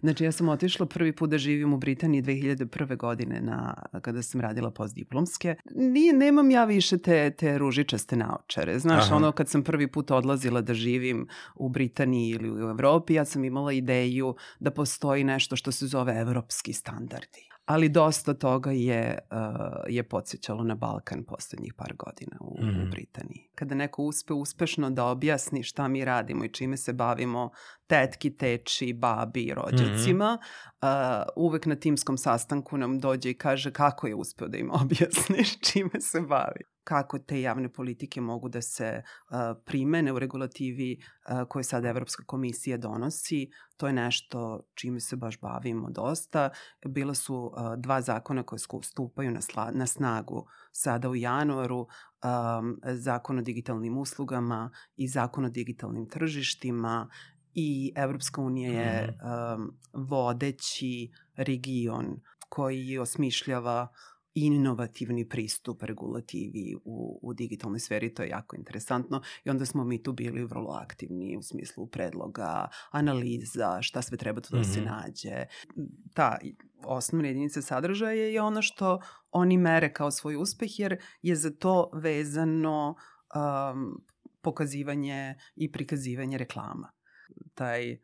Znači ja sam otišla prvi put da živim u Britaniji 2001. godine na, kada sam radila postdiplomske. Nije, nemam ja više te, te ružičaste naočare. Znaš, Aha. ono kad sam prvi put odlazila da živim u Britaniji ili u Evropi, ja sam imala ideju da postoji nešto što se zove evropski standardi ali dosta toga je, uh, je podsjećalo na Balkan poslednjih par godina u, mm. u mhm. Britaniji. Kada neko uspe uspešno da objasni šta mi radimo i čime se bavimo tetki, teči, babi i rođacima, mm -hmm. uh, uvek na timskom sastanku nam dođe i kaže kako je uspeo da im objasniš čime se bavi kako te javne politike mogu da se primene u regulativi koje sad Evropska komisija donosi. To je nešto čime se baš bavimo dosta. Bila su dva zakona koje stupaju na, sla, na snagu sada u januaru, um, zakon o digitalnim uslugama i zakon o digitalnim tržištima i Evropska unija je um, vodeći region koji osmišljava inovativni pristup regulativi u, u digitalnoj sferi, to je jako interesantno i onda smo mi tu bili vrlo aktivni u smislu predloga, analiza, šta sve treba tu da se mhm. nađe. Ta osnovna jedinica sadržaja je ono što oni mere kao svoj uspeh jer je za to vezano um, pokazivanje i prikazivanje reklama. Taj uh,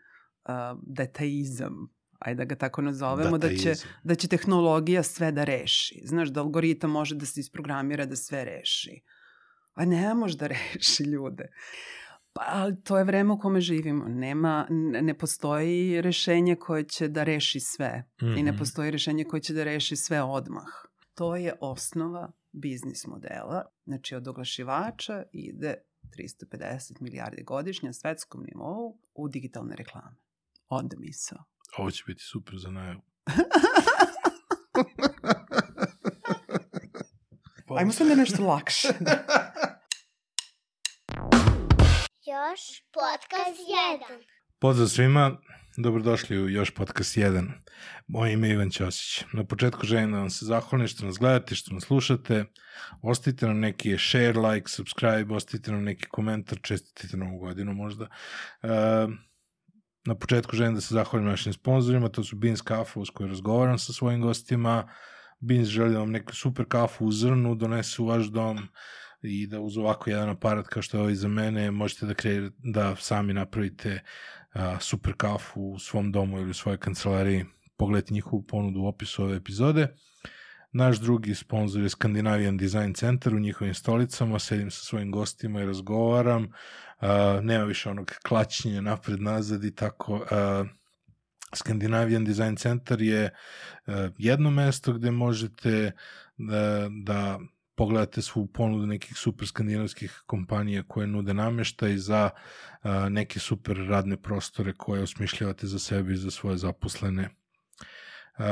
detaizam ajde da ga tako nazovemo, da, da, će, da će tehnologija sve da reši. Znaš, da algoritam može da se isprogramira da sve reši. A ne može da reši ljude. Pa, ali to je vreme u kome živimo. Nema, ne postoji rešenje koje će da reši sve. Mm -hmm. I ne mhm. postoji rešenje koje će da reši sve odmah. To je osnova biznis modela. Znači, od oglašivača ide 350 milijardi godišnje na svetskom nivou u digitalne reklame. Onda misao. Ovo će biti super za najavu. Ajmo sad da nešto lakše. Još podcast 1. Pozdrav svima, dobrodošli u Još podcast 1. Moje ime je Ivan Ćosić. Na početku želim da vam se zahvalim što nas gledate, što nas slušate. Ostavite nam neki share, like, subscribe, ostavite nam neki komentar, čestitite novu godinu možda. Uh, Na početku želim da se zahvalim našim sponsorima, to su Beans Kafa uz kojoj razgovaram sa svojim gostima. Beans želi vam neku super kafu u zrnu donese u vaš dom i da uz ovako jedan aparat kao što je ovaj za mene možete da, kreir, da sami napravite uh, super kafu u svom domu ili u svojoj kancelariji. Pogledajte njihovu ponudu u opisu ove epizode. Naš drugi sponsor je Scandinavian Design Center u njihovim stolicama, sedim sa svojim gostima i razgovaram nema više onog klačnje napred-nazad i tako. Scandinavian Design Center je uh, jedno mesto gde možete da, da pogledate svu ponudu nekih super skandinavskih kompanija koje nude nameštaj za uh, neke super radne prostore koje osmišljavate za sebe i za svoje zaposlene. Uh,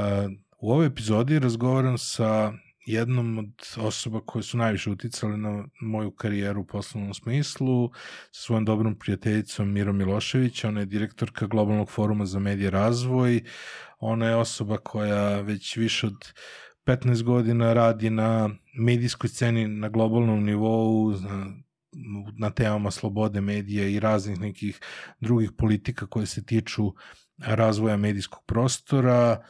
u ovoj epizodi razgovaram sa jednom od osoba koje su najviše uticale na moju karijeru u poslovnom smislu, sa svojom dobrom prijateljicom Miro Milošević, ona je direktorka Globalnog foruma za medije razvoj, ona je osoba koja već više od 15 godina radi na medijskoj sceni na globalnom nivou, na, na temama slobode medija i raznih nekih drugih politika koje se tiču razvoja medijskog prostora.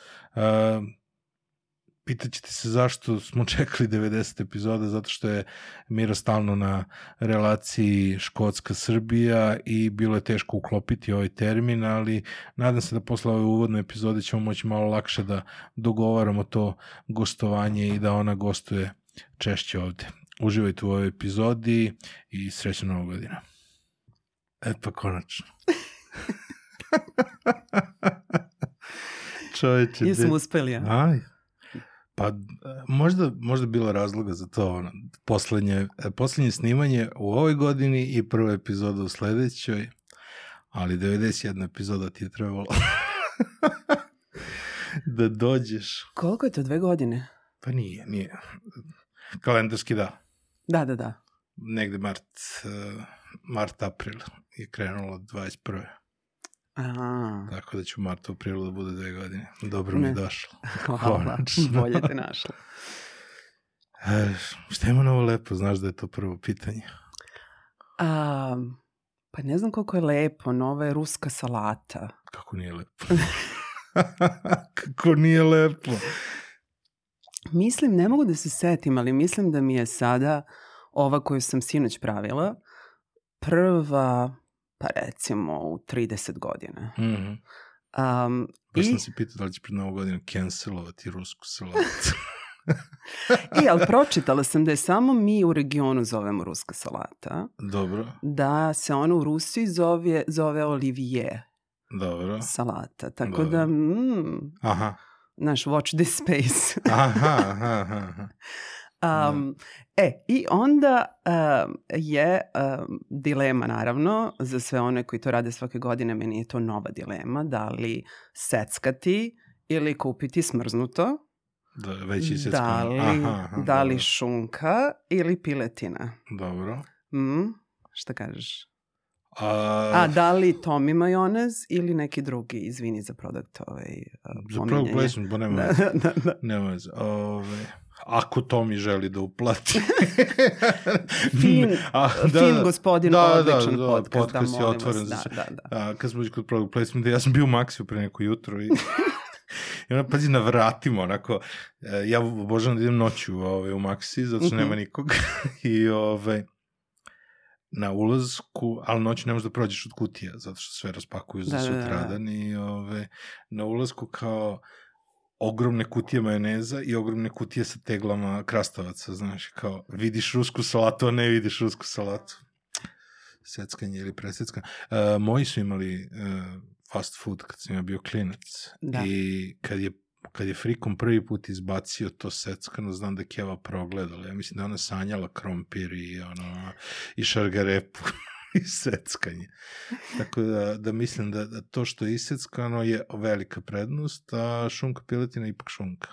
Pitaćete se zašto smo čekali 90 epizoda, zato što je Miro stalno na relaciji Škotska-Srbija i bilo je teško uklopiti ovaj termin, ali nadam se da posle ove uvodne epizode ćemo moći malo lakše da dogovaramo to gostovanje i da ona gostuje češće ovde. Uživajte u ovoj epizodi i srećna nova godina. E pa konačno. Čovječe. Jesmo uspeli, ja? Aj, Pa možda, možda bilo razloga za to ono, poslednje, poslednje snimanje u ovoj godini i prva epizoda u sledećoj, ali 91 epizoda ti je trebalo da dođeš. Koliko je to, dve godine? Pa nije, nije. Kalendarski da. Da, da, da. Negde mart, mart, april je krenulo 21. Aha. Tako da ću u martu, aprilu da bude dve godine. Dobro mi je došlo. Hvala, bolje te našlo. E, šta ima novo lepo? Znaš da je to prvo pitanje. A, pa ne znam koliko je lepo. Nova je ruska salata. Kako nije lepo? Kako nije lepo. Mislim, ne mogu da se setim, ali mislim da mi je sada ova koju sam sinoć pravila prva, pa recimo u 30 godina. Mm -hmm. Um, Baš i... sam se pitao da li će pred novu godinu cancelovati rusku salatu. I, ali pročitala sam da je samo mi u regionu zovemo ruska salata. Dobro. Da se ona u Rusiji zove, zove olivier. Dobro. Salata. Tako Dobro. da, mm, Aha. Naš watch this space. aha, aha, aha. Um, e, i onda um, je um, dilema naravno za sve one koji to rade svake godine, meni je to nova dilema, da li seckati ili kupiti smrznuto. Da, već i Da li, aha, aha, da li šunka ili piletina. Dobro. Mm, šta kažeš? A, A da li Tomi majonez ili neki drugi, izvini za produkt ovaj, Za product placement, bo nema da, da, da. Nema veze. Ove, ako to mi želi da uplati. fin, A, da, fin gospodin, da, odličan da, da, podcast. Podcast da, je otvoren. Da, da, da. A, kad smo kod product placementa, ja sam bio u Maxiju pre neko jutro i I onda, pazi, na vratima, onako, e, ja obožavam da idem noću ove, u Maxi, zato što mm -hmm. nema nikog. I, ove, na ulazku, ali noću ne možeš da prođeš od kutija, zato što sve raspakuju za da, sutradan da, da. i ove, na ulazku kao ogromne kutije majoneza i ogromne kutije sa teglama krastavaca, znaš, kao vidiš rusku salatu, a ne vidiš rusku salatu. Seckanje ili preseckanje. Uh, moji su imali uh, fast food kad sam ja bio klinac da. i kad je kad je Frikom prvi put izbacio to seckano, znam da je Keva progledala. Ja mislim da ona sanjala krompir i, ono, i šargarepu i seckanje. Tako da, da mislim da, da to što je iseckano je velika prednost, a šunka piletina je ipak šunka.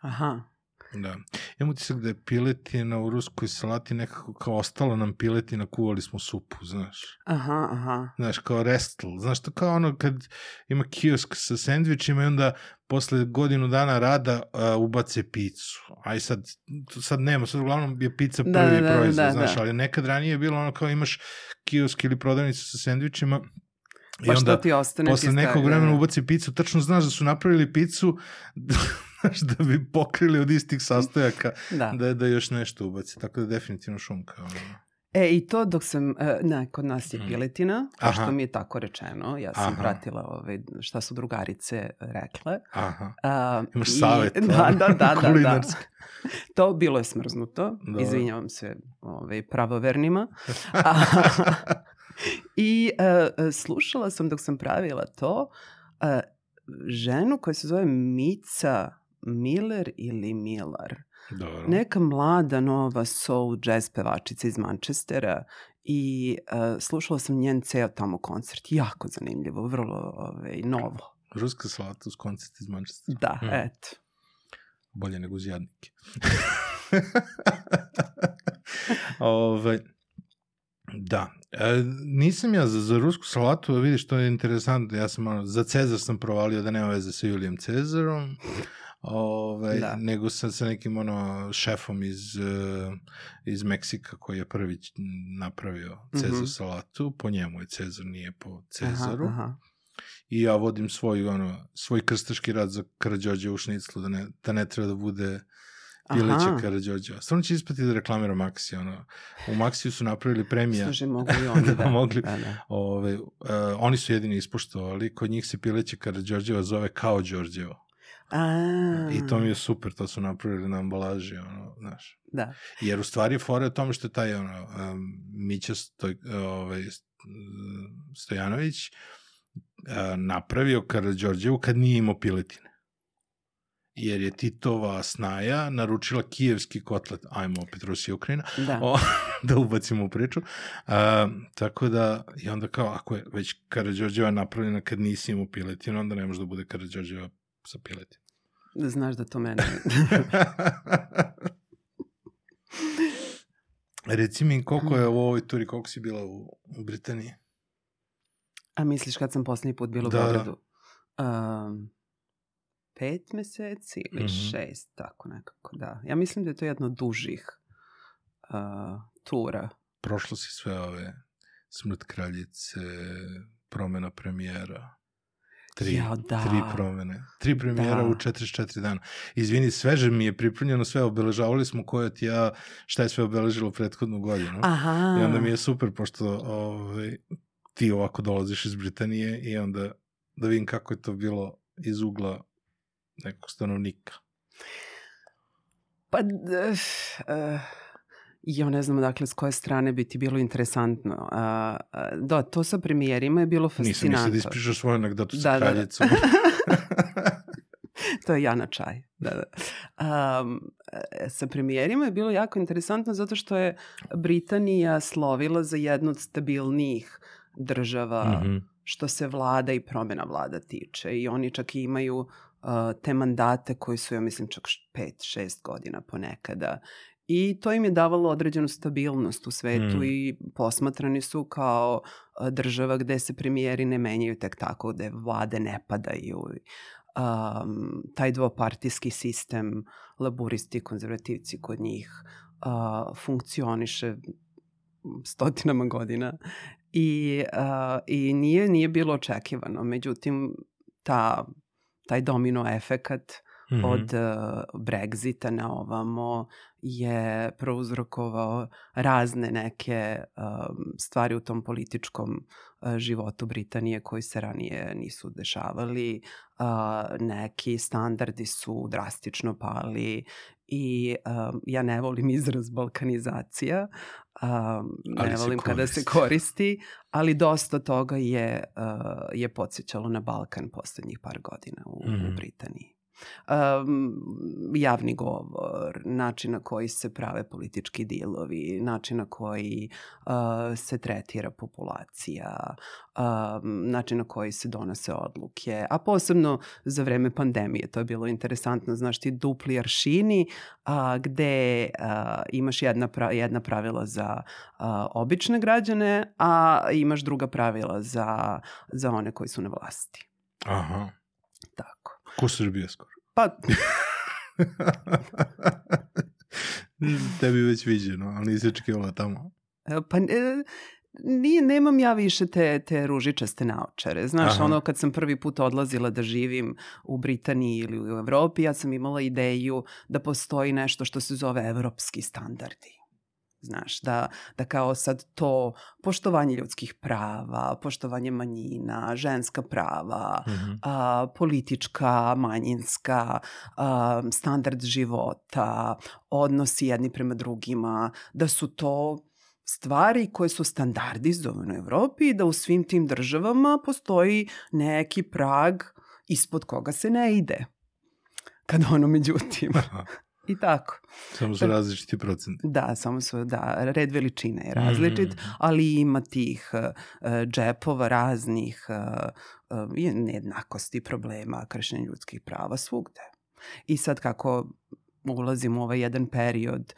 Aha. Da. Imam utisak da je piletina u ruskoj salati nekako kao ostala nam piletina, kuvali smo supu, znaš. Aha, aha. Znaš, kao restl. Znaš, to kao ono kad ima kiosk sa sendvičima i onda posle godinu dana rada uh, ubace picu. Aj sad, sad nema, sad uglavnom je pizza da, prvi da, da, proizvod, da, znaš, da. ali nekad ranije je bilo ono kao imaš kiosk ili prodavnicu sa sendvičima I pa onda, ti ostane posle nekog vremena da. ubaci picu, tačno znaš da su napravili picu znaš, da bi pokrili od istih sastojaka da. da, da još nešto ubaci. Tako da definitivno šunka. Ono. E, i to dok sam, e, ne, kod nas je mhm. piletina, kao što mi je tako rečeno, ja sam Aha. pratila ove, šta su drugarice rekle. Aha. A, Imaš i, savjet. Da, da, da, da, da. To bilo je smrznuto, Dobre. izvinjavam se ove, pravovernima. A, I uh, slušala sam dok sam pravila to, uh, ženu koja se zove Mica Miller ili Miller. Dobro. Neka mlada nova soul jazz pevačica iz Manchestera i uh, slušala sam njen ceo tamo koncert. Jako zanimljivo, vrlo ovaj, novo. Ruska salata uz koncert iz Manchestera. Da, hmm. eto. Bolje nego uz jadnike. Ove, ovaj, Da. E, nisam ja za, za rusku salatu, vidiš, to je interesantno. Ja sam, ono, za Cezar sam provalio da nema veze sa Julijem Cezarom. Ovaj, da. nego sa, sa nekim ono šefom iz, uh, iz Meksika koji je prvi napravio Cezar mm -hmm. salatu, po njemu je Cezar, nije po Cezaru. Aha, aha. I ja vodim svoj, ono, svoj krstaški rad za Karadžođe u šniclu, da ne, da ne treba da bude Pileća Karadžođa. Stvarno će ispati da reklamira Maxi. Ono. U Maxiju su napravili premija. Služi, mogu i oni, da. da mogli. Da, da. Ove, uh, oni su jedini ispoštovali. Kod njih se Pileća Karadžođeva zove kao Đorđevo. A. I to mi je super, to su napravili na ambalaži, ono, znaš. Da. Jer u stvari je fora o tome što je taj, ono, um, Mića Stoj, ovaj, Stojanović uh, napravio Karadžorđevu kad nije imao piletine jer je Titova snaja naručila kijevski kotlet, ajmo opet Rusija Ukrajina, da, o, da ubacimo u priču. A, tako da, i onda kao, ako je već Karadžorđeva napravljena kad nisi imao piletinu, onda ne može da bude Karadžorđeva sa piletinom. Znaš da to mene... Reci mi, koliko je u ovoj turi, koliko si bila u, u Britaniji? A misliš kad sam poslednji put bila u da, da. Beogradu? Um, pet meseci ili mm -hmm. šest, tako nekako, da. Ja mislim da je to jedno od dužih uh, tura. Prošlo si sve ove smrt kraljice, promena premijera. Tri, ja, da. tri promene. Tri premijera da. u 44 dana. Izvini, sveže mi je pripremljeno sve, obeležavali smo koja ti ja, šta je sve obeležilo prethodnu godinu. Aha. I onda mi je super, pošto ovaj, ti ovako dolaziš iz Britanije i onda da vidim kako je to bilo iz ugla nekog stanovnika. Pa, uh, ja ne znam dakle s koje strane bi ti bilo interesantno. Uh, da, to sa premijerima je bilo fascinantno. Nisam nisam da ispričao svoju anegdotu sa da, kraljicom. Da, da. to je Jana Čaj. Da, da. Um, sa premijerima je bilo jako interesantno zato što je Britanija slovila za jednu od stabilnijih država mm -hmm. što se vlada i promjena vlada tiče. I oni čak i imaju uh, te mandate koji su, ja mislim, čak 5-6 godina ponekada. I to im je davalo određenu stabilnost u svetu mm. i posmatrani su kao država gde se premijeri ne menjaju tek tako, gde vlade ne padaju. Um, taj dvopartijski sistem, laburisti i konzervativci kod njih uh, funkcioniše stotinama godina i, uh, i nije, nije bilo očekivano. Međutim, ta, taj domino efekat mm -hmm. od uh, Brexita na ovamo je prouzrokovao razne neke um, stvari u tom političkom uh, životu Britanije koji se ranije nisu dešavali. Uh, neki standardi su drastično pali i um, ja ne volim izraz balkanizacija, um, ne volim kada se koristi, ali dosta toga je, uh, je podsjećalo na Balkan poslednjih par godina u, mm -hmm. u mhm. Britaniji um, javni govor, način na koji se prave politički dilovi, način na koji uh, se tretira populacija, um, način na koji se donose odluke, a posebno za vreme pandemije, to je bilo interesantno, znaš ti dupli aršini a, gde a, imaš jedna, pra, jedna pravila za a, obične građane, a imaš druga pravila za, za one koji su na vlasti. Aha. Tako. Ko Srbija skoro? Pa... Tebi već viđeno, ali nisi očekivala tamo. E, pa... E, nije, nemam ja više te, te ružičaste naočare. Znaš, Aha. ono kad sam prvi put odlazila da živim u Britaniji ili u Evropi, ja sam imala ideju da postoji nešto što se zove evropski standardi. Znaš, da, da kao sad to poštovanje ljudskih prava, poštovanje manjina, ženska prava, mm -hmm. a, politička, manjinska, a, standard života, odnosi jedni prema drugima, da su to stvari koje su standardizovane u Evropi i da u svim tim državama postoji neki prag ispod koga se ne ide. Kada ono međutim i tako. Samo su različiti procenti. Da, samo su, da, red veličine je različit, mm. ali ima tih uh, džepova raznih uh, uh, nejednakosti, problema, kršenja ljudskih prava svugde. I sad kako ulazimo u ovaj jedan period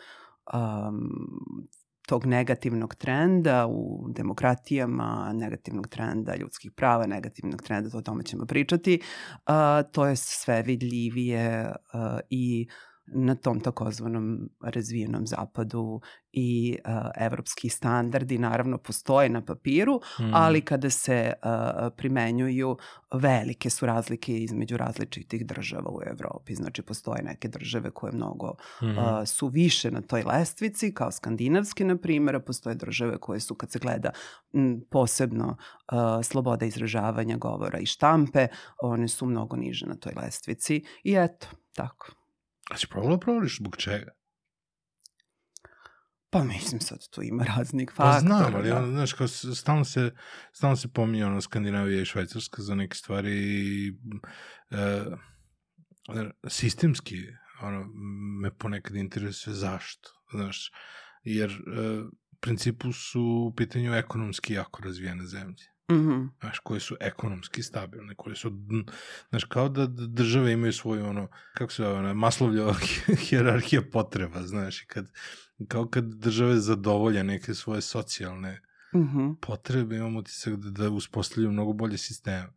um, tog negativnog trenda u demokratijama, negativnog trenda ljudskih prava, negativnog trenda, to o tome ćemo pričati, uh, to je sve vidljivije uh, i uh, na tom takozvanom razvijenom zapadu i uh, evropski standardi naravno postoje na papiru, mm. ali kada se uh, primenjuju velike su razlike između različitih država u Evropi. Znači postoje neke države koje mnogo mm. uh, su više na toj lestvici, kao skandinavske na primjer, a postoje države koje su kad se gleda m, posebno uh, sloboda izražavanja govora i štampe, one su mnogo niže na toj lestvici i eto, tako. A si probala provališ zbog čega? Pa mislim sad tu ima raznih faktora. Pa znam, ali da. ono, znaš, kao stalno se, stalno se pominje ono Skandinavija i Švajcarska za neke stvari i e, sistemski ono, me ponekad interesuje zašto, znaš, jer e, u principu su u pitanju ekonomski jako razvijene zemlje. Mm -hmm. Znaš, koje su ekonomski stabilne, koje su, znaš, kao da države imaju svoju, ono, kako se zove, maslovlja hjerarhija potreba, znaš, i kad, kao kad države zadovolja neke svoje socijalne mm -hmm. potrebe, imamo utisak da, da uspostavljaju mnogo bolje sisteme.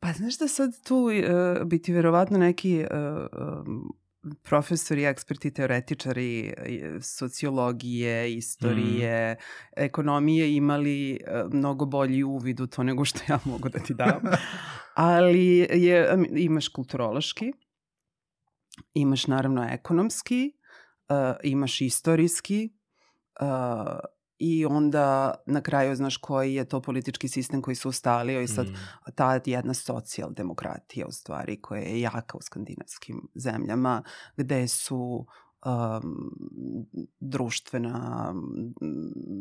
Pa znaš da sad tu uh, biti verovatno neki uh, um, profesori, eksperti, teoretičari sociologije, istorije, mm. ekonomije imali mnogo bolji uvid u to nego što ja mogu da ti dam. Ali je, imaš kulturološki, imaš naravno ekonomski, uh, imaš istorijski uh, i onda na kraju znaš koji je to politički sistem koji se ustalio i sad mm. ta jedna socijaldemokratija u stvari koja je jaka u skandinavskim zemljama gde su um, društvena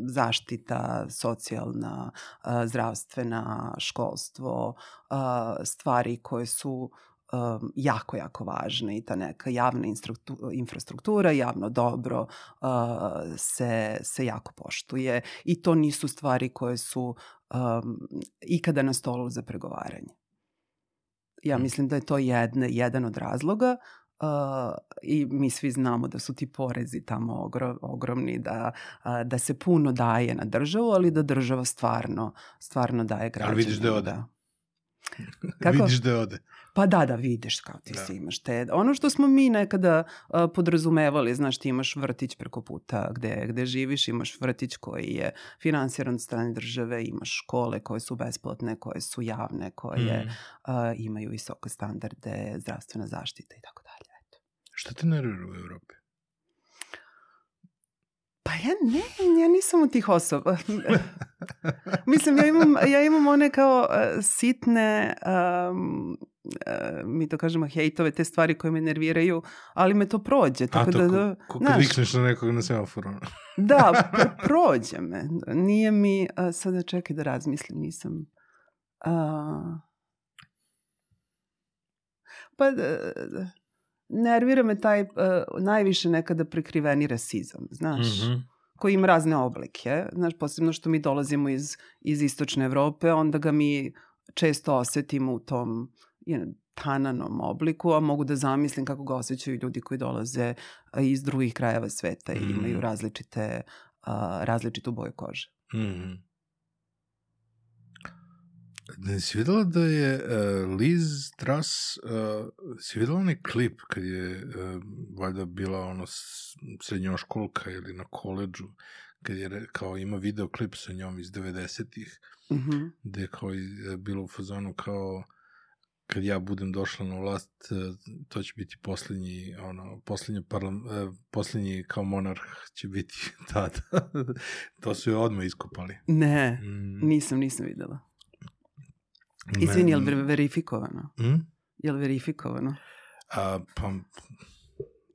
zaštita, socijalna, uh, zdravstvena, školstvo, uh, stvari koje su um, jako, jako važne i ta neka javna infrastruktura, javno dobro uh, se, se jako poštuje i to nisu stvari koje su um, ikada na stolu za pregovaranje. Ja mm. mislim da je to jedne, jedan od razloga Uh, i mi svi znamo da su ti porezi tamo ogro, ogromni, da, uh, da se puno daje na državu, ali da država stvarno, stvarno daje građanima. Ali vidiš da ode. Da. Kako? vidiš da ode. Pa da, da vidiš kao ti da. si imaš te. Ono što smo mi nekada uh, podrazumevali, znaš ti imaš vrtić preko puta gde, gde živiš, imaš vrtić koji je finansiran od strane države, imaš škole koje su besplatne, koje su javne, koje mm. uh, imaju visoke standarde, zdravstvena zaštita i tako dalje. Eto. Šta te nervira u Evropi? Ja ne, ja nisam od tih osoba. Mislim, ja imam, ja imam one kao uh, sitne, um, mi to kažemo, hejtove, te stvari koje me nerviraju, ali me to prođe. Tako A to, da, da, ko, ko kad vikneš na nekog na semaforu. da, prođe me. Nije mi, uh, sada čekaj da razmislim, nisam... Uh, pa... nervira me taj uh, najviše nekada prekriveni rasizam, znaš. Mm -hmm koji ima razne oblike, znaš, posebno što mi dolazimo iz, iz istočne Evrope, onda ga mi često osetimo u tom you know, tananom obliku, a mogu da zamislim kako ga osjećaju ljudi koji dolaze iz drugih krajeva sveta i mm. imaju različite, uh, različitu boju kože. Mm. Ne si videla da je uh, Liz Truss, uh, si videla onaj klip kad je uh, valjda bila ono srednjoškolka ili na koleđu, kad je kao ima video klip sa njom iz 90-ih, mm -hmm. gde je kao je bilo u fazonu kao kad ja budem došla na vlast, to će biti poslednji, ono, poslednji, parlam, poslednji kao monarh će biti tada. to su je odmah iskopali. Ne, mm. nisam, nisam videla. Izvini, je li verifikovano? Mm? Je li verifikovano? A, pa,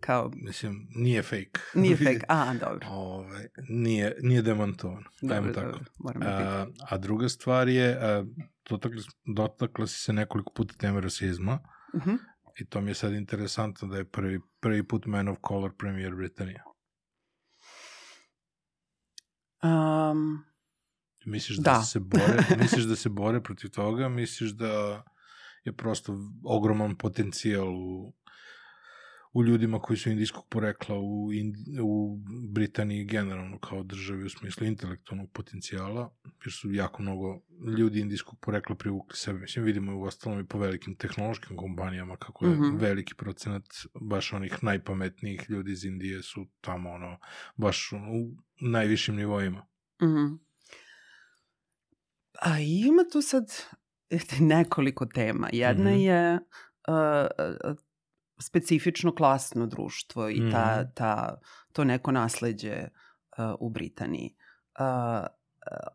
kao... Mislim, nije fake. Nije fake, a, dobro. Ove, nije, nije demontovano, dobro, tako. Dobro, moram a, a druga stvar je, a, dotakla, dotakla si se nekoliko puta teme rasizma, uh mhm. -huh. i to mi je sad interesantno da je prvi, prvi put Man of Color premijer Britanija. Um, Misliš da, da. se bore, misliš da se bore protiv toga, misliš da je prosto ogroman potencijal u, u ljudima koji su indijskog porekla u, Ind, u Britaniji generalno kao državi u smislu intelektualnog potencijala, jer su jako mnogo ljudi indijskog porekla privukli sebe. Mislim, vidimo u ostalom i po velikim tehnološkim kompanijama kako je mm -hmm. veliki procenat baš onih najpametnijih ljudi iz Indije su tamo ono, baš u najvišim nivoima. Mm A ima tu sad nekoliko tema. Jedna mm -hmm. je uh, specifično klasno društvo i ta, mm. ta, to neko nasledđe uh, u Britaniji. Uh,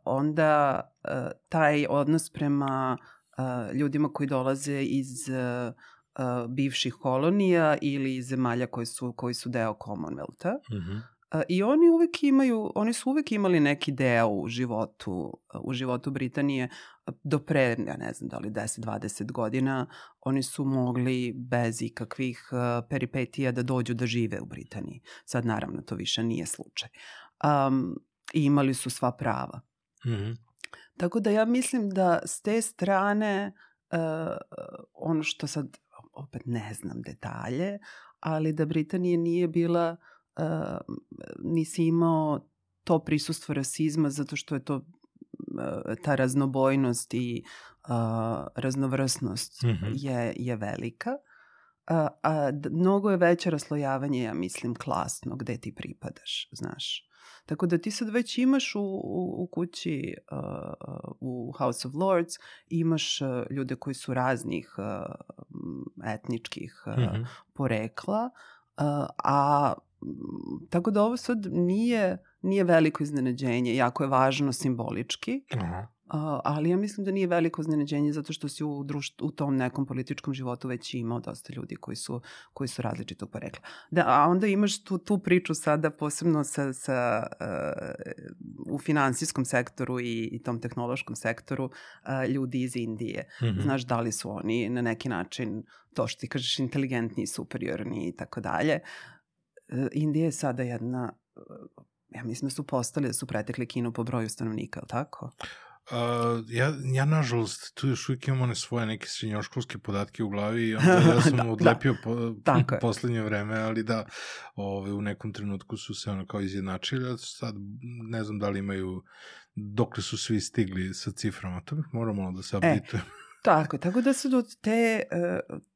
onda uh, taj odnos prema uh, ljudima koji dolaze iz uh, uh, bivših kolonija ili zemalja koji su, koji su deo Commonwealtha. Mm -hmm. I oni uvek imaju, oni su uvek imali neki deo u životu, u životu Britanije do pre, ja ne znam da li 10-20 godina, oni su mogli bez ikakvih peripetija da dođu da žive u Britaniji. Sad naravno to više nije slučaj. Um, I imali su sva prava. Mm -hmm. Tako da ja mislim da s te strane uh, ono što sad opet ne znam detalje, ali da Britanija nije bila uh, uh, nisi imao to prisustvo rasizma zato što je to uh, ta raznobojnost i uh, raznovrsnost mm -hmm. je, je velika. a, a, mnogo je veće raslojavanje, ja mislim, klasno gde ti pripadaš, znaš. Tako da ti sad već imaš u, u, u kući, uh, u House of Lords, imaš uh, ljude koji su raznih uh, etničkih uh, mm -hmm. porekla, uh, a tako da ovo sad nije, nije veliko iznenađenje, jako je važno simbolički. Aha ali ja mislim da nije veliko iznenađenje zato što si u, društvu, u tom nekom političkom životu već imao dosta ljudi koji su, koji su različitog porekla. Da, a onda imaš tu, tu priču sada posebno sa, sa, uh, u finansijskom sektoru i, i tom tehnološkom sektoru uh, ljudi iz Indije. Mm -hmm. Znaš da li su oni na neki način to što ti kažeš inteligentni, superiorni i tako dalje. Uh, Indija je sada jedna ja mislim da su postali da su pretekli Kinu po broju stanovnika, ali tako? Uh, ja, ja nažalost tu još uvijek imam one svoje neke srednjoškolske podatke u glavi i onda ja sam da, odlepio da. po, Tako poslednje vreme, ali da ove, u nekom trenutku su se ono kao izjednačili, a sad ne znam da li imaju dokle su svi stigli sa ciframa, to bih morao malo da se updateujem. E, tako, tako da su do te,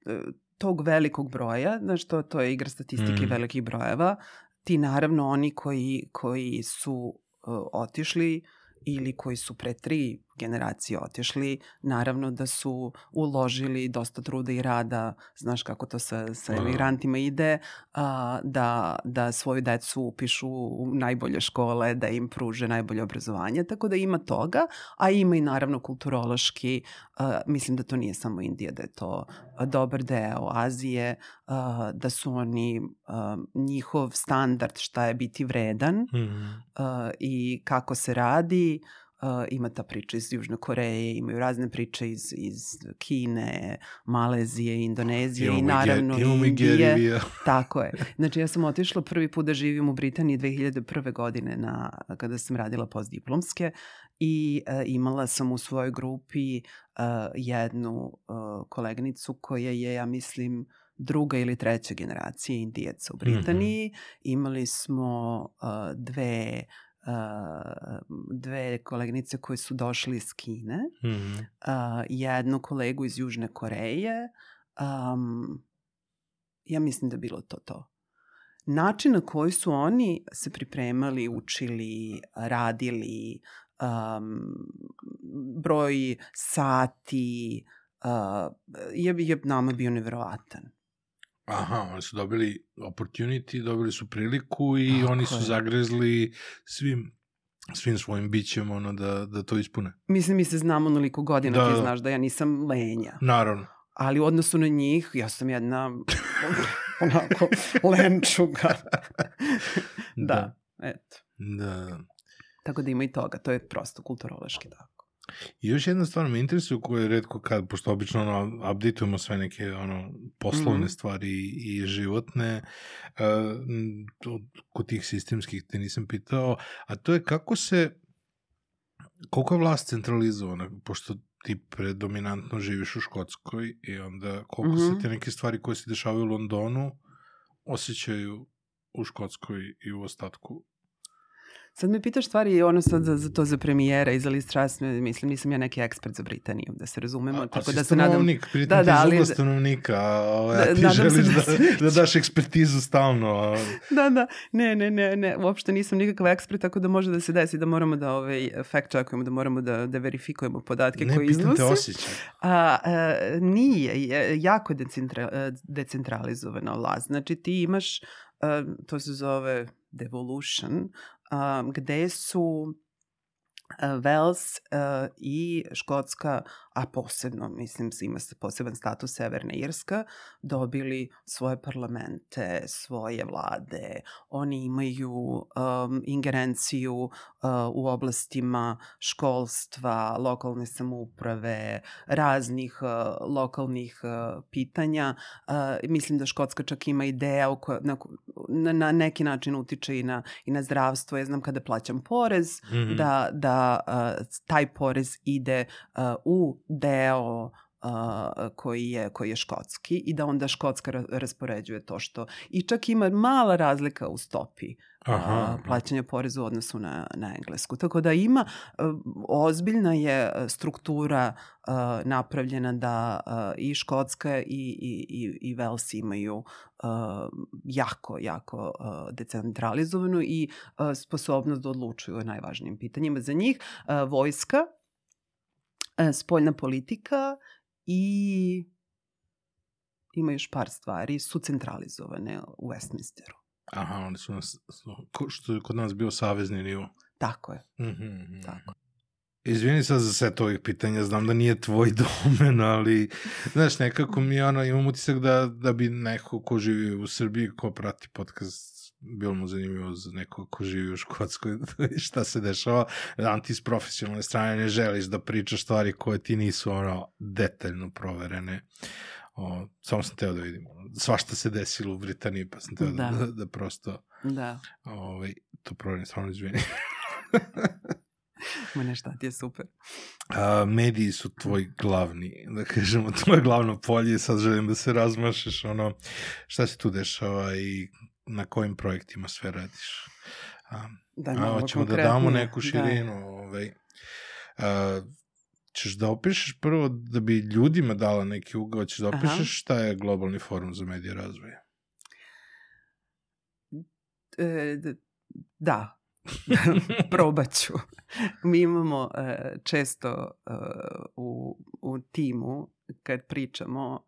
uh, tog velikog broja, znaš, to, to je igra statistike mm. velikih brojeva, ti naravno oni koji, koji su uh, otišli ili koji su pre tri generacije otišli, naravno da su uložili dosta truda i rada, znaš kako to sa, sa emigrantima ide, a, da, da svoju decu upišu u najbolje škole, da im pruže najbolje obrazovanje, tako da ima toga, a ima i naravno kulturološki, a, mislim da to nije samo Indija, da je to dobar deo Azije, a, da su oni, a, njihov standard šta je biti vredan mm -hmm. a, i kako se radi, Uh, ima ta priča iz Južne Koreje, imaju razne priče iz, iz Kine, Malezije, Indonezije imamo i naravno imamo Indije. Tako je. Znači ja sam otišla prvi put da živim u Britaniji 2001. godine na, kada sam radila postdiplomske i uh, imala sam u svojoj grupi uh, jednu uh, kolegnicu koja je, ja mislim, druga ili treća generacija indijeca u Britaniji. Mm -hmm. Imali smo uh, dve dve kolegnice koje su došli iz Kine, mm -hmm. uh, jednu kolegu iz Južne Koreje. Um, ja mislim da bilo to to. Način na koji su oni se pripremali, učili, radili, um, broj sati, uh, je, je nama bio neverovatan. Aha, oni su dobili opportunity, dobili su priliku i Tako oni su je. zagrezli svim svim svojim bićem ono da, da to ispune. Mislim, mi se znamo onoliko godina, da, ti znaš da ja nisam lenja. Naravno. Ali u odnosu na njih, ja sam jedna onako lenčuga. da, da, eto. Da. Tako da ima i toga, to je prosto kulturološki tako. I još jedna stvar me interesuje koja je redko kad, pošto obično ono, updateujemo sve neke ono, poslovne mm. stvari i, životne, uh, kod tih sistemskih te nisam pitao, a to je kako se, koliko je vlast centralizovana, pošto ti predominantno živiš u Škotskoj i onda koliko mm -hmm. se mhm. te neke stvari koje se dešavaju u Londonu osjećaju u Škotskoj i u ostatku Sad me pitaš stvari ono sad za, za to za premijera i za list Trust, mislim nisam ja neki ekspert za Britaniju, da se razumemo. A, tako da se nadam... pritom da, da, ali... stanovnika, a, ovaj, a ti da, želiš da, da, da daš ekspertizu stalno. A... Da, da, ne, ne, ne, ne, uopšte nisam nikakav ekspert, tako da može da se desi da moramo da ovaj, fact checkujemo, da moramo da, da verifikujemo podatke ne, koje iznose. Ne, pitam te osjećaj. A, a, nije, jako je decentra, decentralizovana vlast. Znači ti imaš, a, to se zove devolution, gde su Wales i Škotska, a posebno, mislim, ima poseban status Severna Irska, dobili svoje parlamente, svoje vlade. Oni imaju um, ingerenciju uh, u oblastima školstva, lokalne samouprave, raznih uh, lokalnih uh, pitanja. Uh, mislim da Škotska čak ima ideja koja na, na, na neki način utiče i na, i na zdravstvo. Ja znam kada plaćam porez, mm -hmm. da, da uh, taj porez ide uh, u deo uh, koji, je, koji je škotski i da onda Škotska raspoređuje to što... I čak ima mala razlika u stopi Aha. plaćanja poreza u odnosu na, na englesku. Tako da ima, ozbiljna je struktura napravljena da i Škotska i, i, i, i Vels imaju jako, jako decentralizovanu i sposobnost da odlučuju o najvažnijim pitanjima. Za njih vojska, spoljna politika i ima još par stvari, su centralizovane u Westminsteru. Aha, oni su nas, što je kod nas bio savezni nivo. Tako je. Mm -hmm. Tako. Izvini sad za sve ovih pitanja, znam da nije tvoj domen, ali, znaš, nekako mi ono, imam utisak da, da bi neko ko živi u Srbiji, ko prati podcast, bilo mu zanimljivo za neko ko živi u Škotskoj, šta se dešava, da ti s profesionalne strane ne želiš da pričaš stvari koje ti nisu ono detaljno proverene. O, samo sam teo da vidim. Svašta se desilo u Britaniji, pa sam teo da, da, da, da prosto da. Ovaj, to proverim, stvarno izvini. Ma ne šta, ti je super. A, mediji su tvoj glavni, da kažemo, tvoje glavno polje i sad želim da se razmašeš, ono, šta se tu dešava i na kojim projektima sve radiš. A, da, a, hoćemo da damo neku da. širinu. Da. Ovaj, a, ćeš da opišeš prvo, da bi ljudima dala neki ugao, ćeš da opišeš Aha. šta je globalni forum za medije razvoja? E, da, probat ću. Mi imamo e, često e, u, u timu kad pričamo,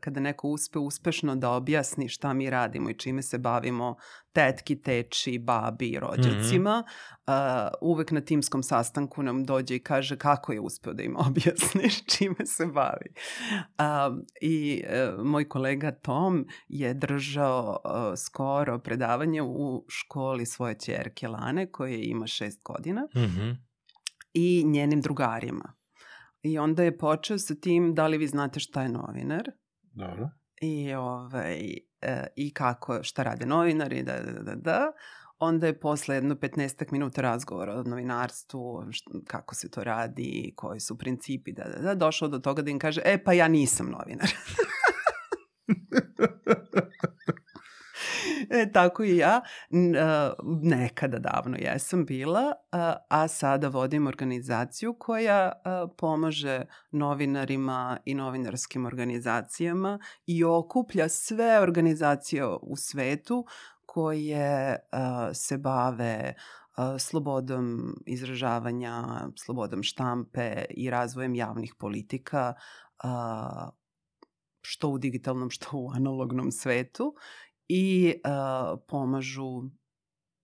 kada neko uspe uspešno da objasni šta mi radimo i čime se bavimo tetki, teči, babi i rođacima, mm -hmm. uvek na timskom sastanku nam dođe i kaže kako je uspeo da im objasniš čime se bavi. I e, moj kolega Tom je držao skoro predavanje u školi svoje čerke Lane koje ima šest godina mm -hmm. i njenim drugarima I onda je počeo sa tim da li vi znate šta je novinar. Dobro. I, ovaj, e, i kako, šta rade novinari, da, da, da, da. Onda je posle jedno 15 minuta razgovora o novinarstvu, šta, kako se to radi, koji su principi, da, da, da, došao do toga da im kaže, e pa ja nisam novinar. e, tako i ja. Nekada davno jesam bila, a sada vodim organizaciju koja pomaže novinarima i novinarskim organizacijama i okuplja sve organizacije u svetu koje se bave slobodom izražavanja, slobodom štampe i razvojem javnih politika što u digitalnom, što u analognom svetu i uh, pomažu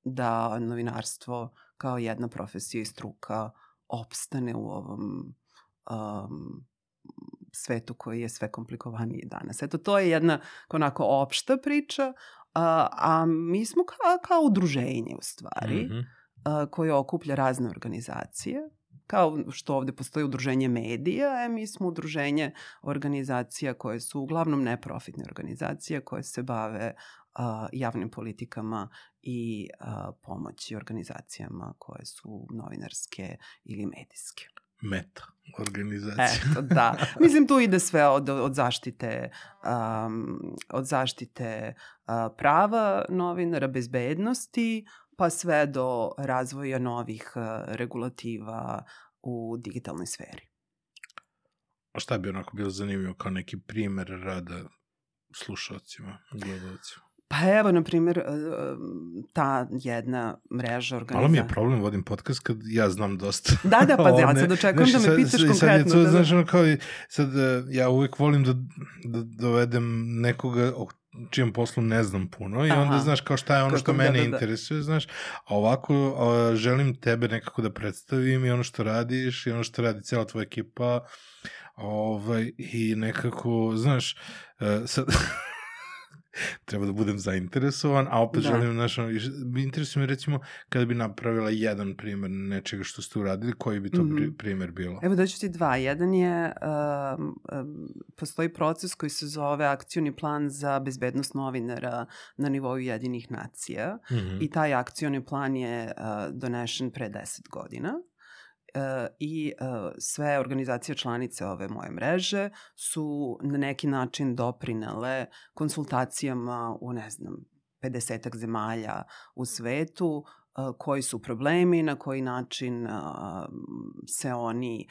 da novinarstvo kao jedna profesija i struka opstane u ovom um, svetu koji je sve komplikovaniji danas. Eto, to je jedna onako opšta priča, a, a mi smo kao, kao udruženje u stvari, mm -hmm. a, koje okuplja razne organizacije kao što ovde postoji udruženje medija, e, mi smo udruženje organizacija koje su uglavnom neprofitne organizacije koje se bave a, javnim politikama i a, pomoći organizacijama koje su novinarske ili medijske. Meta organizacija. Eto, da. Mislim, tu ide sve od, od zaštite, um, od zaštite uh, prava novinara, bezbednosti, pa sve do razvoja novih uh, regulativa u digitalnoj sferi. A šta bi onako bilo zanimljivo kao neki primer rada slušalcima, gledalcima? Pa evo, na primjer, ta jedna mreža organizacija. Malo mi je problem, vodim podcast kad ja znam dosta. Da, da, pa ja sad očekujem da me pitaš sad, konkretno. Sad je to, da, znaš, ono kao sad e, ja uvek volim da, da dovedem nekoga o čijem poslu ne znam puno i Aha. onda znaš kao šta je ono Kako, što da, mene da, da, interesuje, znaš, a ovako a, želim tebe nekako da predstavim i ono što radiš i ono što radi cela tvoja ekipa ovaj, i nekako, znaš, uh, sad, treba da budem zainteresovan, a opet da. želim, znaš, interesuje me recimo kada bi napravila jedan primer nečega što ste uradili, koji bi to mm -hmm. primer bilo? Evo daću ti dva. Jedan je, uh, um, postoji proces koji se zove akcioni plan za bezbednost novinara na nivou jedinih nacija mm -hmm. i taj akcioni plan je uh, donešen pre 10 godina i sve organizacije članice ove moje mreže su na neki način doprinele konsultacijama u, ne znam, 50 zemalja u svetu koji su problemi, na koji način se oni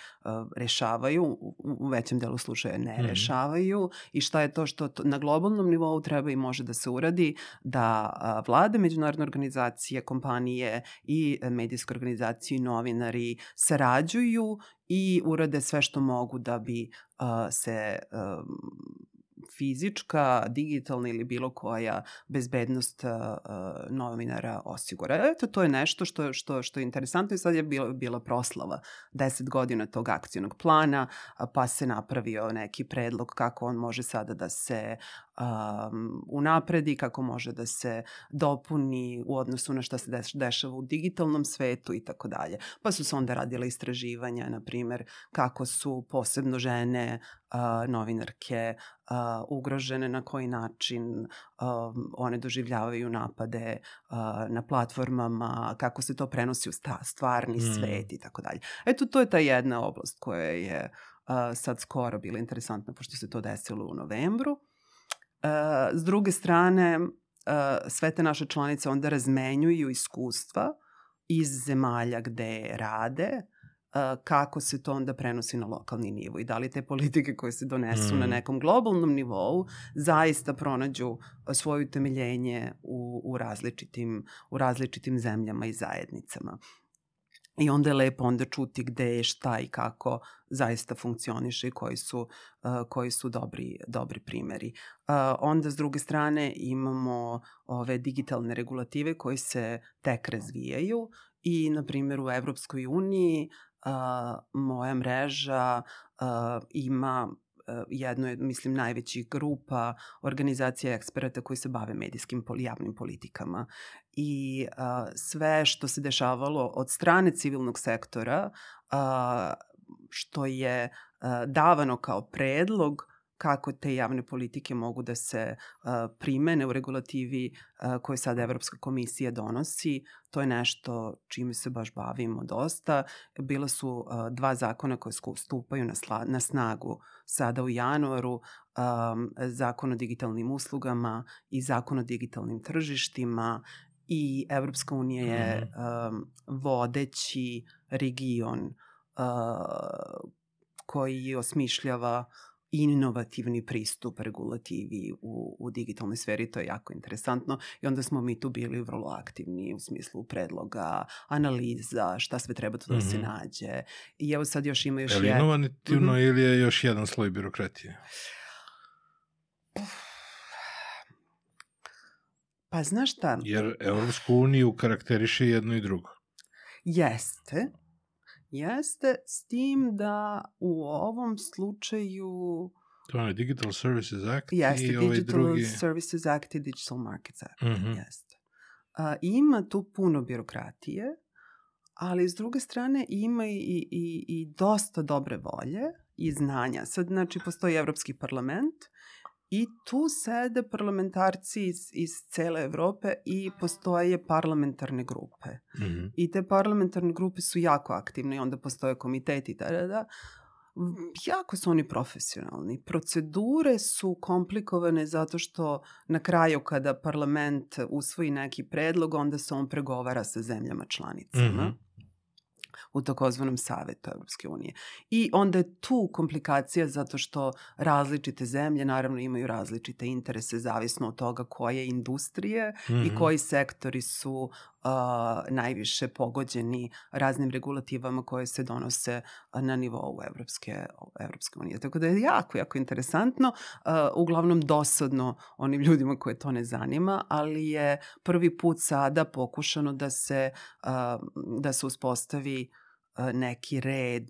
rešavaju, u većem delu slučaja ne mm. rešavaju i šta je to što na globalnom nivou treba i može da se uradi da vlade, međunarodne organizacije, kompanije i medijske organizacije i novinari sarađuju i urade sve što mogu da bi se fizička, digitalna ili bilo koja bezbednost uh, novinara osigura. Eto, to je nešto što, što, što je interesantno i sad je bila, bila proslava 10 godina tog akcijnog plana, pa se napravio neki predlog kako on može sada da se um, unapredi, kako može da se dopuni u odnosu na šta se dešava u digitalnom svetu i tako dalje. Pa su se onda radile istraživanja, na primer, kako su posebno žene uh, novinarke uh, ugrožene, na koji način um, one doživljavaju napade uh, na platformama, kako se to prenosi u stvarni mm. svet i tako dalje. Eto, to je ta jedna oblast koja je uh, sad skoro bila interesantna, pošto se to desilo u novembru. S druge strane, sve te naše članice onda razmenjuju iskustva iz zemalja gde rade, kako se to onda prenosi na lokalni nivo i da li te politike koje se donesu mm. na nekom globalnom nivou zaista pronađu svoje utemeljenje u, u, različitim, u različitim zemljama i zajednicama. I onda je lepo onda čuti gde je šta i kako zaista funkcioniše i koji su, uh, koji su dobri, dobri primeri. Uh, onda s druge strane imamo ove digitalne regulative koje se tek razvijaju i na primjer u Evropskoj uniji uh, moja mreža uh, ima jedno je, mislim, najvećih grupa organizacija eksperata koji se bave medijskim javnim politikama. I a, sve što se dešavalo od strane civilnog sektora, a, što je a, davano kao predlog, kako te javne politike mogu da se primene u regulativi koje sada Evropska komisija donosi. To je nešto čime se baš bavimo dosta. Bila su dva zakona koje stupaju na, sla, na snagu sada u januaru, um, zakon o digitalnim uslugama i zakon o digitalnim tržištima i Evropska unija je um, vodeći region uh, koji osmišljava inovativni pristup regulativi u, u digitalnoj sferi, to je jako interesantno i onda smo mi tu bili vrlo aktivni u smislu predloga, analiza, šta sve treba tu da se mhm. nađe. I evo sad još ima još... Je li inovativno mm -hmm. ili je još jedan sloj birokratije? Pa znaš šta? Jer Evropsku uniju karakteriše jedno i drugo. Jeste, jeste s tim da u ovom slučaju To je Digital Services Act jeste, i ovaj Digital drugi... Services Act i Digital Markets Act. Mm -hmm. Jeste. A, ima tu puno birokratije, ali s druge strane ima i, i, i dosta dobre volje i znanja. Sad, znači, postoji Evropski parlament I tu sede parlamentarci iz, iz cele Evrope i postoje parlamentarne grupe. Mm -hmm. I te parlamentarne grupe su jako aktivne i onda postoje komiteti da, da, da. Jako su oni profesionalni. Procedure su komplikovane zato što na kraju kada parlament usvoji neki predlog, onda se on pregovara sa zemljama članicama. Mm -hmm u takozvanom savetu Evropske unije. I onda je tu komplikacija zato što različite zemlje naravno imaju različite interese zavisno od toga koje industrije mm -hmm. i mhm. koji sektori su najviše pogođeni raznim regulativama koje se donose na nivou Evropske, Evropske unije. Tako da je jako, jako interesantno, uglavnom dosadno onim ljudima koje to ne zanima, ali je prvi put sada pokušano da se, da se uspostavi neki red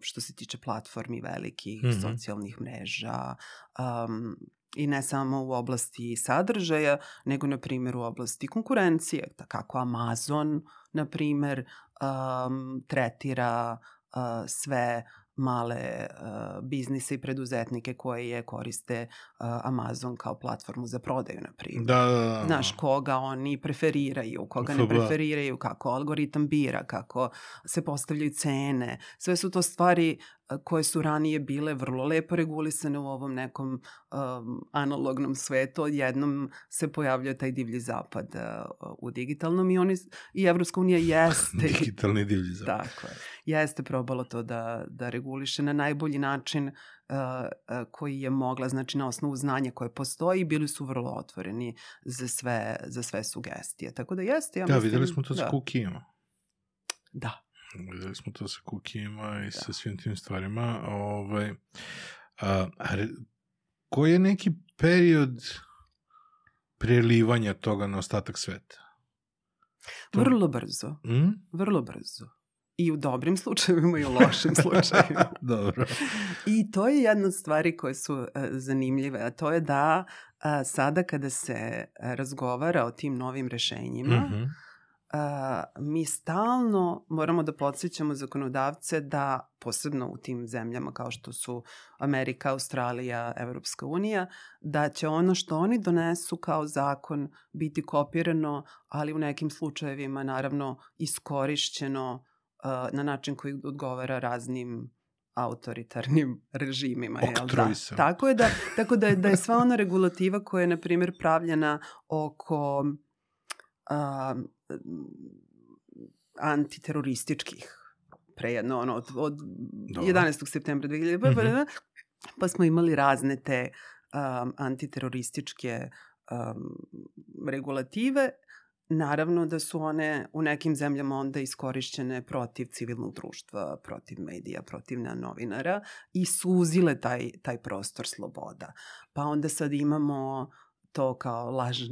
što se tiče platformi velikih, mm -hmm. socijalnih mreža, um, i ne samo u oblasti sadržaja, nego na primjer u oblasti konkurencije, kako Amazon, na primjer, um, tretira uh, sve male uh, biznise i preduzetnike koje je koriste uh, Amazon kao platformu za prodaju, na primjer. Da, da, da. Znaš, koga oni preferiraju, koga ne preferiraju, kako algoritam bira, kako se postavljaju cene. Sve su to stvari koje su ranije bile vrlo lepo regulisane u ovom nekom um, analognom svetu, odjednom se pojavljaju taj divlji zapad uh, u digitalnom i oni i Evropska unija jeste digitalni divlji zapad. Tako je. Jeste probalo to da da reguliše na najbolji način uh, uh, koji je mogla, znači na osnovu znanja koje postoji, bili su vrlo otvoreni za sve za sve sugestije. Tako da jeste, ja da, mislim, videli smo to da. s kukijama. Da. Videli smo to sa kukijima i da. sa svim tim stvarima. Ovaj, a, a, koji je neki period prelivanja toga na ostatak sveta? To... Vrlo brzo. Mm? Vrlo brzo. I u dobrim slučajevima i u lošim slučajevima. Dobro. I to je jedna od stvari koje su uh, zanimljive, a to je da uh, sada kada se razgovara o tim novim rešenjima, mm -hmm Uh, mi stalno moramo da podsjećamo zakonodavce da, posebno u tim zemljama kao što su Amerika, Australija, Evropska unija, da će ono što oni donesu kao zakon biti kopirano, ali u nekim slučajevima naravno iskorišćeno uh, na način koji odgovara raznim autoritarnim režimima. Jel da? Tako je da, tako da, je, da je sva ona regulativa koja je, na primjer, pravljena oko uh, antiterorističkih pre jedno, ono, od, od 11. septembra 2000, mm -hmm. pa smo imali razne te um, antiterorističke um, regulative. Naravno da su one u nekim zemljama onda iskorišćene protiv civilnog društva, protiv medija, protiv novinara i suzile taj, taj prostor sloboda. Pa onda sad imamo to kao laž, e,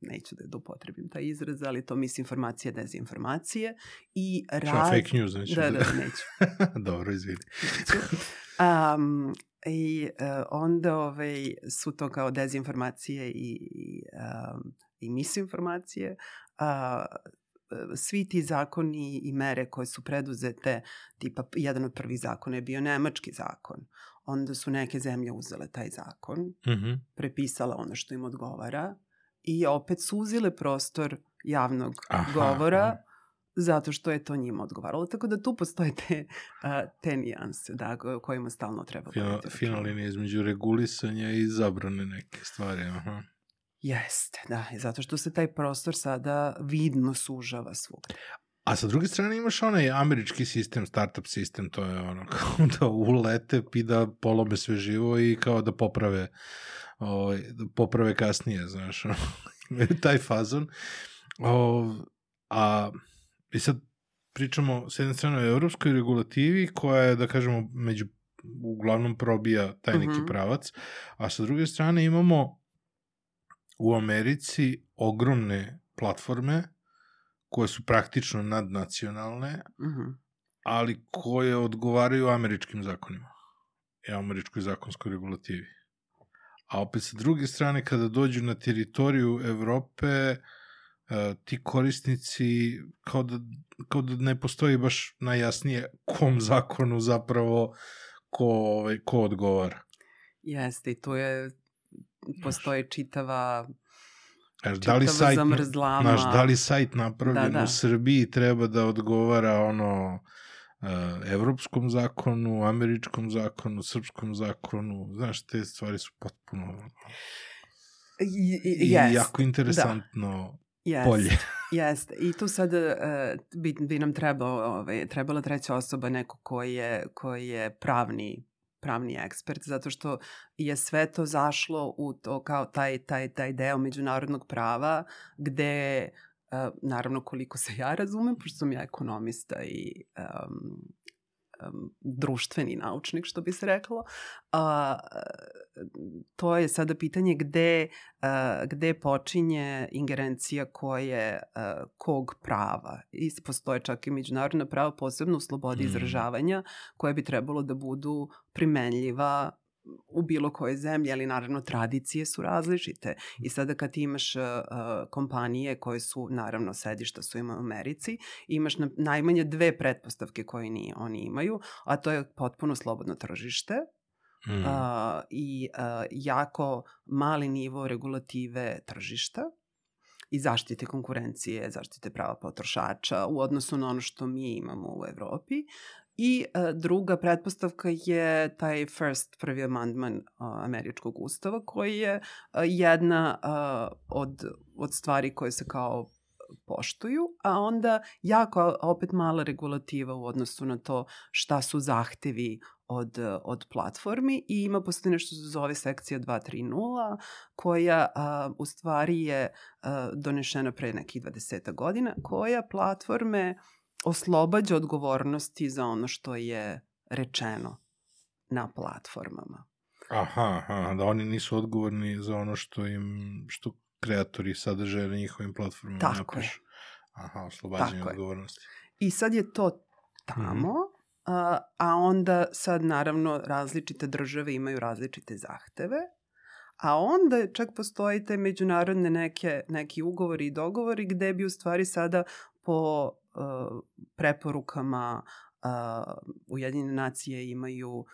neću da, upotrebim taj izraz, ali to misinformacije, dezinformacije i raz... Šta, fake news, neću da... Da, da, neću. Dobro, izvini. Um, I uh, onda ovaj, su to kao dezinformacije i, i, um, i misinformacije. Uh, svi ti zakoni i mere koje su preduzete, tipa jedan od prvih zakona je bio nemački zakon onda su neke zemlje uzele taj zakon, mm -hmm. prepisala ono što im odgovara i opet suzile prostor javnog aha, govora aha. zato što je to njima odgovaralo. Tako da tu postoje te, uh, te nijanse da, kojima stalno treba Fina, Fina linija između regulisanja i zabrane neke stvari. Aha. Jeste, da, zato što se taj prostor sada vidno sužava svugde. A sa druge strane imaš onaj američki sistem, startup sistem, to je ono kao da ulete i da polome sve živo i kao da poprave ovaj, da poprave kasnije, znaš, taj fazon. O, a i sad pričamo s jedne strane o evropskoj regulativi koja je, da kažemo, među uglavnom probija taj neki mhm. -huh. pravac, a sa druge strane imamo u Americi ogromne platforme koje su praktično nadnacionalne, uh mhm. -huh. ali koje odgovaraju američkim zakonima i američkoj zakonskoj regulativi. A opet sa druge strane, kada dođu na teritoriju Evrope, uh, ti korisnici kao da, kao da ne postoji baš najjasnije kom zakonu zapravo ko, ovaj, ko odgovara. Jeste, i tu je, postoji čitava Znaš, da li sajt. Znaš, da li sajt napravljen da, da. u Srbiji treba da odgovara ono uh, evropskom zakonu, američkom zakonu, srpskom zakonu, znaš, te stvari su potpuno I, i, yes. jako interesantno da. polje. Jeste. I tu sad uh, bi, bi nam trebalo, ovaj, trebala treća osoba, neko koji je, koji je pravni pravni ekspert, zato što je sve to zašlo u to kao taj, taj, taj deo međunarodnog prava gde naravno koliko se ja razumem, pošto sam ja ekonomista i um, društveni naučnik, što bi se reklo. A, to je sada pitanje gde, uh, gde počinje ingerencija koje, uh, kog prava. I postoje čak i međunarodna prava, posebno u slobodi mm. izražavanja, koje bi trebalo da budu primenljiva u bilo kojoj zemlji, ali naravno tradicije su različite. I sada kad imaš uh, kompanije koje su, naravno, sedišta su ima u Americi, imaš na, najmanje dve pretpostavke koje ni, oni imaju, a to je potpuno slobodno tržište, mm. uh, i uh, jako mali nivo regulative tržišta i zaštite konkurencije, zaštite prava potrošača u odnosu na ono što mi imamo u Evropi. I uh, druga pretpostavka je taj first prvi amandman američkog ustava koji je uh, jedna uh, od, od stvari koje se kao poštuju, a onda jako opet mala regulativa u odnosu na to šta su zahtevi od, od platformi i ima postoji nešto što se zove sekcija 230 koja a, u stvari je a, donešena pre nekih 20 godina koja platforme oslobađa odgovornosti za ono što je rečeno na platformama. Aha, aha, da oni nisu odgovorni za ono što im, što kreatori sadržaja na njihovim platformama Tako napišu. Je. Aha, oslobađanje Tako odgovornosti. Je. I sad je to tamo, mm -hmm. a, a onda sad naravno različite države imaju različite zahteve, a onda čak postoji te međunarodne neke, neki ugovori i dogovori gde bi u stvari sada po preporukama uh, Ujedinjene nacije imaju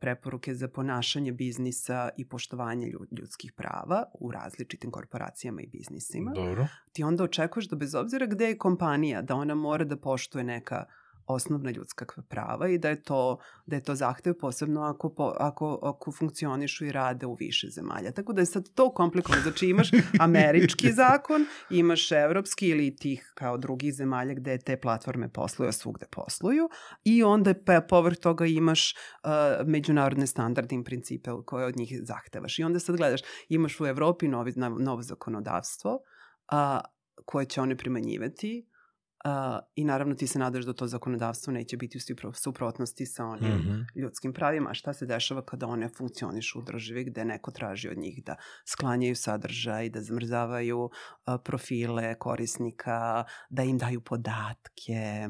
preporuke za ponašanje biznisa i poštovanje ljudskih prava u različitim korporacijama i biznisima. Dobro. Ti onda očekuješ da bez obzira gde je kompanija, da ona mora da poštuje neka osnovna ljudska prava i da je to, da je to zahtev posebno ako, po, ako, ako funkcionišu i rade u više zemalja. Tako da je sad to komplikovano. Znači imaš američki zakon, imaš evropski ili tih kao drugih zemalja gde te platforme posluju, a svugde posluju i onda pa, povrh toga imaš uh, međunarodne standarde i principe koje od njih zahtevaš. I onda sad gledaš, imaš u Evropi novi, novo zakonodavstvo a, koje će one primanjivati, Uh, I naravno ti se nadaš da to zakonodavstvo neće biti u suprotnosti sa onim mm -hmm. ljudskim pravima. A šta se dešava kada one funkcionišu u državi gde neko traži od njih da sklanjaju sadržaj, da zamrzavaju uh, profile korisnika, da im daju podatke.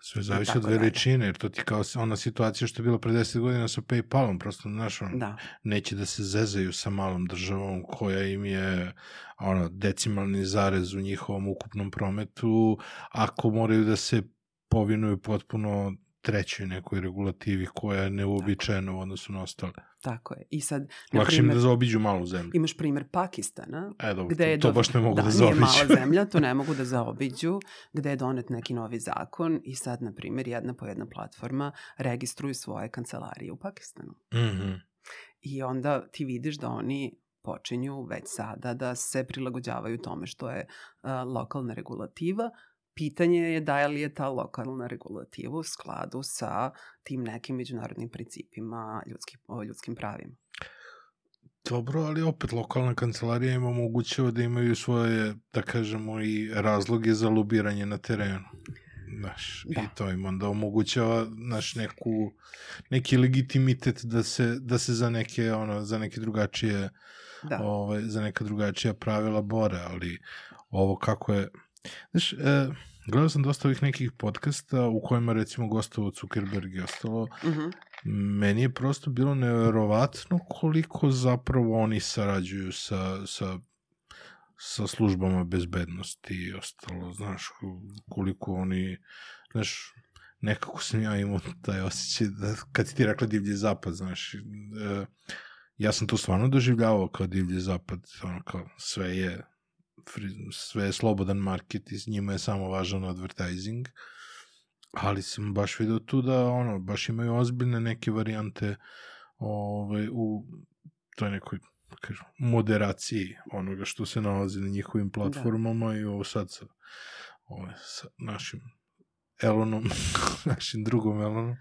Sve zavisi od veličine, jer to ti kao ona situacija što je bila pre 10 godina sa Paypalom, prosto, znaš, on, da. neće da se zezaju sa malom državom koja im je ono, decimalni zarez u njihovom ukupnom prometu, ako moraju da se povinuju potpuno trećoj nekoj regulativi koja je neuobičajena u odnosu na ostale. Tako je. I sad, na Lakše im da zaobiđu malu zemlju. Imaš primer Pakistana. E, dobro, gde je to, to baš ne mogu da, da zaobiđu. Da, mala zemlja, to ne mogu da zaobiđu, gde je donet neki novi zakon i sad, na primer, jedna po jedna platforma registruju svoje kancelarije u Pakistanu. Mm -hmm. I onda ti vidiš da oni počinju već sada da se prilagođavaju tome što je uh, lokalna regulativa, pitanje je da li je ta lokalna regulativa u skladu sa tim nekim međunarodnim principima ljudskih, o ljudskim pravima. Dobro, ali opet lokalna kancelarija ima omogućava da imaju svoje, da kažemo, i razloge za lobiranje na terenu. Znaš, da. i to im onda omogućava naš neku, neki legitimitet da se, da se za neke, ono, za neke drugačije, da. ovaj, za neka drugačija pravila bore, ali ovo kako je, Znaš, e, gledao sam dosta ovih nekih podcasta u kojima recimo gostovo Zuckerberg i ostalo. Mhm. -huh. Meni je prosto bilo neverovatno koliko zapravo oni sarađuju sa, sa sa službama bezbednosti i ostalo, znaš, koliko oni, znaš, nekako sam ja imao taj osjećaj da kad ti rekla divlji zapad, znaš, e, ja sam to stvarno doživljavao kao divlji zapad, ono kao sve je sve je slobodan market i s njima je samo važan advertising, ali sam baš vidio tu da ono, baš imaju ozbiljne neke varijante ovaj, u toj nekoj kažu, moderaciji onoga što se nalazi na njihovim platformama da. i ovo sad sa, ovaj, sa našim Elonom, našim drugom Elonom,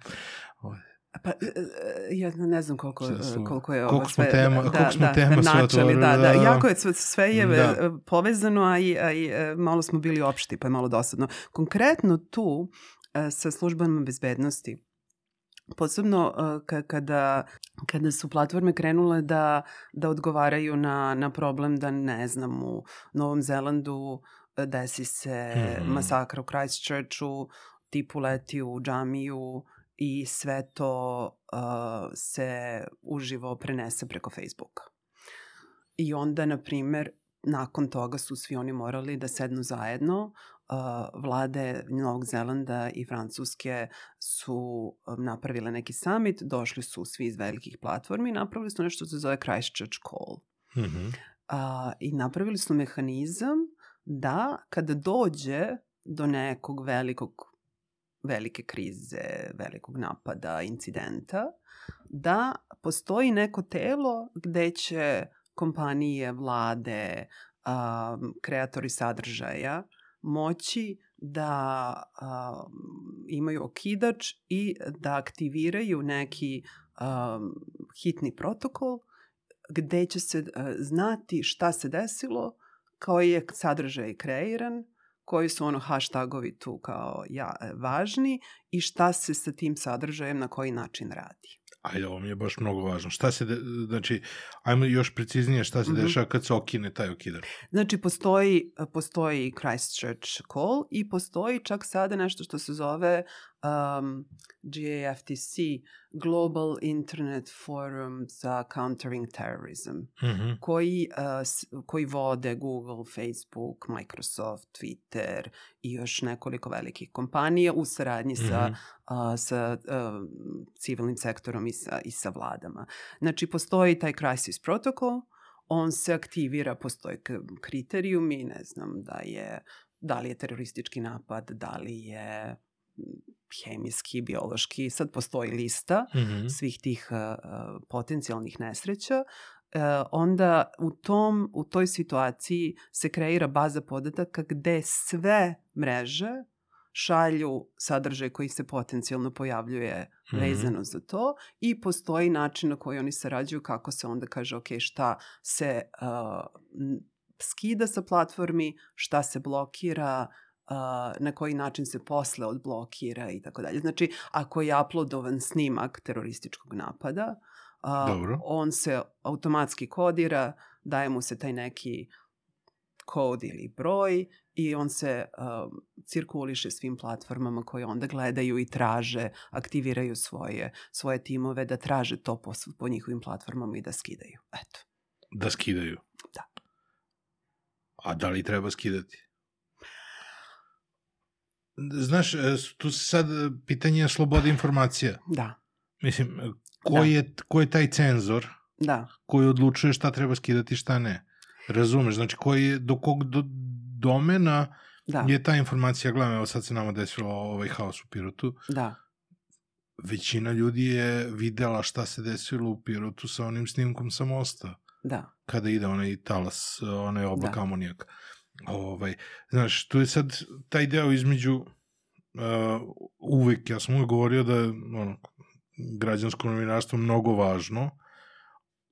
ovaj, Pa, e, e, ja ne znam koliko, koliko je ovo sve... Tema, da, koliko smo da, tema da, načeli, da, da, jako je, sve je da. povezano, a i, a i e, malo smo bili opšti, pa je malo dosadno. Konkretno tu, sa službama bezbednosti, posebno kada, kada su platforme krenule da, da odgovaraju na, na problem da, ne znam, u Novom Zelandu desi se mm masakra u Christchurchu, tipu leti u džamiju, i sve to uh, se uživo prenese preko Facebooka. I onda, na primer, nakon toga su svi oni morali da sednu zajedno. Uh, vlade Novog Zelanda i Francuske su napravile neki summit, došli su svi iz velikih platformi i napravili su nešto što se zove Christchurch Call. Mm -hmm. uh, I napravili su mehanizam da kada dođe do nekog velikog velike krize, velikog napada, incidenta, da postoji neko telo gde će kompanije, vlade, um, kreatori sadržaja moći da um, imaju okidač i da aktiviraju neki um, hitni protokol gde će se uh, znati šta se desilo, koji je sadržaj kreiran, koji su ono hashtagovi tu kao ja, važni i šta se sa tim sadržajem na koji način radi. Ajde, ovo mi je baš mnogo važno. Šta se, de, znači, ajmo još preciznije šta se mm -hmm. dešava kad se okine taj okidar. Znači, postoji, postoji Christchurch call i postoji čak sada nešto što se zove um, GAFTC, Global Internet Forum za Countering Terrorism, mm -hmm. koji, uh, koji vode Google, Facebook, Microsoft, Twitter i još nekoliko velikih kompanija u saradnji mm -hmm. sa, uh, sa uh, civilnim sektorom i sa, i sa vladama. Znači, postoji taj crisis protocol, on se aktivira, postoje kriterijumi, ne znam, da je da li je teroristički napad, da li je hemijski, biološki, sad postoji lista mm -hmm. svih tih uh, potencijalnih nesreća, uh, onda u, tom, u toj situaciji se kreira baza podataka gde sve mreže šalju sadržaj koji se potencijalno pojavljuje mm -hmm. vezano za to i postoji način na koji oni sarađuju kako se onda kaže ok šta se uh, skida sa platformi, šta se blokira, na koji način se posle odblokira i tako dalje. Znači, ako je uploadovan snimak terorističkog napada, Dobro. on se automatski kodira, daje mu se taj neki kod ili broj i on se uh, cirkuliše svim platformama koje onda gledaju i traže, aktiviraju svoje, svoje timove da traže to po, po njihovim platformama i da skidaju. Eto. Da skidaju? Da. A da li treba skidati? Znaš, e, tu se sad e, pitanje slobode informacija. Da. Mislim, e, ko, da. je, ko je taj cenzor da. koji odlučuje šta treba skidati, šta ne? Razumeš? Znači, koji je, do kog do, domena da. je ta informacija, gledam, evo sad se nama desilo ovaj haos u Pirotu. Da. Većina ljudi je videla šta se desilo u Pirotu sa onim snimkom sa mosta. Da. Kada ide onaj talas, onaj oblak da. amonijaka. Ovaj, znaš, tu je sad taj deo između uh, uvek, ja sam uvek govorio da je ono, građansko novinarstvo mnogo važno,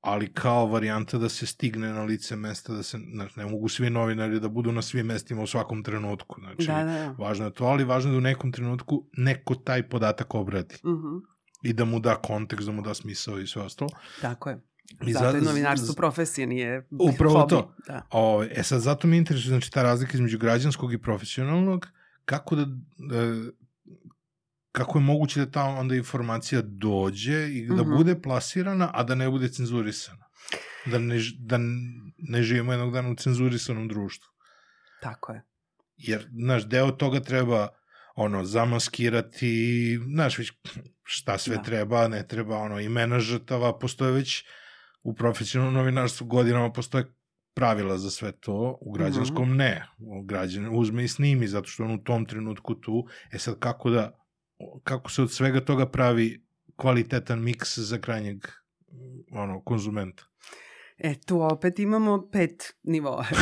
ali kao varijanta da se stigne na lice mesta, da se, znači, ne mogu svi novinari da budu na svim mestima u svakom trenutku, znači, da, da, da. važno je to, ali važno je da u nekom trenutku neko taj podatak obradi. Uh mhm. -huh. I da mu da kontekst, da mu da smisao i sve ostalo. Tako je. I zato je novinarstvo profesija, nije Upravo hobi. to. Da. O, e sad, zato mi interesuje znači, ta razlika između građanskog i profesionalnog, kako da, da kako je moguće da ta onda informacija dođe i da mm -hmm. bude plasirana, a da ne bude cenzurisana. Da ne, da ne živimo jednog dana u cenzurisanom društvu. Tako je. Jer, znaš, deo toga treba ono, zamaskirati, znaš, već šta sve da. treba, ne treba, ono, imena žrtava, postoje već u profesionalnom novinarstvu godinama postoje pravila za sve to, u građanskom mm -hmm. ne. Građan uzme i snimi, zato što on u tom trenutku tu. E sad, kako da, kako se od svega toga pravi kvalitetan miks za krajnjeg ono, konzumenta? E, tu opet imamo pet nivoa.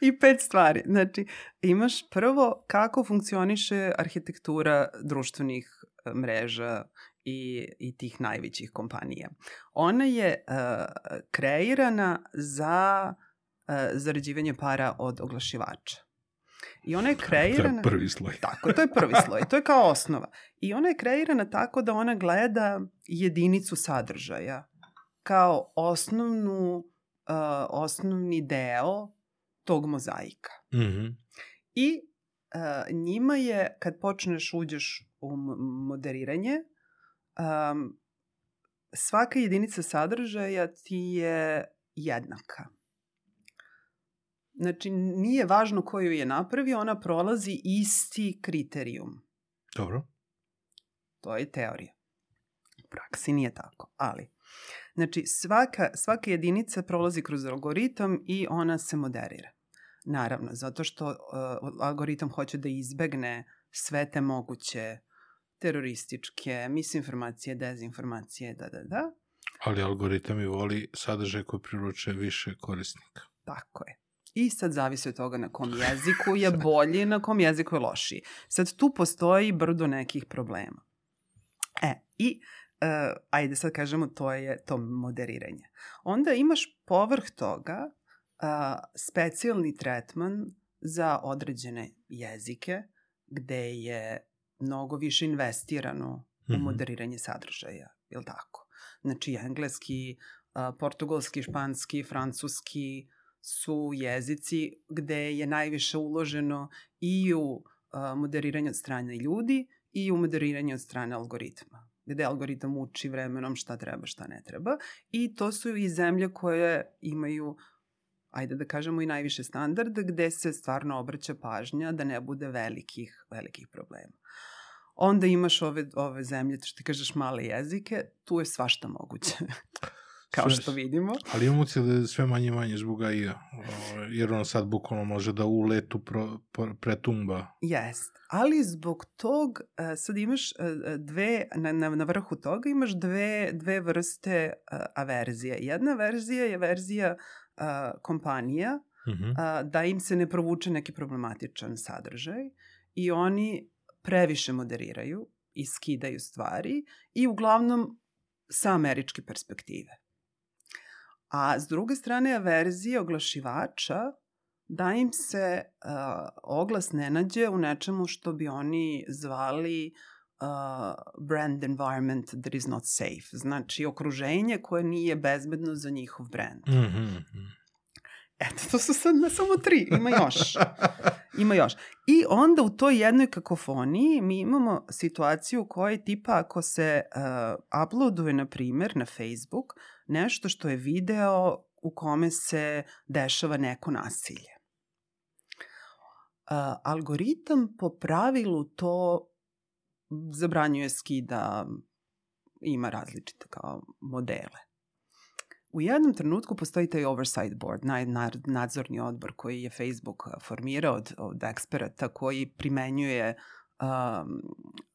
I pet stvari. Znači, imaš prvo kako funkcioniše arhitektura društvenih e, mreža i, i tih najvećih kompanija. Ona je uh, kreirana za uh, zarađivanje para od oglašivača. I ona je kreirana... To je prvi sloj. Tako, to je prvi sloj. To je kao osnova. I ona je kreirana tako da ona gleda jedinicu sadržaja kao osnovnu, uh, osnovni deo tog mozaika. Mm -hmm. I uh, njima je, kad počneš uđeš u moderiranje, um, svaka jedinica sadržaja ti je jednaka. Znači, nije važno koju je napravio, ona prolazi isti kriterijum. Dobro. To je teorija. U praksi nije tako, ali... Znači, svaka, svaka jedinica prolazi kroz algoritam i ona se moderira. Naravno, zato što uh, algoritam hoće da izbegne sve te moguće terorističke, misinformacije, dezinformacije, da, da, da. Ali algoritam i voli sadržaj koji priručuje više korisnika. Tako je. I sad zavisi od toga na kom jeziku je bolji, na kom jeziku je lošiji. Sad tu postoji brdo nekih problema. E, i uh, ajde sad kažemo to je to moderiranje. Onda imaš povrh toga uh, specijalni tretman za određene jezike gde je mnogo više investirano mm -hmm. u mhm. moderiranje sadržaja, je li tako? Znači, engleski, portugalski, španski, francuski su jezici gde je najviše uloženo i u moderiranje od strane ljudi i u moderiranje od strane algoritma gde algoritam uči vremenom šta treba, šta ne treba. I to su i zemlje koje imaju ajde da kažemo i najviše standard, gde se stvarno obraća pažnja da ne bude velikih, velikih problema. Onda imaš ove, ove zemlje, što ti kažeš male jezike, tu je svašta moguće. kao što vidimo. Ali imamo se da je sve manje i manje zbog AI-a, jer on sad bukvalno može da u letu pro, pro, pretumba. Jest, ali zbog tog, e, sad imaš e, dve, na, na, na vrhu toga imaš dve, dve vrste e, averzije. Jedna verzija je verzija kompanija, uh mhm. -huh. da im se ne provuče neki problematičan sadržaj i oni previše moderiraju i skidaju stvari i uglavnom sa američke perspektive. A s druge strane, averzija oglašivača da im se uh, oglas ne nađe u nečemu što bi oni zvali uh, brand environment that is not safe. Znači, okruženje koje nije bezbedno za njihov brand. Mm -hmm. Eto, to su sad na samo tri, ima još. Ima još. I onda u toj jednoj kakofoniji mi imamo situaciju u kojoj tipa ako se uh, uploaduje, na primer, na Facebook, nešto što je video u kome se dešava neko nasilje. Uh, algoritam po pravilu to zabranjuje skida, ima različite kao modele. U jednom trenutku postoji taj oversight board, naj, nadzorni odbor koji je Facebook formirao od, od eksperata koji primenjuje um,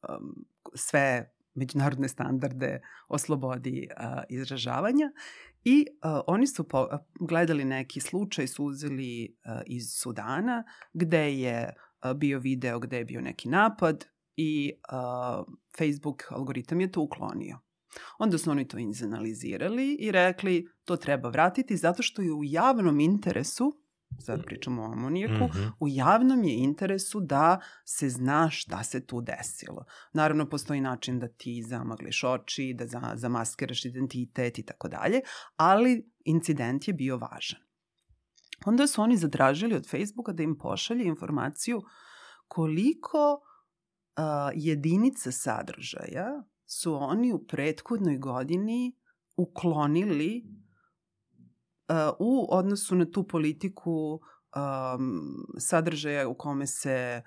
um, sve međunarodne standarde o slobodi uh, izražavanja i uh, oni su po, gledali neki slučaj, su uzeli uh, iz Sudana gde je uh, bio video gde je bio neki napad i uh, Facebook algoritam je to uklonio. Onda su oni to izanalizirali i rekli to treba vratiti zato što je u javnom interesu sad pričamo o amonijaku, mm -hmm. u javnom je interesu da se zna šta se tu desilo. Naravno, postoji način da ti zamagliš oči, da za, zamaskiraš identitet i tako dalje, ali incident je bio važan. Onda su oni zadražili od Facebooka da im pošalje informaciju koliko uh, jedinica sadržaja su oni u prethodnoj godini uklonili u odnosu na tu politiku sadržaja u kome se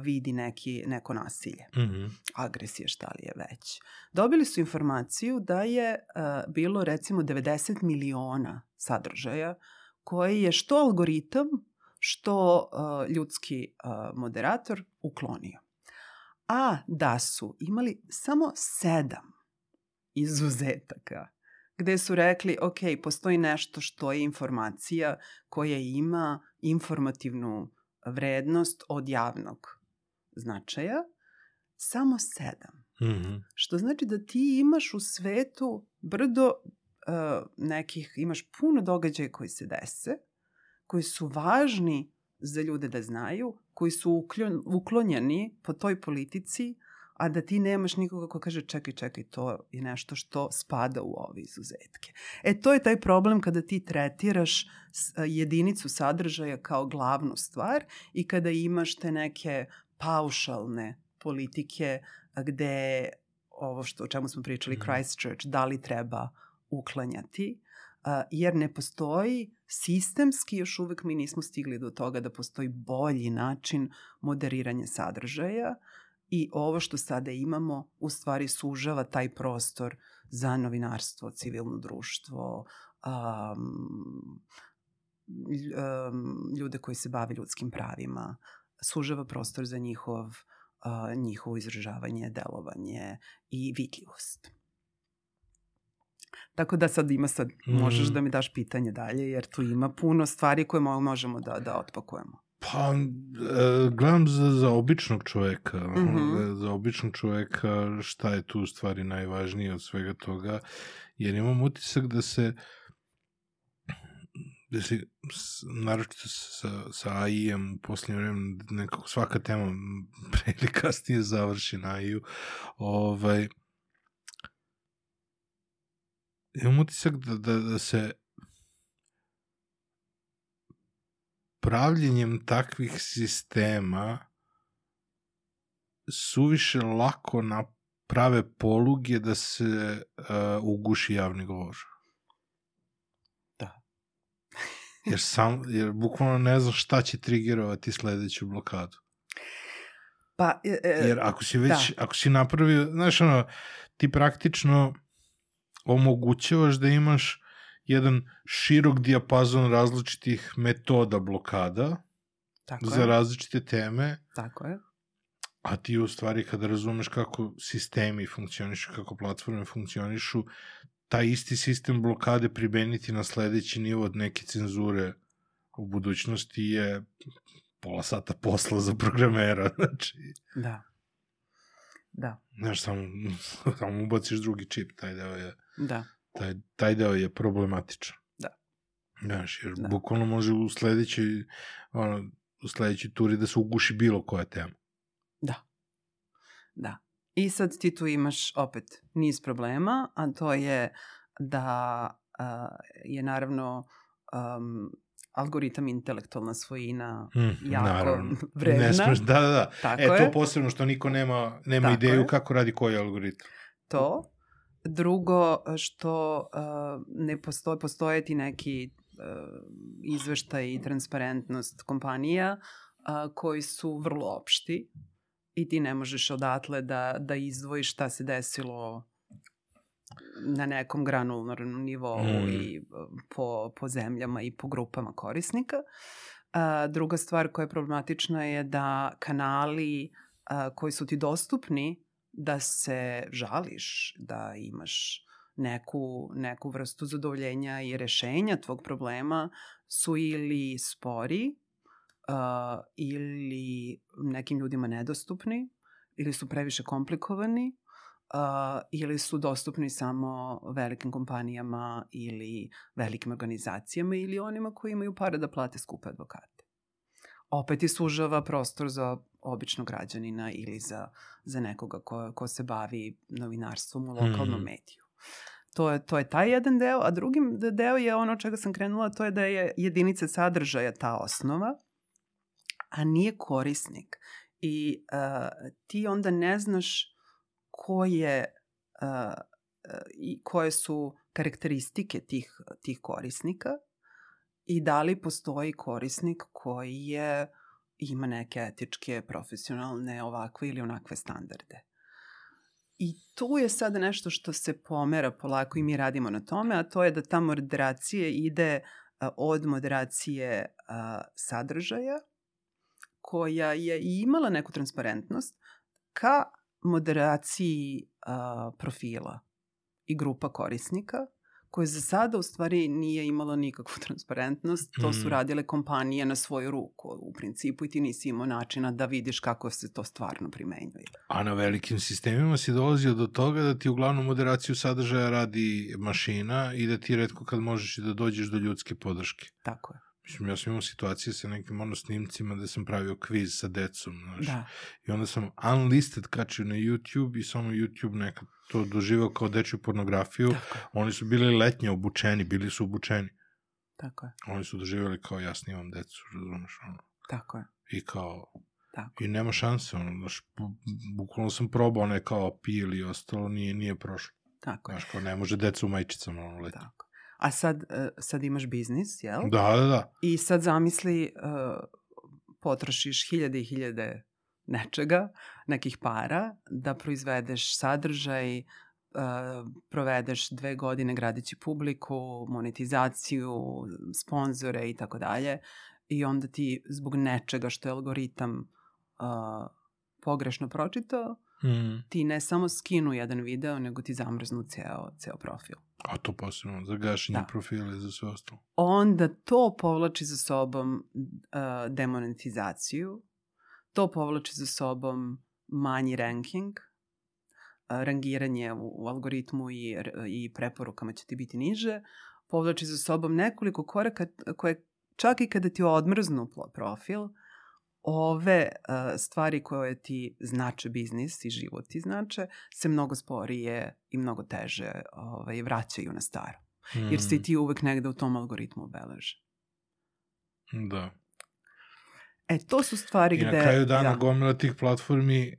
vidi neki, neko nasilje, mm -hmm. agresija šta li je već. Dobili su informaciju da je uh, bilo recimo 90 miliona sadržaja koje je što algoritam, što uh, ljudski uh, moderator uklonio a da su imali samo sedam izuzetaka gde su rekli, ok, postoji nešto što je informacija koja ima informativnu vrednost od javnog značaja, samo sedam. Mm -hmm. Što znači da ti imaš u svetu brdo uh, nekih, imaš puno događaja koji se dese, koji su važni za ljude da znaju, koji su uklonjeni po toj politici, a da ti nemaš nikoga ko kaže čekaj, čekaj, to je nešto što spada u ove izuzetke. E, to je taj problem kada ti tretiraš jedinicu sadržaja kao glavnu stvar i kada imaš te neke paušalne politike gde ovo što, o čemu smo pričali, mm. Christchurch, da li treba uklanjati, jer ne postoji sistemski, još uvek mi nismo stigli do toga da postoji bolji način moderiranja sadržaja i ovo što sada imamo u stvari sužava taj prostor za novinarstvo, civilno društvo, um, ljude koji se bave ljudskim pravima, sužava prostor za njihov, uh, njihovo izražavanje, delovanje i vidljivost. Tako da sad ima sad, možeš mm. da mi daš pitanje dalje, jer tu ima puno stvari koje možemo da, da otpakujemo. Pa, e, gledam za, za običnog čoveka. Mm -hmm. Za običnog čoveka šta je tu u stvari najvažnije od svega toga, jer imam utisak da se da se, naročito sa, sa AI-em u posljednje vreme, nekako svaka tema pre ili kasnije završi na AI-u, ovaj, imam utisak da, da, da se pravljenjem takvih sistema suviše lako naprave poluge da se uh, uguši javni govor. Da. jer, sam, jer bukvalno ne znam šta će trigerovati sledeću blokadu. Pa, e, e, jer ako si već, da. ako si napravio, znaš ono, ti praktično omogućavaš da imaš jedan širok dijapazon različitih metoda blokada Tako za je. različite teme. Tako je. A ti u stvari kada razumeš kako sistemi funkcionišu, kako platforme funkcionišu, taj isti sistem blokade pribeniti na sledeći nivo od neke cenzure u budućnosti je pola sata posla za programera, znači... Da. Da. Znaš, samo, samo ubaciš drugi čip, taj deo je... Da. Taj, taj deo je problematičan. Da. Znaš, jer da. bukvalno može u sledećoj, ono, u sledećoj turi da se uguši bilo koja tema. Da. Da. I sad ti tu imaš opet niz problema, a to je da uh, je naravno um, algoritam intelektualna svojina mm, jako naravno. vredna. Ne smeš, da, da, da. Tako e, to je. posebno što niko nema, nema ideju je. kako radi koji algoritam. To. Drugo, što uh, ne postoje, postoje ti neki uh, izveštaj i transparentnost kompanija uh, koji su vrlo opšti i ti ne možeš odatle da, da izdvojiš šta se desilo na nekom granulnom nivou mm. i po, po zemljama i po grupama korisnika. A, druga stvar koja je problematična je da kanali a, koji su ti dostupni da se žališ, da imaš neku, neku vrstu zadovoljenja i rešenja tvog problema su ili spori uh, ili nekim ljudima nedostupni ili su previše komplikovani uh, ili su dostupni samo velikim kompanijama ili velikim organizacijama ili onima koji imaju pare da plate skupe advokate. Opet i sužava prostor za običnog građanina ili za, za nekoga ko, ko se bavi novinarstvom u lokalnom mm. mediju. To je, to je taj jedan deo, a drugi deo je ono čega sam krenula, to je da je jedinica sadržaja ta osnova, a nije korisnik. I uh, ti onda ne znaš koje uh, i koje su karakteristike tih, tih korisnika i da li postoji korisnik koji je ima neke etičke, profesionalne, ovakve ili onakve standarde. I tu je sad nešto što se pomera polako i mi radimo na tome, a to je da ta moderacija ide od moderacije sadržaja, koja je imala neku transparentnost, ka moderaciji a, profila i grupa korisnika, koje za sada u stvari nije imalo nikakvu transparentnost. To su mm. radile kompanije na svoju ruku u principu i ti nisi imao načina da vidiš kako se to stvarno primenjuje. A na velikim sistemima si dolazio do toga da ti uglavnom moderaciju sadržaja radi mašina i da ti redko kad možeš i da dođeš do ljudske podrške. Tako je. Mislim, ja sam imao situacije sa nekim ono snimcima gde sam pravio kviz sa decom, znaš. Da. I onda sam unlisted kačio na YouTube i samo YouTube nekad to doživao kao dečju pornografiju. Tako. Oni su bili letnje obučeni, bili su obučeni. Tako je. Oni su doživjeli kao ja snimam decu, razumeš, ono. Tako je. I kao, Tako. I nema šanse, ono, znaš, bukvalno sam probao one kao pil i ostalo, nije, nije prošlo. Tako je. Znaš, kao ne može deca u majčicama, ono, leti. Tako. A sad, uh, sad imaš biznis, jel? Da, da, da. I sad zamisli, uh, potrošiš hiljade i hiljade nečega, nekih para, da proizvedeš sadržaj, uh, provedeš dve godine gradići publiku, monetizaciju, sponzore i tako dalje i onda ti zbog nečega što je algoritam uh, pogrešno pročitao, mm. ti ne samo skinu jedan video, nego ti zamrznu ceo, ceo profil. A to posebno, za gašenje da. profila i za sve ostalo. Onda to povlači za sobom uh, demonetizaciju, to povlači za sobom manji ranking, uh, rangiranje u, u algoritmu i, i preporukama će ti biti niže, povlači za sobom nekoliko koraka koje čak i kada ti odmrznu profil, ove uh, stvari koje ti znače biznis i život ti znače, se mnogo sporije i mnogo teže ovaj, vraćaju na staro. Mm. Jer si hmm. ti uvek negde u tom algoritmu obeleže. Da. E, to su stvari I gde... I na kraju dana ja. gomila tih platformi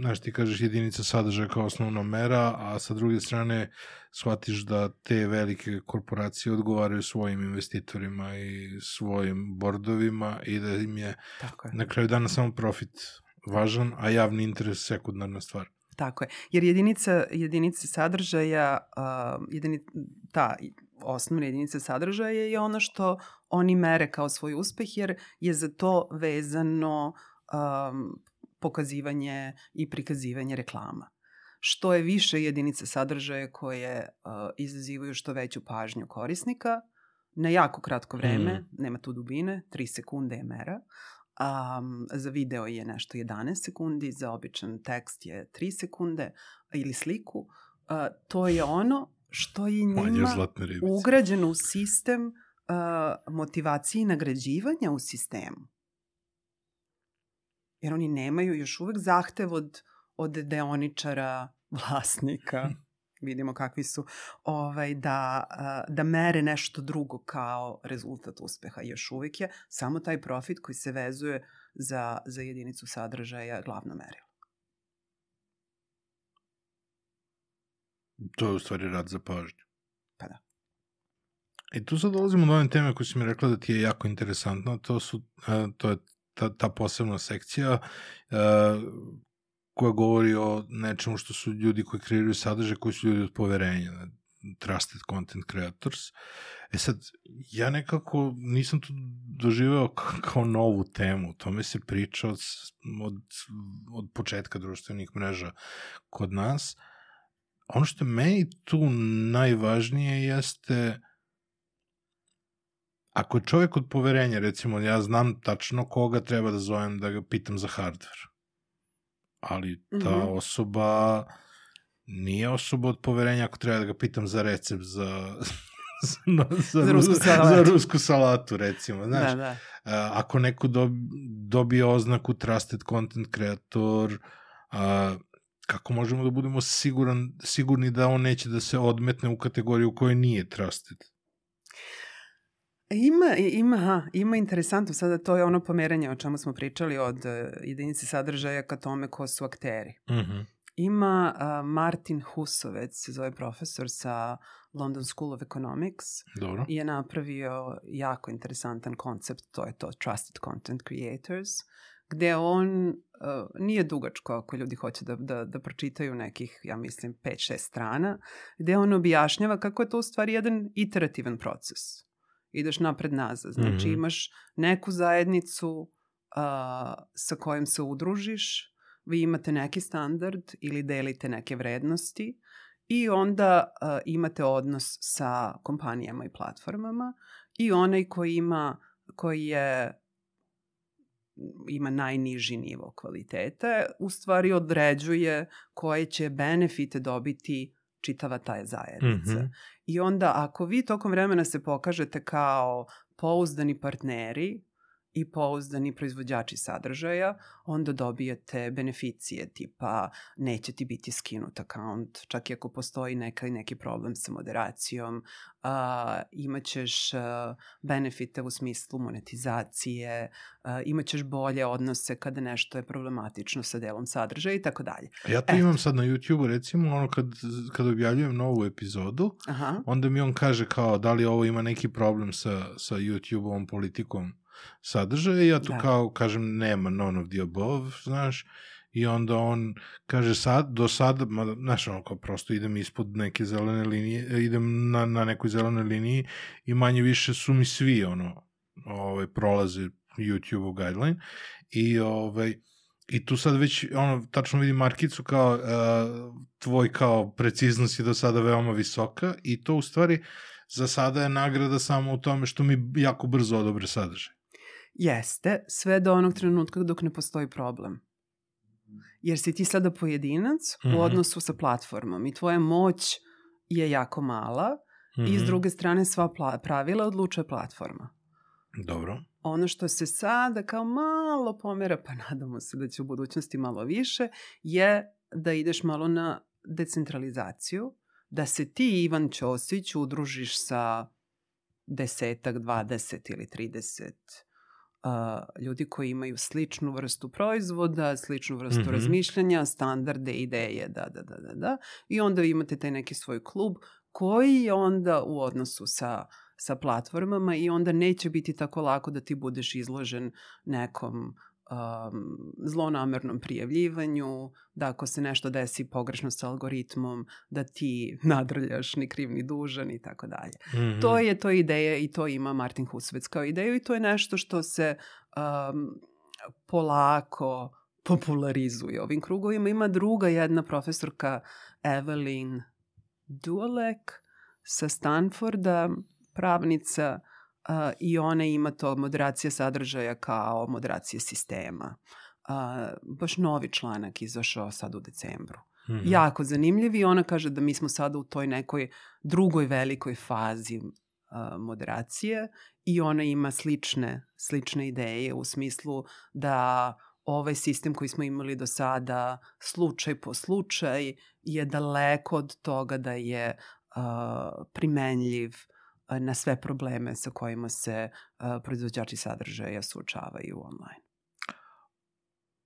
znaš, ti kažeš jedinica sadržaja kao osnovna mera, a sa druge strane shvatiš da te velike korporacije odgovaraju svojim investitorima i svojim bordovima i da im je, Tako je. na kraju dana samo profit važan, a javni interes sekundarna stvar. Tako je. Jer jedinica, jedinica sadržaja, uh, jedini, ta osnovna jedinica sadržaja je ono što oni mere kao svoj uspeh, jer je za to vezano um, pokazivanje i prikazivanje reklama. Što je više jedinica sadržaja koje uh, izazivaju što veću pažnju korisnika, na jako kratko vreme, mm. nema tu dubine, 3 sekunde je mera, Um, za video je nešto 11 sekundi, za običan tekst je 3 sekunde ili sliku. Uh, to je ono što je njima ugrađeno u sistem uh, motivacije i nagrađivanja u sistemu jer oni nemaju još uvek zahtev od, od deoničara, vlasnika, vidimo kakvi su, ovaj, da, da mere nešto drugo kao rezultat uspeha. Još uvek je samo taj profit koji se vezuje za, za jedinicu sadržaja glavno merilo. To je u stvari rad za pažnju. Pa da. I tu sad dolazimo do one teme koju si mi rekla da ti je jako interesantna, to, su, to je ta, ta posebna sekcija uh, koja govori o nečemu što su ljudi koji kreiraju sadržaj, koji su ljudi od poverenja, trusted content creators. E sad, ja nekako nisam to doživeo kao novu temu, tome se priča od, od, od početka društvenih mreža kod nas. Ono što meni tu najvažnije jeste Ako je čovjek od poverenja, recimo, ja znam tačno koga treba da zovem da ga pitam za hardware. Ali ta mm -hmm. osoba nije osoba od poverenja ako treba da ga pitam za recept za, za, za, za, rusku, salatu. za rusku salatu, recimo. Znaš, da, da. ako neko dobije oznaku Trusted Content Creator, a, kako možemo da budemo siguran, sigurni da on neće da se odmetne u kategoriju koja nije Trusted? Ima, ima, ha, ima interesantno, sada to je ono pomeranje o čemu smo pričali od uh, jedinice sadržaja ka tome ko su akteri. Mm -hmm. Ima uh, Martin Husovec, se zove profesor sa London School of Economics Dobro. i je napravio jako interesantan koncept, to je to Trusted Content Creators, gde on uh, nije dugačko ako ljudi hoće da, da, da pročitaju nekih, ja mislim, 5-6 strana, gde on objašnjava kako je to u stvari jedan iterativan proces ideš napred nazad. Znači mm -hmm. imaš neku zajednicu uh, sa kojom se udružiš, vi imate neki standard ili delite neke vrednosti i onda uh, imate odnos sa kompanijama i platformama i onaj koji ima koji je ima najniži nivo kvalitete, u stvari određuje koje će benefite dobiti čitava ta zajednica. Mm -hmm. I onda ako vi tokom vremena se pokažete kao pouzdani partneri i pouzdani proizvođači sadržaja, onda dobijete beneficije tipa neće ti biti skinut akaunt, čak i ako postoji neka, neki problem sa moderacijom, a, imaćeš a, benefite u smislu monetizacije, a, imaćeš bolje odnose kada nešto je problematično sa delom sadržaja i tako dalje. Ja to Eto. imam sad na YouTube-u, recimo, ono kad, kad objavljujem novu epizodu, Aha. onda mi on kaže kao da li ovo ima neki problem sa, sa YouTube-ovom politikom sadržaja i ja tu da. kao kažem nema none of the above, znaš, i onda on kaže sad, do sada, ma, znaš, ono kao prosto idem ispod neke zelene linije, idem na, na nekoj zelenoj liniji i manje više su mi svi, ono, ovaj, prolaze YouTube-u guideline i ovaj, I tu sad već, ono, tačno vidim markicu kao uh, tvoj kao preciznost je do sada veoma visoka i to u stvari za sada je nagrada samo u tome što mi jako brzo odobre sadržaj. Jeste, sve do onog trenutka dok ne postoji problem. Jer si ti sada pojedinac mm -hmm. u mhm. odnosu sa platformom i tvoja moć je jako mala mm -hmm. i s mhm. druge strane sva pravila odlučuje platforma. Dobro. Ono što se sada kao malo pomera, pa nadamo se da će u budućnosti malo više, je da ideš malo na decentralizaciju, da se ti, Ivan Ćosić, udružiš sa desetak, dvadeset ili trideset uh, ljudi koji imaju sličnu vrstu proizvoda, sličnu vrstu mm -hmm. razmišljanja, standarde, ideje, da, da, da, da, da. I onda imate taj neki svoj klub koji je onda u odnosu sa sa platformama i onda neće biti tako lako da ti budeš izložen nekom um, zlonamernom prijavljivanju, da ako se nešto desi pogrešno sa algoritmom, da ti nadrljaš ni kriv ni dužan i tako dalje. To je to ideja i to ima Martin Husvec kao ideju i to je nešto što se um, polako popularizuje ovim krugovima. Ima druga jedna profesorka Evelyn Dualek sa Stanforda, pravnica, uh, i ona ima to moderacija sadržaja kao moderacija sistema. Uh, baš novi članak izašao sad u decembru. Mm -hmm. Jako zanimljiv i ona kaže da mi smo sada u toj nekoj drugoj velikoj fazi moderacije i ona ima slične, slične ideje u smislu da ovaj sistem koji smo imali do sada, slučaj po slučaj, je daleko od toga da je uh, primenljiv na sve probleme sa kojima se proizvođači sadržaja suočavaju online.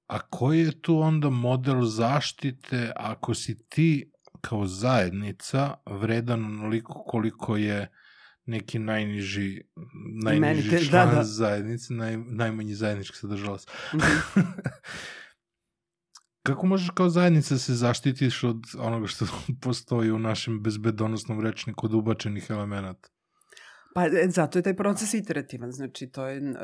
A koji je tu onda model zaštite ako si ti kao zajednica vredan onoliko koliko je neki najniži, najniži Menite, član da, da. zajednice, naj, najmanji zajednički sadržalac. Mm -hmm. Kako možeš kao zajednica se zaštitiš od onoga što postoji u našem bezbedonosnom rečniku od ubačenih elemenata? Pa e, zato je taj proces iterativan, znači to je, uh,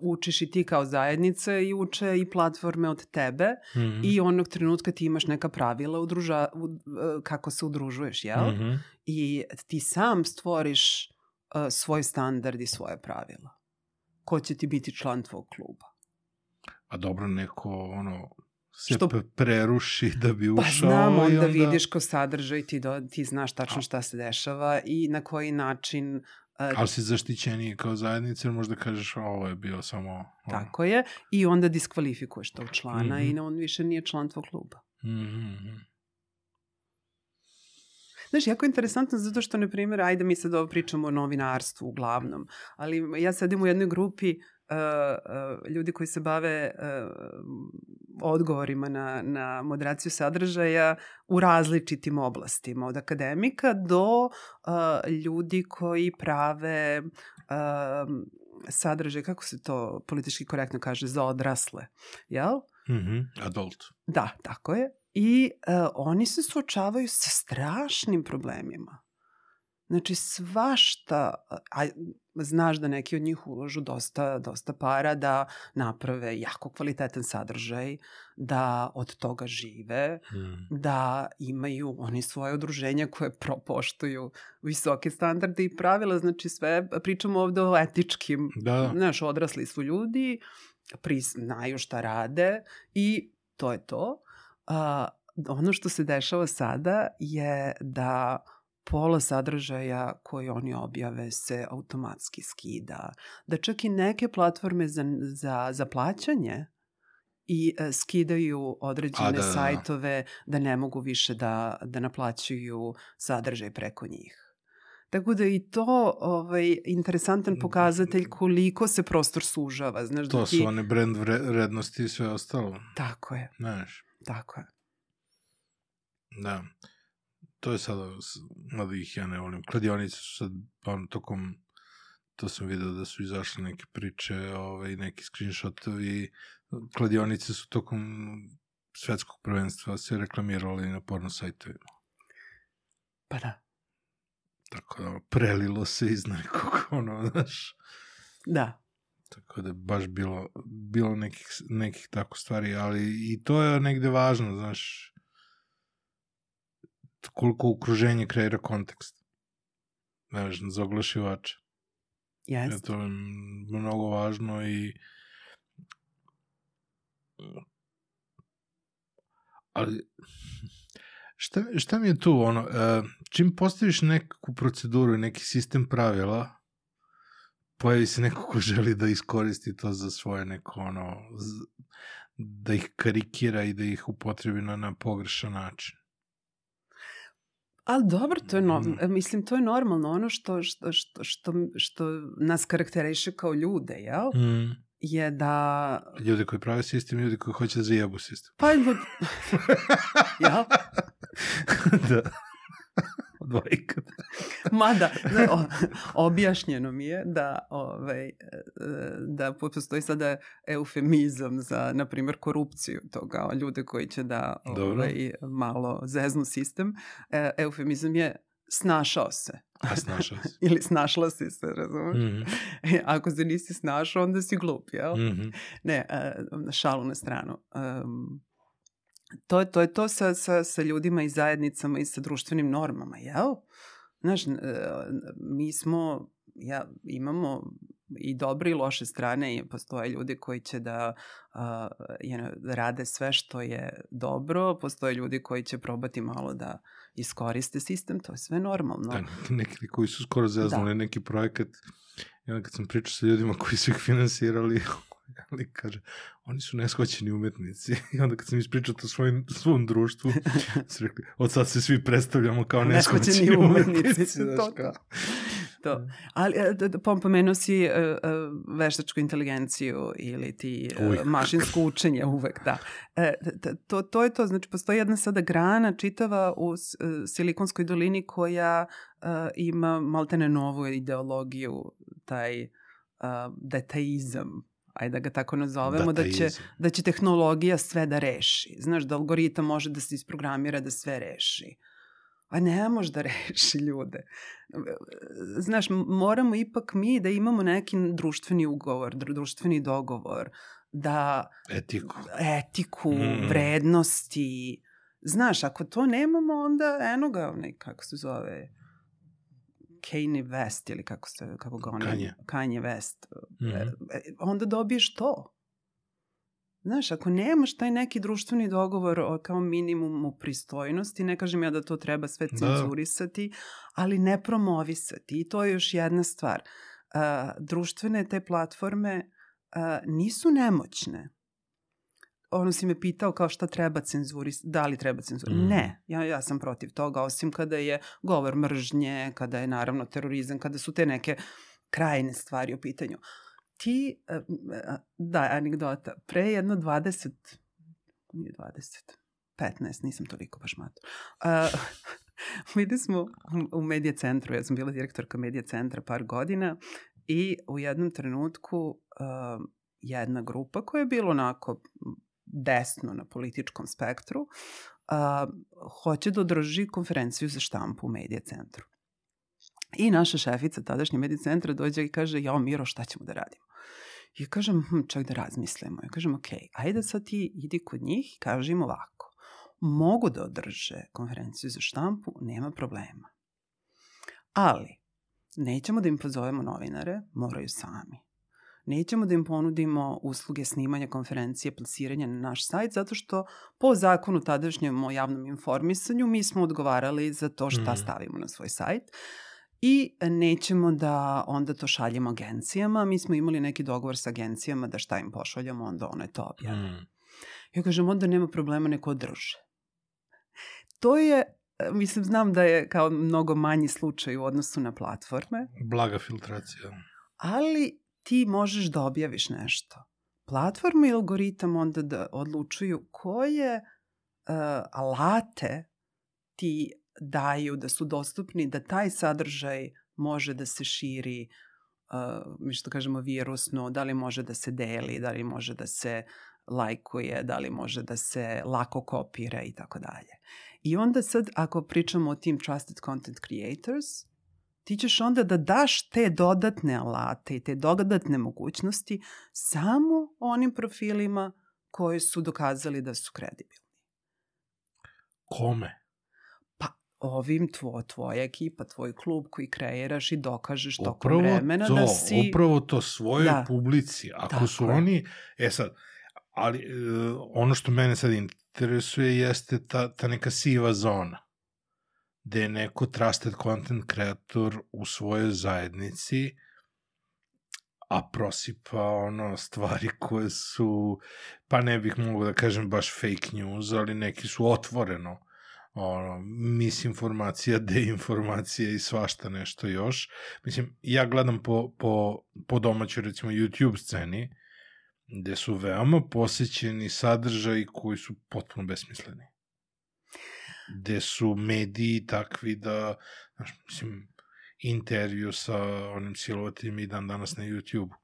učiš i ti kao zajednica i uče i platforme od tebe mm -hmm. i onog trenutka ti imaš neka pravila udruža, uh, kako se udružuješ, jel? Mm -hmm. I ti sam stvoriš uh, svoj standard i svoje pravila. Ko će ti biti član tvog kluba? A dobro, neko ono se što... preruši da bi pa ušao. Pa znam, onda, onda vidiš ko sadržaj, ti, do, ti znaš tačno šta se dešava i na koji način uh, Ali si zaštićeniji kao zajednica ili možda kažeš ovo je bio samo... Ono. Tako je. I onda diskvalifikuješ tog člana mm -hmm. i on više nije član tvog kluba. Mm -hmm. Znaš, jako je interesantno zato što, na primjer, ajde mi sad ovo pričamo o novinarstvu uglavnom, ali ja sedim u jednoj grupi ljudi koji se bave uh, odgovorima na, na moderaciju sadržaja u različitim oblastima, od akademika do ljudi koji prave sadržaj, kako se to politički korektno kaže, za odrasle, jel? Mm -hmm, adult. Da, tako je. I uh, oni se suočavaju sa strašnim problemima. Znači svašta, a znaš da neki od njih uložu dosta, dosta para da naprave jako kvalitetan sadržaj, da od toga žive, mm. da imaju oni svoje udruženja koje propoštuju visoke standarde i pravila, znači sve, pričamo ovde o etičkim, da. znaš, odrasli su ljudi, priznaju šta rade i to je to. A, ono što se dešava sada je da pola sadržaja koji oni objave se automatski skida, da čak i neke platforme za, za, za plaćanje i e, skidaju određene A, da, da, da. sajtove da ne mogu više da, da naplaćuju sadržaj preko njih. Tako da i to ovaj, interesantan pokazatelj koliko se prostor sužava. Znaš, to da ti... su one brand vrednosti i sve ostalo. Tako je. Znaš. Tako je. Da. To je sada, mada ih ja ne volim. Kladionice su sad, on, tokom, to sam video da su izašle neke priče, ovaj, neki screenshotovi, kladionice su tokom svetskog prvenstva se reklamirale na porno sajtovima. Pa da. Tako da, prelilo se iz nekog, ono, znaš. Da. Tako da baš bilo, bilo nekih, nekih tako stvari, ali i to je negde važno, znaš, koliko okruženje kreira kontekst. Znaš, za oglašivača. Jeste. To je mnogo važno i ali šta, šta mi je tu ono, uh, čim postaviš neku proceduru i neki sistem pravila, pojavi se neko ko želi da iskoristi to za svoje neko ono, da ih karikira i da ih upotrebi na, na pogrešan način. Ali dobro, to je no, mm. mislim, to je normalno. Ono što, što, što, što, što nas karakteriše kao ljude, jel? Mm. Je da... Ljudi koji prave sistem, ljudi koji hoće da zajebu sistem. Pa, jel? da. Dvojka. Mada, o, objašnjeno mi je da, ovaj, e, da postoji sada eufemizam za, na primjer, korupciju toga, ljude koji će da ovaj, malo zeznu sistem. E, eufemizam je snašao se. A snašao se. Ili snašla si se, razumeš? Mm -hmm. Ako se nisi snašao, onda si glup, jel? Mm -hmm. Ne, uh, šalu na stranu. Um, to, to je to sa, sa, sa ljudima i zajednicama i sa društvenim normama, jel? Znaš, e, mi smo, ja, imamo i dobre i loše strane i postoje ljudi koji će da uh, you know, da rade sve što je dobro, postoje ljudi koji će probati malo da iskoriste sistem, to je sve normalno. Da, neki koji su skoro zeznuli da. neki projekat, onda kad sam pričao sa ljudima koji su ih finansirali, ali kaže, oni su neshvaćeni umetnici. I onda kad sam ispričao to svojim, svom društvu, su rekli, od sad se svi predstavljamo kao neshvaćeni umetnici. umetnici to, kao. to. Ali e, pomenuo si uh, uh, veštačku inteligenciju ili ti uh, mašinsko učenje uvek, da. E, to, to je to, znači postoji jedna sada grana čitava u uh, Silikonskoj dolini koja uh, ima maltene novu ideologiju, taj uh, detaizam, ajde da ga tako nazovemo, da, da će, da će tehnologija sve da reši. Znaš, da algoritam može da se isprogramira da sve reši. A ne može da reši ljude. Znaš, moramo ipak mi da imamo neki društveni ugovor, društveni dogovor, da... Etiku. Etiku, mm. vrednosti. Znaš, ako to nemamo, onda eno ga, onaj, kako se zove, Kanye West ili kako, se, kako ga oni... Kanye. Kanye West. Mm -hmm. onda dobiješ to. Znaš, ako nemaš taj neki društveni dogovor o, kao minimumu pristojnosti, ne kažem ja da to treba sve da. cenzurisati, da. ali ne promovisati. I to je još jedna stvar. Uh, društvene te platforme uh, nisu nemoćne ono si me pitao kao šta treba cenzuri, da li treba cenzuri. Mm. Ne, ja, ja sam protiv toga, osim kada je govor mržnje, kada je naravno terorizam, kada su te neke krajne stvari u pitanju. Ti, e, e, da, anegdota, pre jedno 20, nije 20, 15, nisam toliko baš mator. Uh, bili smo u medija centru, ja sam bila direktorka medija centra par godina i u jednom trenutku uh, jedna grupa koja je bila onako desno na političkom spektru, a, hoće da održi konferenciju za štampu u medija centru. I naša šefica tadašnje medija centra dođe i kaže, jao Miro, šta ćemo da radimo? I kažem, hm, čak da razmislimo. I kažem, ok, ajde sad ti idi kod njih i kaži im ovako. Mogu da održe konferenciju za štampu, nema problema. Ali, nećemo da im pozovemo novinare, moraju sami. Nećemo da im ponudimo usluge snimanja konferencije, plasiranja na naš sajt, zato što po zakonu tadašnjem o javnom informisanju mi smo odgovarali za to šta mm. stavimo na svoj sajt. I nećemo da onda to šaljemo agencijama. Mi smo imali neki dogovor sa agencijama da šta im pošaljamo, onda one to objave. Mm. Ja kažem, onda nema problema, neko održe. To je mislim, znam da je kao mnogo manji slučaj u odnosu na platforme. Blaga filtracija. Ali ti možeš da objaviš nešto. Platforma i algoritam onda da odlučuju koje uh, alate ti daju da su dostupni, da taj sadržaj može da se širi, uh, mi što kažemo virusno, da li može da se deli, da li može da se lajkuje, da li može da se lako kopira i tako dalje. I onda sad, ako pričamo o tim trusted content creators, ti ćeš onda da daš te dodatne alate i te dodatne mogućnosti samo onim profilima koji su dokazali da su kredibilni. Kome? Pa ovim tvo, tvoja ekipa, tvoj klub koji kreiraš i dokažeš upravo tokom vremena to, da si... Upravo to svojoj da. publici. Ako Tako su je. oni... E sad, ali e, ono što mene sad interesuje jeste ta, ta neka siva zona gde je neko trusted content creator u svojoj zajednici a prosipa ono stvari koje su pa ne bih mogao da kažem baš fake news, ali neki su otvoreno ono, misinformacija, deinformacija i svašta nešto još. Mislim, ja gledam po, po, po domaćoj, recimo, YouTube sceni, gde su veoma posećeni sadržaji koji su potpuno besmisleni. Gde su mediji takvi da, znaš, mislim, intervju sa onim silovatim i dan danas na YouTube.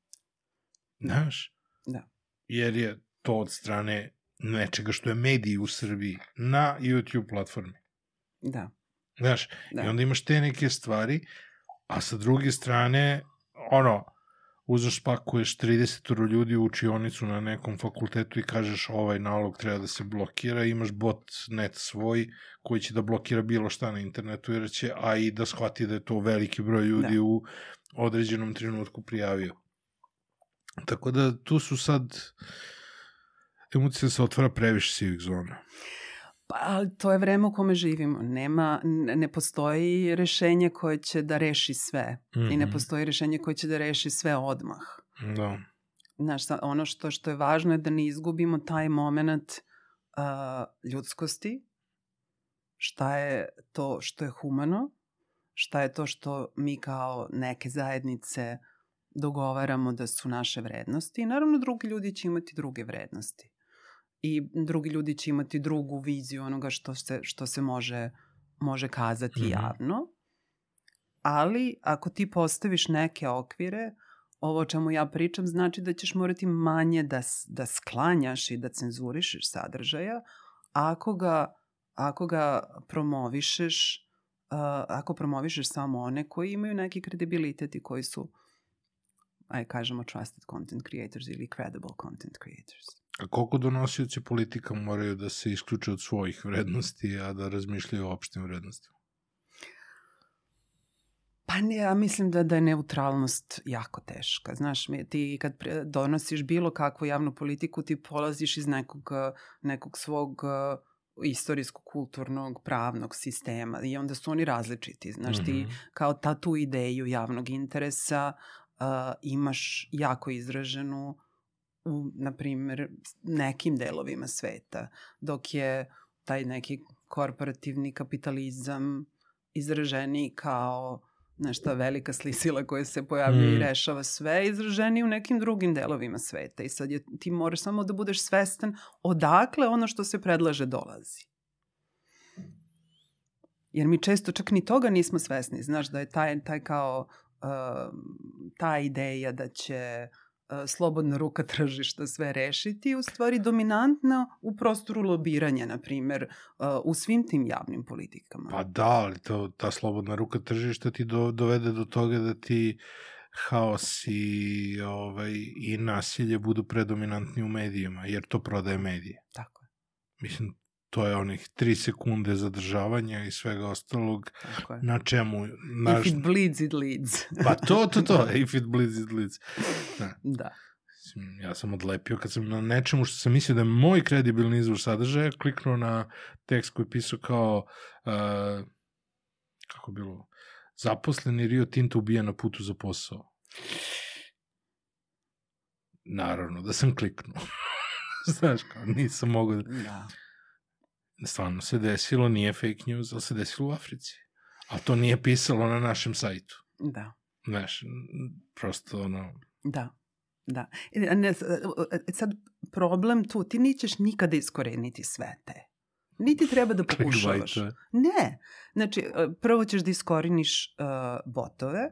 Znaš? Da. Jer je to od strane nečega što je mediji u Srbiji na YouTube platformi. Da. Znaš, da. i onda imaš te neke stvari, a sa druge strane, ono, uzeš pakuješ 30 ljudi u učionicu na nekom fakultetu i kažeš ovaj nalog treba da se blokira, imaš bot net svoj koji će da blokira bilo šta na internetu jer će, a i da shvati da je to veliki broj ljudi da. u određenom trenutku prijavio. Tako da tu su sad emocija se otvara previše sivih zona. Pa, to je vreme u kome živimo. Nema, ne postoji rešenje koje će da reši sve. Mm -hmm. I ne mhm. postoji rešenje koje će da reši sve odmah. Da. Znaš, ono što, što je važno je da ne izgubimo taj moment uh, ljudskosti, šta je to što je humano, šta je to što mi kao neke zajednice dogovaramo da su naše vrednosti i naravno drugi ljudi će imati druge vrednosti i drugi ljudi će imati drugu viziju onoga što se, što se može, može kazati mm -hmm. javno. Ali ako ti postaviš neke okvire, ovo o čemu ja pričam znači da ćeš morati manje da, da sklanjaš i da cenzurišeš sadržaja ako ga, ako ga promovišeš uh, ako promovišeš samo one koji imaju neki kredibilitet i koji su aj kažemo trusted content creators ili credible content creators. A koliko donosioci politika moraju da se isključe od svojih vrednosti, a da razmišljaju o opštim vrednostima? Pa ne, ja mislim da, da je neutralnost jako teška. Znaš, ti kad donosiš bilo kakvu javnu politiku, ti polaziš iz nekog, nekog svog istorijskog, kulturnog, pravnog sistema i onda su oni različiti. Znaš, mm -hmm. ti mhm. kao ta tu ideju javnog interesa uh, imaš jako izraženu u, na primjer, nekim delovima sveta, dok je taj neki korporativni kapitalizam izraženi kao nešto velika slisila koja se pojavlja mm. i rešava sve, izraženi u nekim drugim delovima sveta. I sad je, ti moraš samo da budeš svestan odakle ono što se predlaže dolazi. Jer mi često čak ni toga nismo svesni. Znaš da je taj, taj kao uh, ta ideja da će uh, slobodna ruka tržišta sve rešiti, u stvari dominantna u prostoru lobiranja, na primer, u svim tim javnim politikama. Pa da, ali to, ta slobodna ruka tržišta ti do, dovede do toga da ti haos i, ovaj, i nasilje budu predominantni u medijima, jer to prodaje medije. Tako je. Mislim, to je onih tri sekunde zadržavanja i svega ostalog, na čemu... Naš... If it bleeds, it leads. pa to, to, to, if it bleeds, it leads. Da. da. Ja sam odlepio kad sam na nečemu što sam mislio da je moj kredibilni izvor sadržaja, kliknuo na tekst koji je pisao kao uh, kako bilo, zaposleni Rio Tinto ubija na putu za posao. Naravno, da sam kliknuo. Znaš, kao, nisam mogao da... da. Stvarno se desilo, nije fake news, ali se desilo u Africi. A to nije pisalo na našem sajtu. Da. Znaš, prosto ono... Da. Da. E, ne, e, sad, problem tu, ti nećeš nikada iskoreniti sve te. Niti treba da pokušavaš. Ne. Znači, e, prvo ćeš da iskoriniš uh, botove,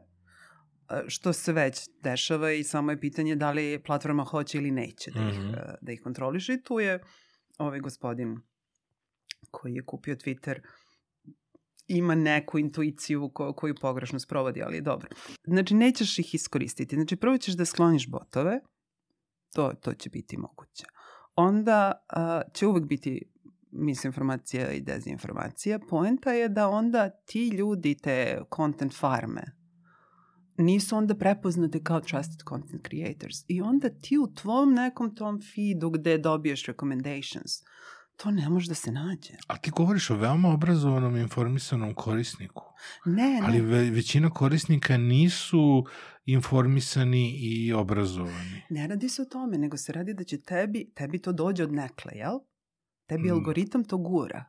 što se već dešava i samo je pitanje da li platforma hoće ili neće da ih, mm -hmm. da ih kontroliše. I tu je ovaj gospodin koji je kupio Twitter ima neku intuiciju ko, koju pogrešno sprovodi, ali je dobro. Znači, nećeš ih iskoristiti. Znači, prvo ćeš da skloniš botove, to, to će biti moguće. Onda uh, će uvek biti misinformacija i dezinformacija. Poenta je da onda ti ljudi, te content farme, nisu onda prepoznate kao trusted content creators. I onda ti u tvom nekom tom feedu gde dobiješ recommendations, to ne može da se nađe. A ti govoriš o veoma obrazovanom informisanom korisniku. Ne, ne. Ali ve, većina korisnika nisu informisani i obrazovani. Ne radi se o tome, nego se radi da će tebi, tebi to dođe od nekle, jel? Tebi mm. algoritam to gura.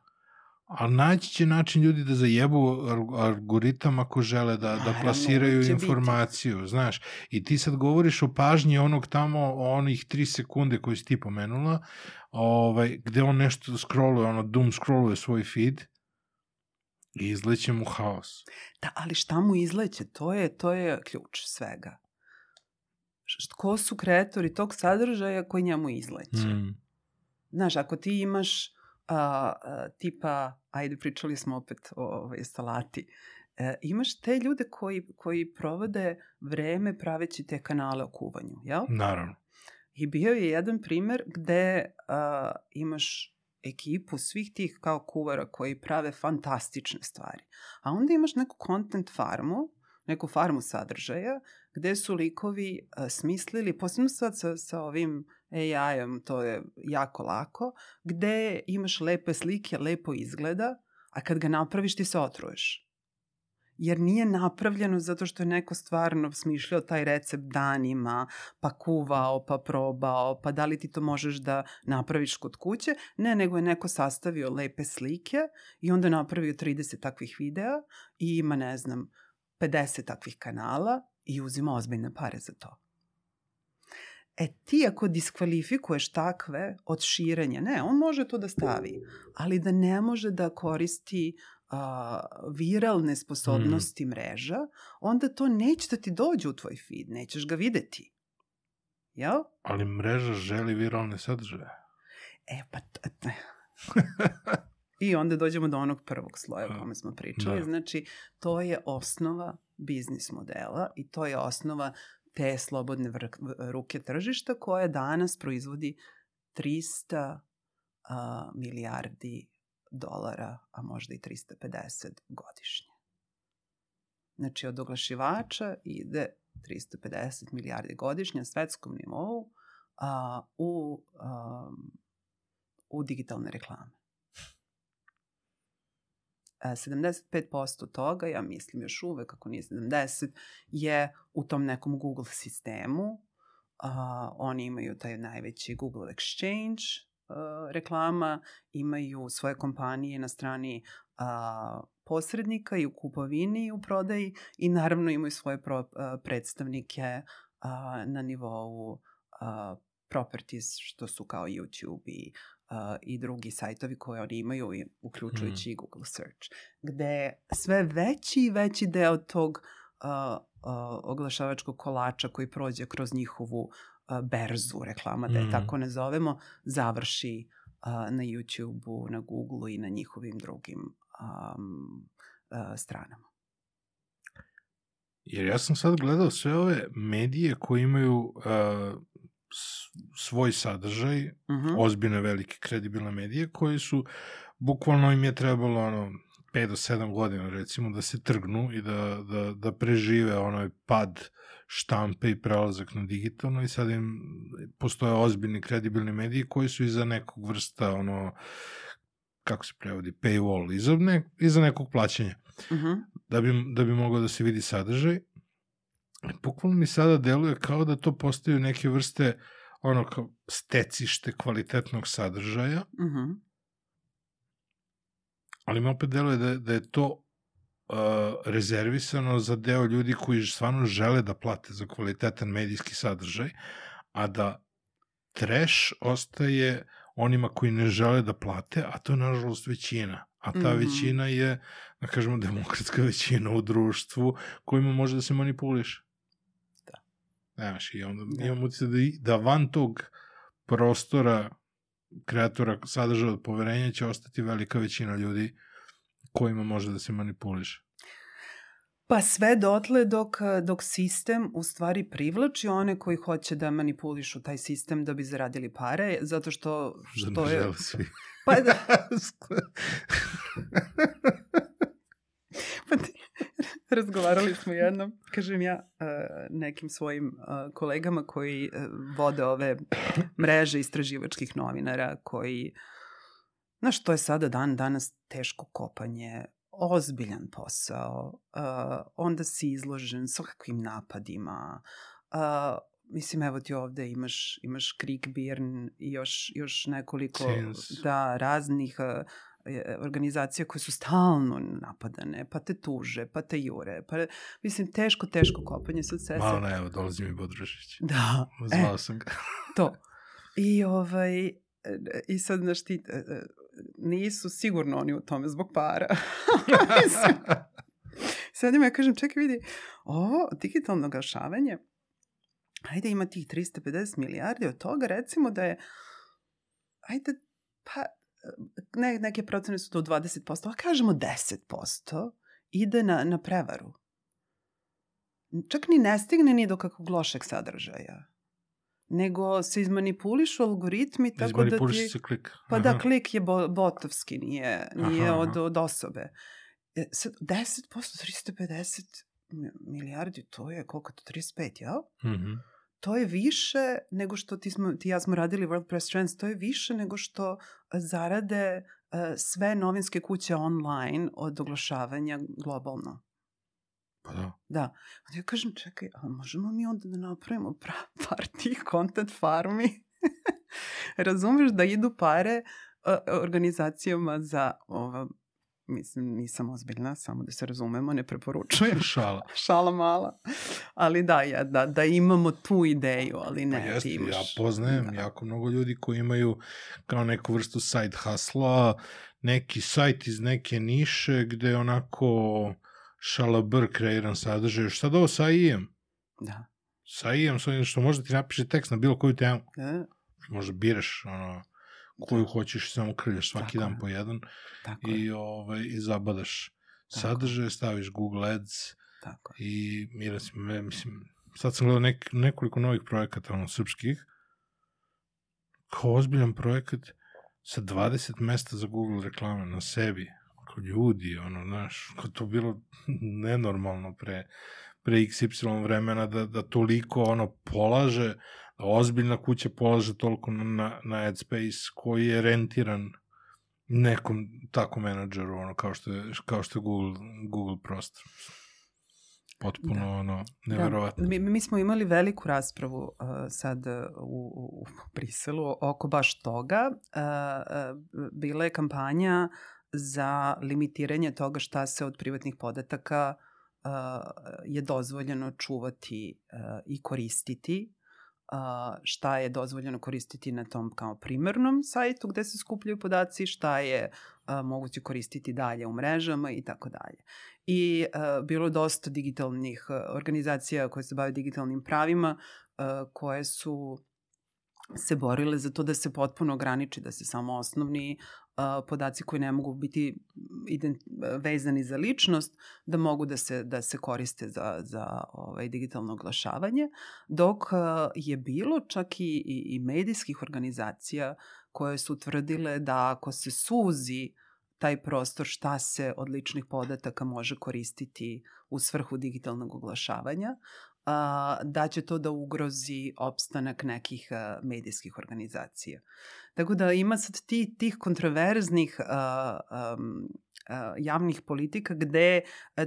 Ali naći će način ljudi da zajebu algoritam ako žele da, da plasiraju informaciju, biti. znaš. I ti sad govoriš o pažnji onog tamo, onih tri sekunde koje si ti pomenula, ovaj, gde on nešto scrolluje, ono doom scrolluje svoj feed i izleće mu haos. Da, ali šta mu izleće? To je, to je ključ svega. Ko su kreatori tog sadržaja koji njemu izleće? Mm. Znaš, ako ti imaš a, a, tipa, ajde pričali smo opet o ovaj, salati, e, imaš te ljude koji, koji provode vreme praveći te kanale o kuvanju, jel? Naravno. I bio je jedan primer gde a, imaš ekipu svih tih kao kuvara koji prave fantastične stvari. A onda imaš neku content farmu, neku farmu sadržaja, gde su likovi a, smislili, posebno sad sa, sa ovim AI-om, to je jako lako, gde imaš lepe slike, lepo izgleda, a kad ga napraviš ti se otruješ. Jer nije napravljeno zato što je neko stvarno smišljao taj recept danima, pa kuvao, pa probao, pa da li ti to možeš da napraviš kod kuće. Ne, nego je neko sastavio lepe slike i onda napravio 30 takvih videa i ima, ne znam, 50 takvih kanala i uzima ozbiljne pare za to. E ti ako diskvalifikuješ takve od širenja, ne, on može to da stavi, ali da ne može da koristi a, viralne sposobnosti mm. mreža, onda to neće da ti dođe u tvoj feed, nećeš ga videti. Jel? Ali mreža želi viralne sadržaje. E, pa... I onda dođemo do onog prvog sloja o kome smo pričali. Da. Znači, to je osnova biznis modela i to je osnova te slobodne ruke tržišta koje danas proizvodi 300 a, milijardi dolara, a možda i 350 godišnje. Znači, od oglašivača ide 350 milijardi godišnje na svetskom nivou a, u, a, u digitalne reklame. 75% e, toga, ja mislim još uvek, ako nije 70, je u tom nekom Google sistemu. Uh, oni imaju taj najveći Google Exchange uh, reklama, imaju svoje kompanije na strani uh, posrednika i u kupovini i u prodaji i naravno imaju svoje pro, uh, predstavnike uh, na nivou uh, properties, što su kao YouTube i uh, i drugi sajtovi koje oni imaju, uključujući mm. i Google Search, gde sve veći i veći deo tog uh, uh, oglašavačkog kolača koji prođe kroz njihovu uh, berzu reklama, da je mm. tako ne zovemo, završi uh, na YouTube-u, na Google-u i na njihovim drugim um, uh, stranama. Jer ja sam sad gledao sve ove medije koje imaju uh, svoj sadržaj, uh mhm. -huh. ozbiljne, velike, kredibilne medije, koji su, bukvalno im je trebalo, ono, 5 do 7 godina, recimo, da se trgnu i da, da, da prežive onaj pad štampe i prelazak na digitalno i sad im postoje ozbiljni, kredibilni mediji koji su iza nekog vrsta, ono, kako se prevodi, paywall, iza, ne, iza nekog plaćanja. Uh mhm. -huh. da, bi, da bi mogao da se vidi sadržaj. Bukvalno mi sada deluje kao da to postaju neke vrste ono kao stecište kvalitetnog sadržaja. Uh mhm. -huh. Ali mi opet deluje da, da je to uh, rezervisano za deo ljudi koji stvarno žele da plate za kvalitetan medijski sadržaj, a da trash ostaje onima koji ne žele da plate, a to je nažalost većina. A ta mm -hmm. većina je, da kažemo, demokratska većina u društvu kojima može da se manipuliše. Znaš, i onda da. imamo da, da van tog prostora kreatora sadržaja od poverenja će ostati velika većina ljudi kojima može da se manipuliše. Pa sve dotle dok, dok sistem u stvari privlači one koji hoće da manipulišu taj sistem da bi zaradili pare, zato što... što da ne je... svi. Pa da. pa ti, razgovarali smo jednom, kažem ja, nekim svojim kolegama koji vode ove mreže istraživačkih novinara, koji Znaš, to je sada dan danas teško kopanje, ozbiljan posao, onda si izložen svakakvim napadima, mislim, evo ti ovde imaš, imaš Kriegbirn i još, još nekoliko da, raznih uh, organizacija koje su stalno napadane, pa te tuže, pa te jure, pa, mislim, teško, teško kopanje sad se... Malo ne, evo, dolazi mi Bodrušić. Da. Zvao e, sam ga. to. I ovaj, i sad, znaš ti, e, e, nisu sigurno oni u tome zbog para. sad ima ja kažem, čekaj vidi, ovo digitalno oglašavanje, ajde ima tih 350 milijardi od toga, recimo da je, ajde, pa, ne, neke procene su to 20%, a kažemo 10%, ide na, na prevaru. Čak ni ne stigne ni do kakvog lošeg sadržaja nego se izmanipulišu algoritmi tako da ti... se klik. Pa da, klik je bo, botovski, nije, nije aha, od, od osobe. E, sad, 10%, 350 milijardi, to je koliko to, 35, jel? Mhm. Mm to je više nego što ti, smo, ti ja smo radili WordPress Trends, to je više nego što zarade uh, sve novinske kuće online od oglašavanja globalno. Pa da. Da. Onda ja kažem, čekaj, a možemo mi onda da napravimo par tih content farmi? Razumeš da idu pare uh, organizacijama za ova, mislim, nisam ozbiljna, samo da se razumemo, ne preporučujem. Šala. Šala mala. Ali da, ja, da, da imamo tu ideju, ali ne, pa jeste, ti imaš. Ja poznajem da. jako mnogo ljudi koji imaju kao neku vrstu side hustle neki sajt iz neke niše gde onako šalabr kreiran sadržaj. Šta da ovo sa AI-em? Da. Sa AI-em, sa što možda ti napiše tekst na bilo koju temu. Da. Možda biraš ono, koju da. hoćeš samo krljaš svaki Tako dan je. po jedan Tako i, ovaj, i zabadaš Tako. sadržaje, staviš Google Ads Tako. i mira si, mislim, sad sam gledao nek, nekoliko novih projekata ono, srpskih, kao ozbiljan projekat sa 20 mesta za Google reklame na sebi kao ljudi, ono, znaš, kao to bilo nenormalno pre, pre XY vremena da, da toliko ono polaže, ozbiljna kuća polaže toliko na, na ad space koji je rentiran nekom tako menadžeru, ono, kao što je, kao što je Google, Google prostor. Potpuno, da. ono, neverovatno. Da. Mi, mi smo imali veliku raspravu uh, sad u, u Briselu oko baš toga. Uh, uh, bila je kampanja uh, za limitiranje toga šta se od privatnih podataka uh, je dozvoljeno čuvati uh, i koristiti, uh, šta je dozvoljeno koristiti na tom kao primarnom sajtu gde se skupljaju podaci, šta je uh, moguće koristiti dalje u mrežama i tako dalje. I bilo je dosta digitalnih organizacija koje se bave digitalnim pravima koje su se borile za to da se potpuno ograniči, da se samo osnovni podaci koji ne mogu biti ident, vezani za ličnost, da mogu da se, da se koriste za, za ovaj, digitalno oglašavanje, dok je bilo čak i, i, i medijskih organizacija koje su tvrdile da ako se suzi taj prostor šta se od ličnih podataka može koristiti u svrhu digitalnog oglašavanja, da će to da ugrozi opstanak nekih medijskih organizacija. Tako da ima sad ti, tih kontroverznih javnih politika gde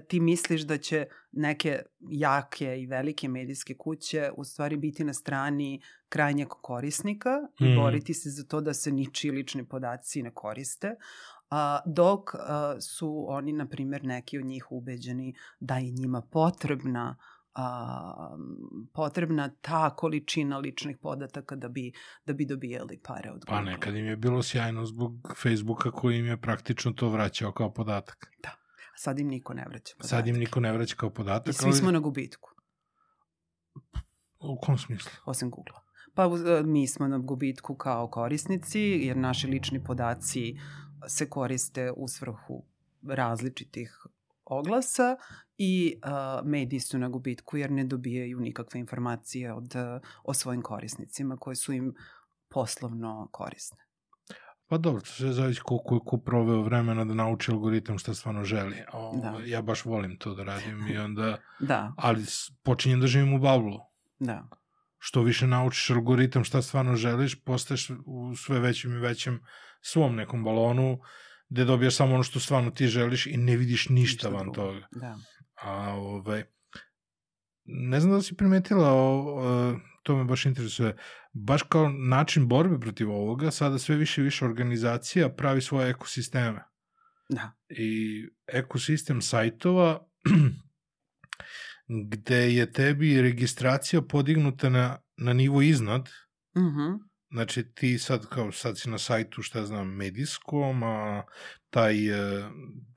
ti misliš da će neke jake i velike medijske kuće u stvari biti na strani krajnjeg korisnika i mm. boriti se za to da se ničiji lični podaci ne koriste, a, dok a, su oni, na primjer, neki od njih ubeđeni da je njima potrebna a, potrebna ta količina ličnih podataka da bi, da bi dobijali pare od Google. Pa nekad im je bilo sjajno zbog Facebooka koji im je praktično to vraćao kao podatak. Da. A sad im niko ne vraća podatak. Sad im niko ne vraća kao podatak. I svi ali... smo na gubitku. U kom smislu? Osim Google-a. Pa e, mi smo na gubitku kao korisnici, jer naši lični podaci se koriste u svrhu različitih oglasa i uh, mediji su na gubitku jer ne dobijaju nikakve informacije od, uh, o svojim korisnicima koje su im poslovno korisne. Pa dobro, to se zavisi koliko je ko proveo vremena da nauči algoritam šta stvarno želi. O, da. Ja baš volim to da radim i onda... da. Ali počinjem da živim u bablu. Da. Što više naučiš algoritam šta stvarno želiš, postaješ u sve većem i većem svom nekom balonu gde dobijaš samo ono što stvarno ti želiš i ne vidiš ništa, ništa van drugo. toga. Da. A, ovaj, ne znam da si primetila, o, o, to me baš interesuje, baš kao način borbe protiv ovoga, sada sve više i više organizacija pravi svoje ekosisteme. Da. I ekosistem sajtova gde je tebi registracija podignuta na, na nivo iznad. Uh -huh Znači ti sad kao sad si na sajtu šta znam medijskom, a taj e,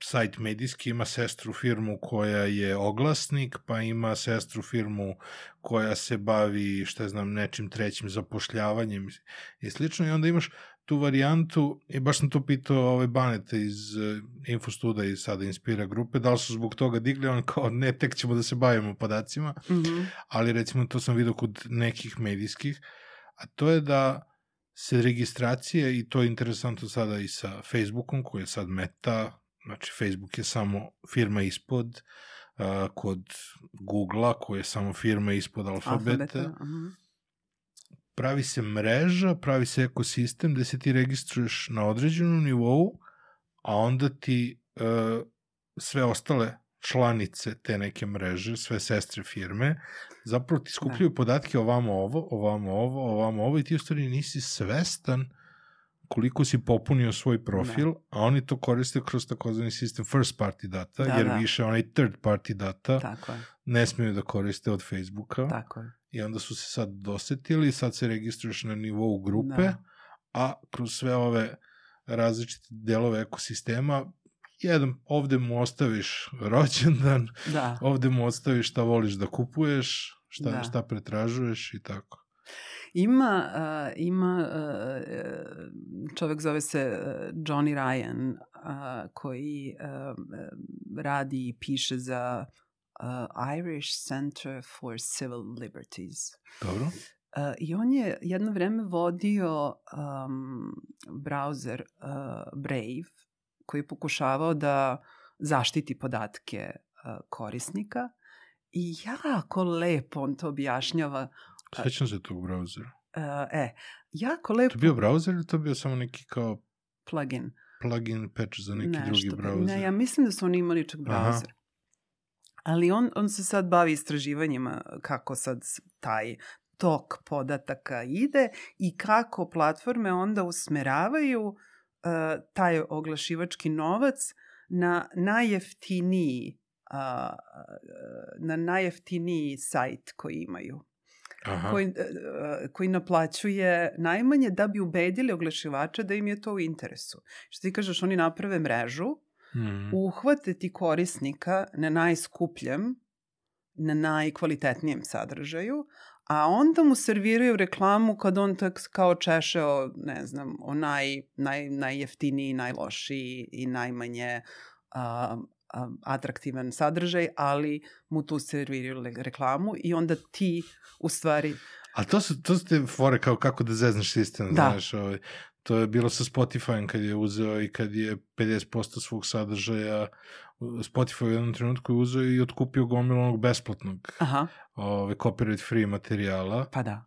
sajt medijski ima sestru firmu koja je oglasnik, pa ima sestru firmu koja se bavi šta znam nečim trećim zapošljavanjem i slično i onda imaš tu varijantu i baš sam to pitao ove Banete iz uh, Infostuda i sada Inspira grupe, da li su zbog toga digli, on kao ne, tek ćemo da se bavimo podacima, mm -hmm. ali recimo to sam vidio kod nekih medijskih, a to je da se registracije, i to je interesantno sada i sa Facebookom, koji je sad meta, znači Facebook je samo firma ispod, uh, kod Google-a, koji je samo firma ispod alfabeta, alfabeta uh -huh. pravi se mreža, pravi se ekosistem gde se ti registruješ na određenom nivou, a onda ti uh, sve ostale članice te neke mreže, sve sestre firme, zapravo ti skupljaju da. podatke ovamo ovo, ovamo ovo, ovamo ovo i ti u stvari nisi svestan koliko si popunio svoj profil, da. a oni to koriste kroz takozvani sistem first party data, da, jer da. više onaj third party data Tako je. ne smiju da koriste od Facebooka. Tako je. I onda su se sad dosetili, sad se registruješ na nivou grupe, da. a kroz sve ove različite delove ekosistema jedan, ovde mu ostaviš rođendan, da. ovde mu ostaviš šta voliš da kupuješ, šta, da. šta pretražuješ i tako. Ima, uh, ima uh, čovek zove se Johnny Ryan uh, koji uh, radi i piše za uh, Irish Center for Civil Liberties. Dobro. Uh, I on je jedno vreme vodio um, browser uh, Brave koji je pokušavao da zaštiti podatke korisnika i jako lepo on to objašnjava. Sećam se tog brauzera. E, jako lepo... To je bio brauzer ili to bio samo neki kao... Plugin. Plugin patch za neki Nešto, drugi brauzer? Ne, ja mislim da su oni imali čak brauzer. Aha. Ali on, on se sad bavi istraživanjima kako sad taj tok podataka ide i kako platforme onda usmeravaju uh, taj oglašivački novac na najjeftiniji na najjeftiniji sajt koji imaju. Aha. Koji, uh, koji naplaćuje najmanje da bi ubedili oglašivača da im je to u interesu. Što ti kažeš, oni naprave mrežu, mm. uhvate ti korisnika na najskupljem, na najkvalitetnijem sadržaju, a onda mu serviraju reklamu kad on tak kao češeo, ne znam, o naj, naj, najjeftiniji, najlošiji i najmanje uh, atraktivan sadržaj, ali mu tu serviraju reklamu i onda ti u stvari... A to su, to su te fore kao kako da zeznaš sistem, da. znaš, ovaj, to je bilo sa Spotify kad je uzeo i kad je 50% svog sadržaja Spotify u jednom trenutku je uzeo i otkupio gomilu onog besplatnog Aha. ove, copyright free materijala. Pa da.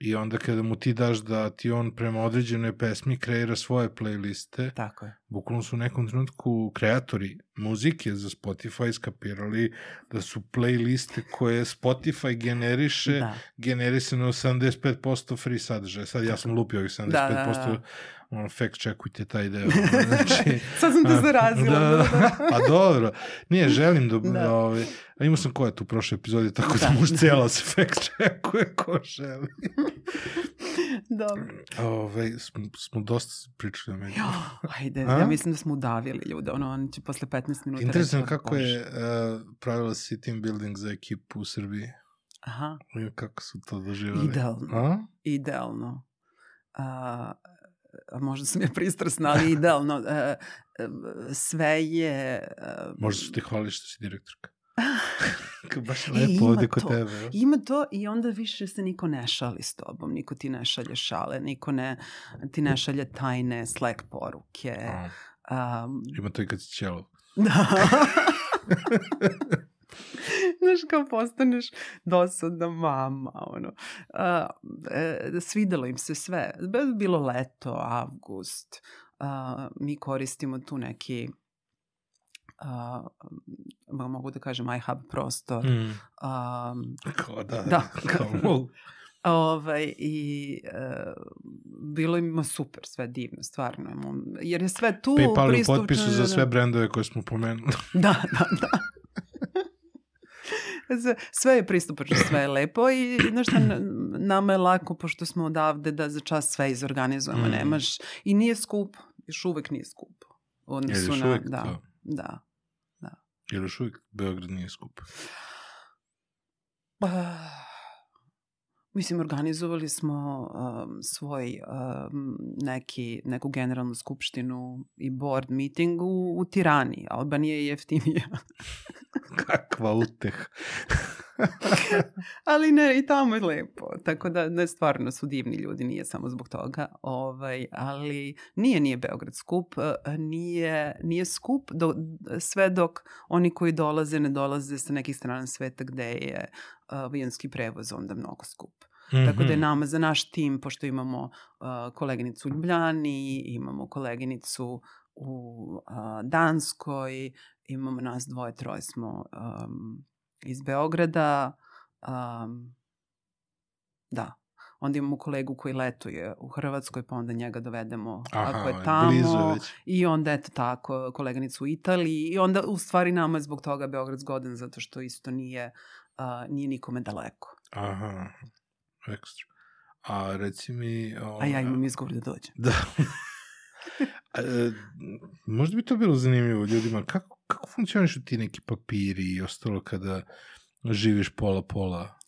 I onda kada mu ti daš da ti on prema određenoj pesmi kreira svoje playliste, Tako je. bukvalno su u nekom trenutku kreatori muzike za Spotify skapirali da su playliste koje Spotify generiše, da. generisane 85% free sadržaja. Sad ja sam lupio ovih 75%, da, da, da ono, fact checkujte taj deo. Znači, Sad sam te zarazila. Da, da, da. Pa dobro. Nije, želim da... da. Ove, ovaj, a imao sam ko je tu prošle epizode, tako da, da može cijela se fact checkuje ko želi. dobro. Ove, ovaj, smo, smo dosta pričali o meni. Jo, ajde, a? ja mislim da smo udavili ljude. Ono, oni će posle 15 minuta Interesantno kako je uh, pravila si team building za ekipu u Srbiji. Aha. Kako su to doživali? Idealno. A? Idealno. Uh, možda sam ja pristrasna, ali idealno, e, e, sve je... E, možda su ti hvali što si direktorka. baš lepo ovde kod tebe. Ima to i onda više se niko ne šali s tobom, niko ti ne šalje šale, niko ne, ti ne šalje tajne Slack poruke. Um, Ima to i kad si ćelo. Da. Znaš, kao postaneš dosadna mama, ono. Uh, e, svidelo im se sve. Bilo leto, avgust. Uh, mi koristimo tu neki uh, mogu da kažem iHub prostor. Mm. Um, kao da, da. Kao, Ovaj, I uh, bilo ima super, sve divno, stvarno. Jer je sve tu... Paypal u potpisu za sve brendove koje smo pomenuli. da, da, da sve je pristupačno, sve je lepo i nešto nama je lako, pošto smo odavde, da za čas sve izorganizujemo. Mm. Nemaš, I nije skup, još uvek nije skup. Odnosu na, uvek, da, to? da, da. Jer još uvek Beograd nije skup? Uh, Mislim, organizovali smo um, svoj um, neki, neku generalnu skupštinu i board meeting u, u Tirani. Albanija je jeftinija. Kakva uteh. ali ne, i tamo je lepo. Tako da, ne, stvarno su divni ljudi, nije samo zbog toga. Ovaj, ali nije, nije Beograd skup. E, nije, nije skup do, sve dok oni koji dolaze ne dolaze sa nekih strana sveta gde je avijanski prevoz onda mnogo skup. Mm -hmm. Tako da je mhm. nama za naš tim, pošto imamo uh, koleginicu u Ljubljani, imamo koleginicu u uh, Danskoj, imamo nas dvoje, troje smo um, iz Beograda. Um, da, onda imamo kolegu koji letuje u Hrvatskoj, pa onda njega dovedemo Aha, ako je tamo. I onda eto tako, koleganicu u Italiji. I onda u stvari nama je zbog toga Beograd zgodan, zato što isto nije, uh, nije nikome daleko. Aha, ekstra. A reci mi... O, A ja imam izgovor da dođem. Da. E, možda bi to bilo zanimljivo ljudima. Kako, kako funkcionišu ti neki papiri i ostalo kada živiš pola-pola?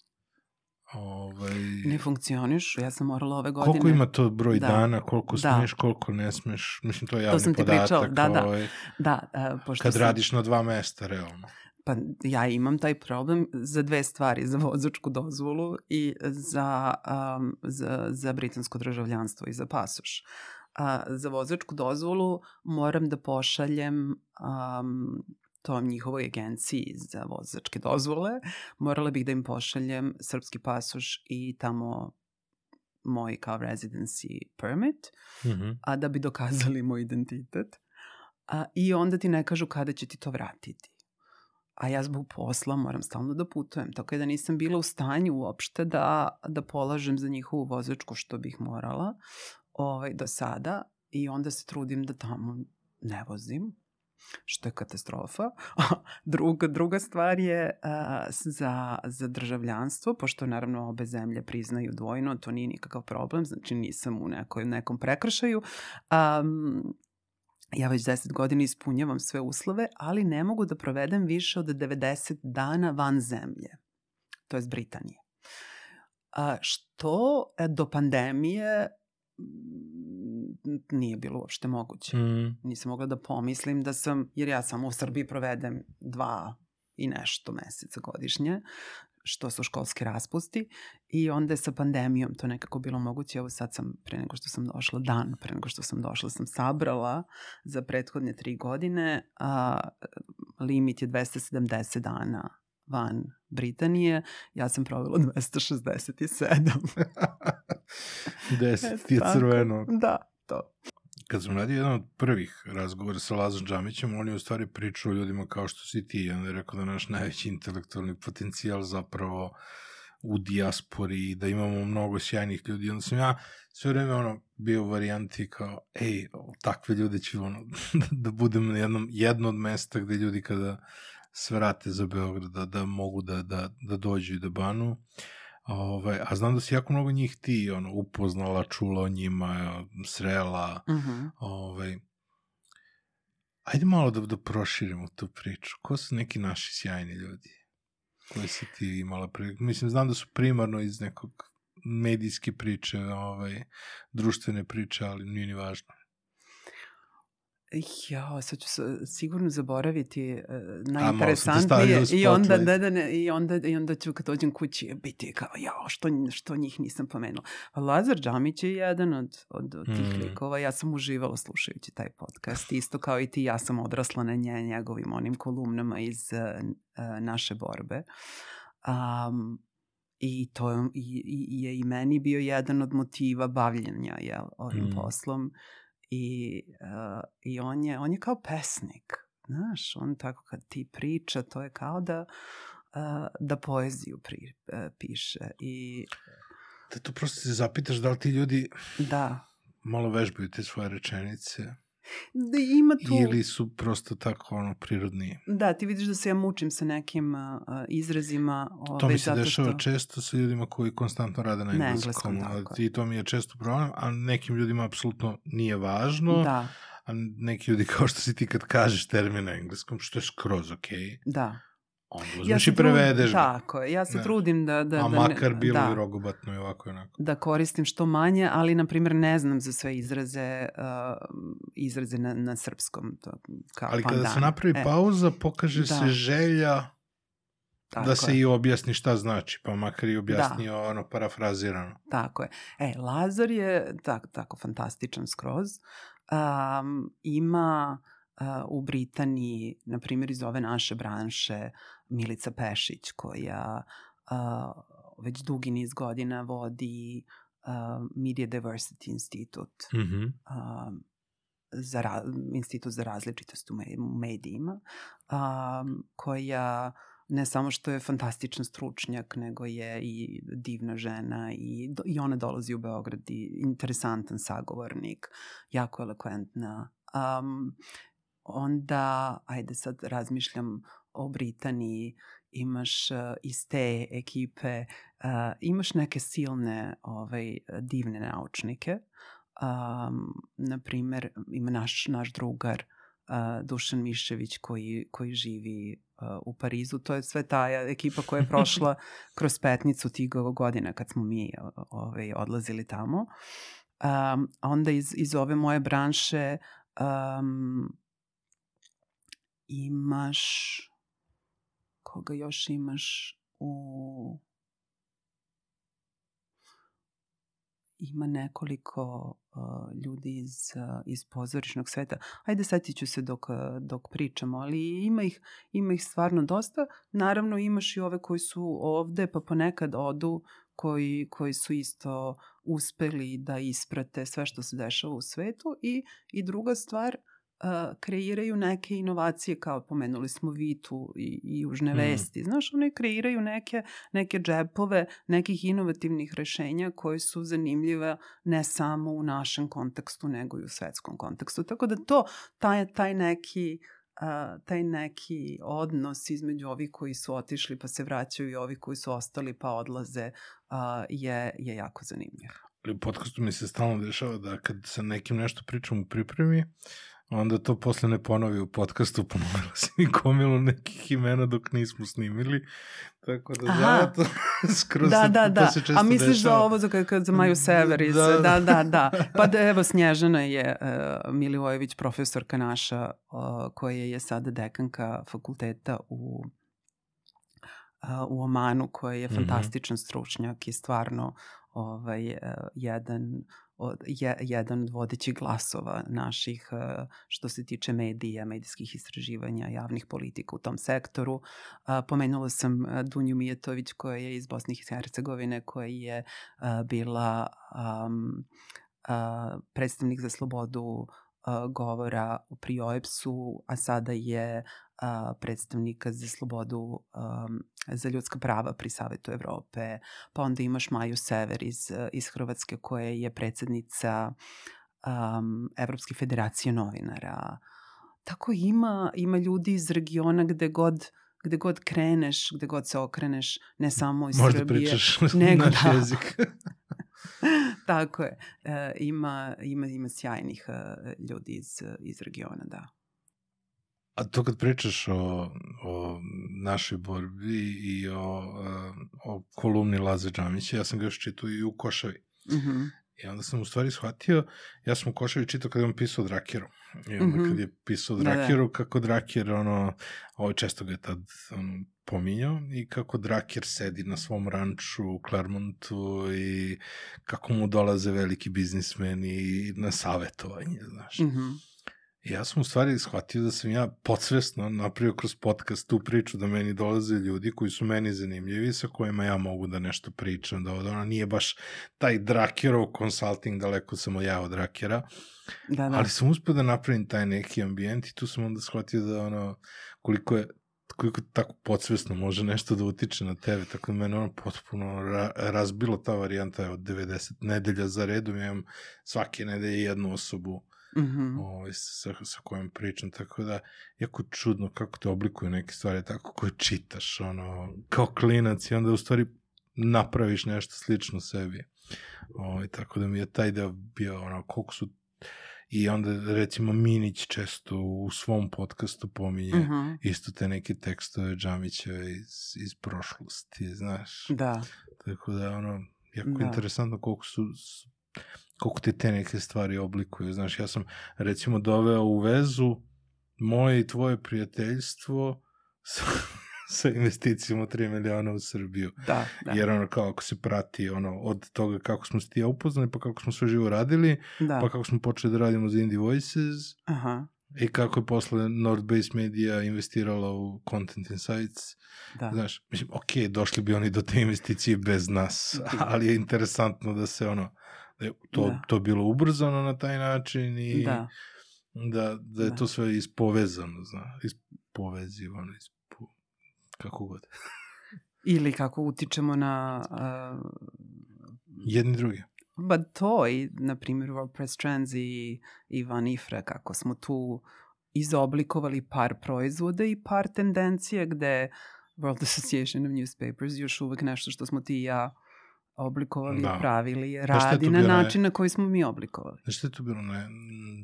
Ovaj... Ne funkcioniš, ja sam morala ove godine... Koliko ima to broj da. dana, koliko da. smeš, koliko ne smeš? Mislim, to je javni to sam podatak. Pričala. Da, da. Ovaj, da, uh, pošto kad sam... radiš na dva mesta, realno. Pa ja imam taj problem za dve stvari, za vozačku dozvolu i za, um, za, za britansko državljanstvo i za pasoš. A, za vozačku dozvolu moram da pošaljem um, tom njihovoj agenciji za vozačke dozvole, morala bih da im pošaljem srpski pasoš i tamo moj kao residency permit, mm -hmm. a da bi dokazali moj identitet. A, I onda ti ne kažu kada će ti to vratiti a ja zbog posla moram stalno da putujem, tako da nisam bila u stanju uopšte da, da polažem za njihovu vozačku što bih morala ovaj, do sada i onda se trudim da tamo ne vozim, što je katastrofa. druga, druga stvar je uh, za, za državljanstvo, pošto naravno obe zemlje priznaju dvojno, to nije nikakav problem, znači nisam u nekoj, nekom prekršaju. Um, ja već 10 godina ispunjavam sve uslove, ali ne mogu da provedem više od 90 dana van zemlje, to je Britanije. A, što e, do pandemije nije bilo uopšte moguće. Mm. Nisam mogla da pomislim da sam, jer ja samo u Srbiji provedem dva i nešto meseca godišnje, što su školski raspusti i onda je sa pandemijom to nekako bilo moguće. Evo sad sam, pre nego što sam došla, dan pre nego što sam došla, sam sabrala za prethodne tri godine, a limit je 270 dana van Britanije, ja sam provela 267. 10 ti je crveno. Da, to. Kad sam radio jedan od prvih razgovora sa Lazom Džamićem, on je u stvari pričao o ljudima kao što si ti. On je rekao da naš najveći intelektualni potencijal zapravo u dijaspori, da imamo mnogo sjajnih ljudi. Onda sam ja sve vreme ono, bio u varijanti kao, ej, takve ljude ću ono, da budem na jednom, jedno od mesta gde ljudi kada svrate za Beograd, da, da mogu da, da, da dođu i da banu. Ovaj, a znam da si jako mnogo njih ti ono, upoznala, čula o njima, srela. Uh mhm. -huh. ovaj, ajde malo da, da proširimo tu priču. Ko su neki naši sjajni ljudi? Koje si ti imala priliku? Mislim, znam da su primarno iz nekog medijske priče, ovaj, društvene priče, ali nije ni važno. Ja, sad ću sigurno zaboraviti uh, najinteresantnije i onda, da, da, ne, i, onda, i onda ću kad dođem kući biti kao, ja, što, što njih nisam pomenula. Lazar Džamić je jedan od, od, od tih mm. likova. Ja sam uživala slušajući taj podcast. Isto kao i ti, ja sam odrasla na nje, njegovim onim kolumnama iz uh, naše borbe. Um, I to je, i, je i meni bio jedan od motiva bavljenja jel, ovim mm. poslom i, uh, i on, je, on je kao pesnik. Znaš, on tako kad ti priča, to je kao da, uh, da poeziju pri, uh, piše. I, da tu prosto se zapitaš da li ti ljudi da. malo vežbaju te svoje rečenice. Da ima tu... Ili su prosto tako ono prirodni. Da, ti vidiš da se ja mučim sa nekim uh, izrazima. Ove, to mi se dešava što... često sa ljudima koji konstantno rade na engleskom. Na engleskom I to mi je često problem, a nekim ljudima apsolutno nije važno. Da. A neki ljudi kao što si ti kad kažeš termin na engleskom, što je skroz okej. Okay. Da onda uzmeš ja i prevedeš ga. Tako je, ja se ne. trudim da... da A da makar bilo da, i rogobatno i ovako i onako. Da koristim što manje, ali na primjer ne znam za sve izraze, uh, izraze na, na srpskom. To, kao ali pandan. kada se napravi e. pauza, pokaže da. se želja Tako da se je. i objasni šta znači, pa makar i objasni da. ono parafrazirano. Tako je. E, Lazar je tako, tako fantastičan skroz. Um, ima uh, u Britaniji, na primjer iz ove naše branše, Milica Pešić koja uh, već dugi niz godina vodi uh, Media Diversity Institute. Mm -hmm. uh, za ra, institut za različitost u medijima, um, koja ne samo što je fantastičan stručnjak, nego je i divna žena i, i ona dolazi u Beograd i interesantan sagovornik, jako elokventna. Um, onda, ajde sad razmišljam o Britaniji, imaš uh, iz te ekipe, uh, imaš neke silne ovaj, divne naučnike. Um, na primer, ima naš, naš drugar uh, Dušan Mišević koji, koji živi uh, u Parizu. To je sve ta ekipa koja je prošla kroz petnicu tih godina kad smo mi ovaj, odlazili tamo. Um, onda iz, iz ove moje branše um, imaš koga još imaš u ima nekoliko uh, ljudi iz, uh, iz pozorišnog sveta. Ajde, setit ću se dok, dok pričamo, ali ima ih, ima ih stvarno dosta. Naravno, imaš i ove koji su ovde, pa ponekad odu, koji, koji su isto uspeli da isprate sve što se dešava u svetu. I, i druga stvar, uh, kreiraju neke inovacije, kao pomenuli smo Vitu i, i Južne mm. vesti. Znaš, one kreiraju neke, neke džepove nekih inovativnih rešenja koje su zanimljive ne samo u našem kontekstu, nego i u svetskom kontekstu. Tako da to, taj, taj neki uh, taj neki odnos između ovih koji su otišli pa se vraćaju i ovih koji su ostali pa odlaze uh, je, je jako zanimljiv. U podcastu mi se stalno dešava da kad sa nekim nešto pričam u pripremi, onda to posle ne ponovi u podcastu, ponovila si mi gomilu nekih imena dok nismo snimili, tako da Aha. to skroz da, da, da. se često A misliš dešava. za ovo za, kad, kad za Maju Severis? Da, da, da. da. Pa da, evo Snježana je uh, Milivojević, profesorka naša, uh, koja je sada dekanka fakulteta u uh, u Omanu, koja je mhm. fantastičan stručnjak i stvarno ovaj, uh, jedan od, je, jedan od vodećih glasova naših uh, što se tiče medija, medijskih istraživanja, javnih politika u tom sektoru. Uh, pomenula sam uh, Dunju Mijetović koja je iz Bosne i Hercegovine, koja je bila um, predstavnik za slobodu govora pri OEPS-u, a sada je predstavnika za slobodu um, za ljudska prava pri Savetu Evrope, pa onda imaš Maju Sever iz, iz Hrvatske koja je predsednica um, Evropske federacije novinara. Tako ima, ima ljudi iz regiona gde god gde god kreneš, gde god se okreneš, ne samo iz Možda Srbije. Možda pričaš nego, naš da. jezik. Tako je. E, ima, ima, ima sjajnih uh, ljudi iz, iz regiona, da. A to kad pričaš o, o našoj borbi i o, o kolumni Laze Džamića, ja sam ga još čitao i u Košavi. Mm -hmm. I onda sam u stvari shvatio, ja sam u Košavi čitao kada je on pisao o Drakiru. I onda mm -hmm. kad je pisao o Drakiru, da, da. kako Drakir, ono, ovo često ga je tad ono, pominjao, i kako Drakir sedi na svom ranču u Clermontu i kako mu dolaze veliki biznismeni na savetovanje, znaš. Mm -hmm. Ja sam u stvari shvatio da sam ja podsvesno napravio kroz podcast tu priču da meni dolaze ljudi koji su meni zanimljivi, sa kojima ja mogu da nešto pričam, da ona nije baš taj Drakerov consulting, daleko sam ja od Drakera, da, da. ali sam uspio da napravim taj neki ambijent i tu sam onda shvatio da ono, koliko je koliko tako podsvesno može nešto da utiče na tebe, tako da mene ono potpuno ra razbilo ta varijanta od 90 nedelja za redom, ja imam svake nedelje jednu osobu mm -hmm. ovaj, sa, sa kojom pričam, tako da jako čudno kako te oblikuju neke stvari tako koje čitaš, ono, kao klinac i onda u stvari napraviš nešto slično sebi. Ovaj, tako da mi je taj deo bio ono, koliko su i onda recimo Minić često u svom podcastu pominje mm -hmm. isto te neke tekstove Džamića iz, iz prošlosti, znaš. Da. Tako da ono, jako da. interesantno koliko su koliko te te neke stvari oblikuju. Znaš, ja sam recimo doveo u vezu moje i tvoje prijateljstvo sa, sa investicijom od 3 miliona u Srbiju. Da, da. Jer ono kao ako se prati ono od toga kako smo se ti upoznali, pa kako smo sve živo radili, da. pa kako smo počeli da radimo za Indie Voices, Aha. i kako je posle North Base Media investirala u Content Insights. Da. Znaš, mislim, ok, došli bi oni do te investicije bez nas, da. ali je interesantno da se ono, to, da. to bilo ubrzano na taj način i da, da, da je da. to sve ispovezano, zna, ispovezivano, ispo, kako god. Ili kako utičemo na... Uh, Jedni drugi. Ba to i, na primjer, WordPress Trends i, i Van Ifra, kako smo tu izoblikovali par proizvoda i par tendencija gde World Association of Newspapers još uvek nešto što smo ti i ja oblikovali, da. pravili, radi na način na koji smo mi oblikovali. Znaš što je tu bilo, ne,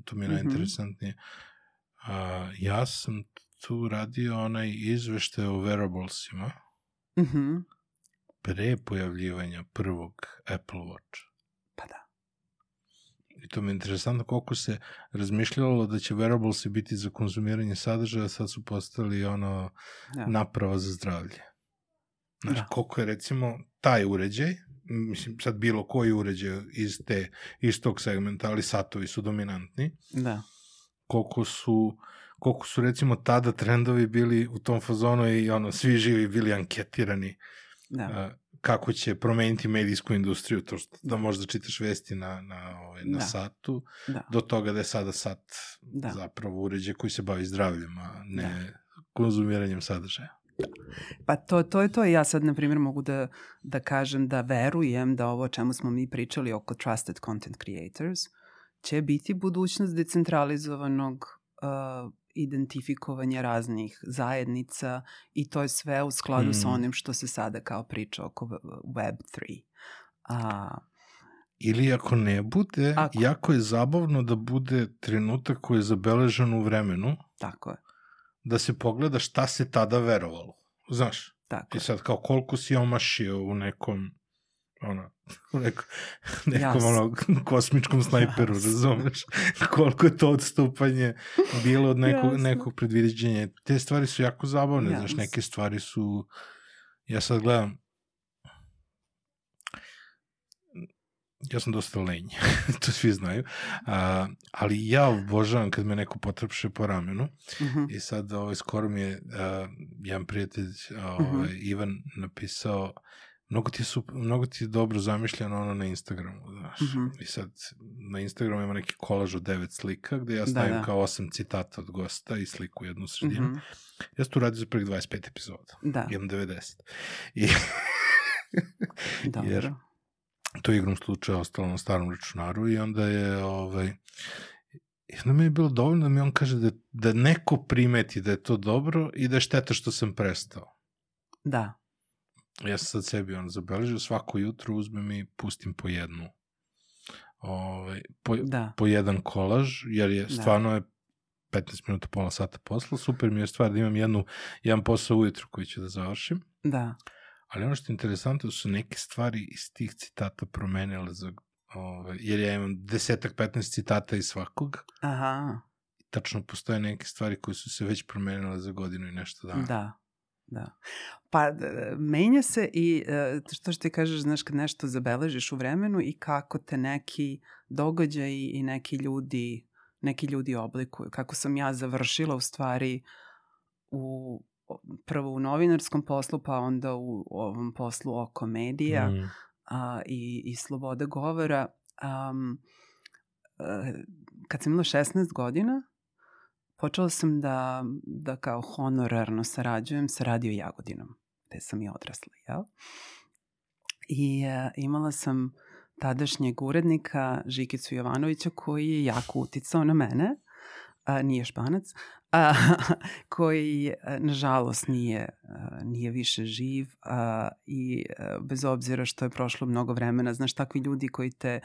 to mi je mm -hmm. najinteresantnije. Uh, ja sam tu radio onaj izvešte o wearablesima mm -hmm. pre pojavljivanja prvog Apple Watch. Pa da. I to mi je interesantno koliko se razmišljalo da će wearablesi biti za konzumiranje sadržaja, sad su postali ono. Da. naprava za zdravlje. Znaš, da. koliko je recimo taj uređaj, mislim, sad bilo koji uređaj iz, te, iz tog segmenta, ali satovi su dominantni. Da. Koliko su, koliko su recimo tada trendovi bili u tom fazonu i ono, svi živi bili anketirani. Da. Uh, kako će promeniti medijsku industriju, to što da možda čitaš vesti na, na, ovaj, na da. satu, da. do toga da je sada sat da. zapravo uređaj koji se bavi zdravljem, a ne da. konzumiranjem sadržaja. Pa to, to je to. Ja sad, na primjer, mogu da, da kažem da verujem da ovo o čemu smo mi pričali oko Trusted Content Creators će biti budućnost decentralizovanog uh, identifikovanja raznih zajednica i to je sve u skladu mm. sa onim što se sada kao priča oko Web3. A, Ili ako ne bude, ako. jako je zabavno da bude trenutak koji je zabeležen u vremenu. Tako je. Da se pogleda šta se tada verovalo. Znaš? Tako I sad kao koliko si omašio u nekom ono, u neko, nekom ono, kosmičkom snajperu, Jasno. razumeš? Koliko je to odstupanje bilo od nekog, Jasno. nekog predviđenja. Te stvari su jako zabavne, Jasno. znaš, neke stvari su... Ja sad gledam, ja sam dosta lenj, to svi znaju, a, ali ja obožavam kad me neko potrepše po ramenu uh mhm. -huh. i sad ovaj, skoro mi je a, jedan prijatelj ovaj, uh mhm. -huh. Ivan napisao mnogo ti, super, mnogo ti je dobro zamišljeno ono na Instagramu, znaš. Mm -hmm. I sad na Instagramu ima neki kolaž od devet slika gde ja da, stavim da, da. kao osam citata od gosta i sliku jednu sredinu. Mm -hmm. Ja sam tu radio za prvih 25 epizoda. Da. Imam 90. I... Dobro. Jer to igram slučaja ostalo na starom računaru i onda je ovaj, I onda mi je bilo dovoljno da mi on kaže da, da neko primeti da je to dobro i da je šteta što sam prestao. Da. Ja sam sad sebi on zabeležio, svako jutro uzmem i pustim po jednu ovaj, po, da. po jedan kolaž, jer je da. stvarno je 15 minuta, pola sata posla. Super mi je stvar da imam jednu, jedan posao ujutru koji ću da završim. Da. Ali ono što je interesantno su neke stvari iz tih citata promenile za, ovaj, jer ja imam desetak, 15 citata iz svakog. Aha. I tačno postoje neke stvari koje su se već promenile za godinu i nešto dana. Da, da. Pa menja se i e, što što ti kažeš, znaš, kad nešto zabeležiš u vremenu i kako te neki događaj i neki ljudi, neki ljudi oblikuju. Kako sam ja završila u stvari u prvo u novinarskom poslu, pa onda u ovom poslu oko medija mm. a, i, i slobode govora. Um, kad sam imala 16 godina, počela sam da, da kao honorarno sarađujem sa Radio Jagodinom, gde sam i odrasla, jel? I uh, imala sam tadašnjeg urednika Žikicu Jovanovića koji je jako uticao na mene, a, nije španac, a, koji nažalost nije, nije više živ a, i a, bez obzira što je prošlo mnogo vremena, znaš takvi ljudi koji te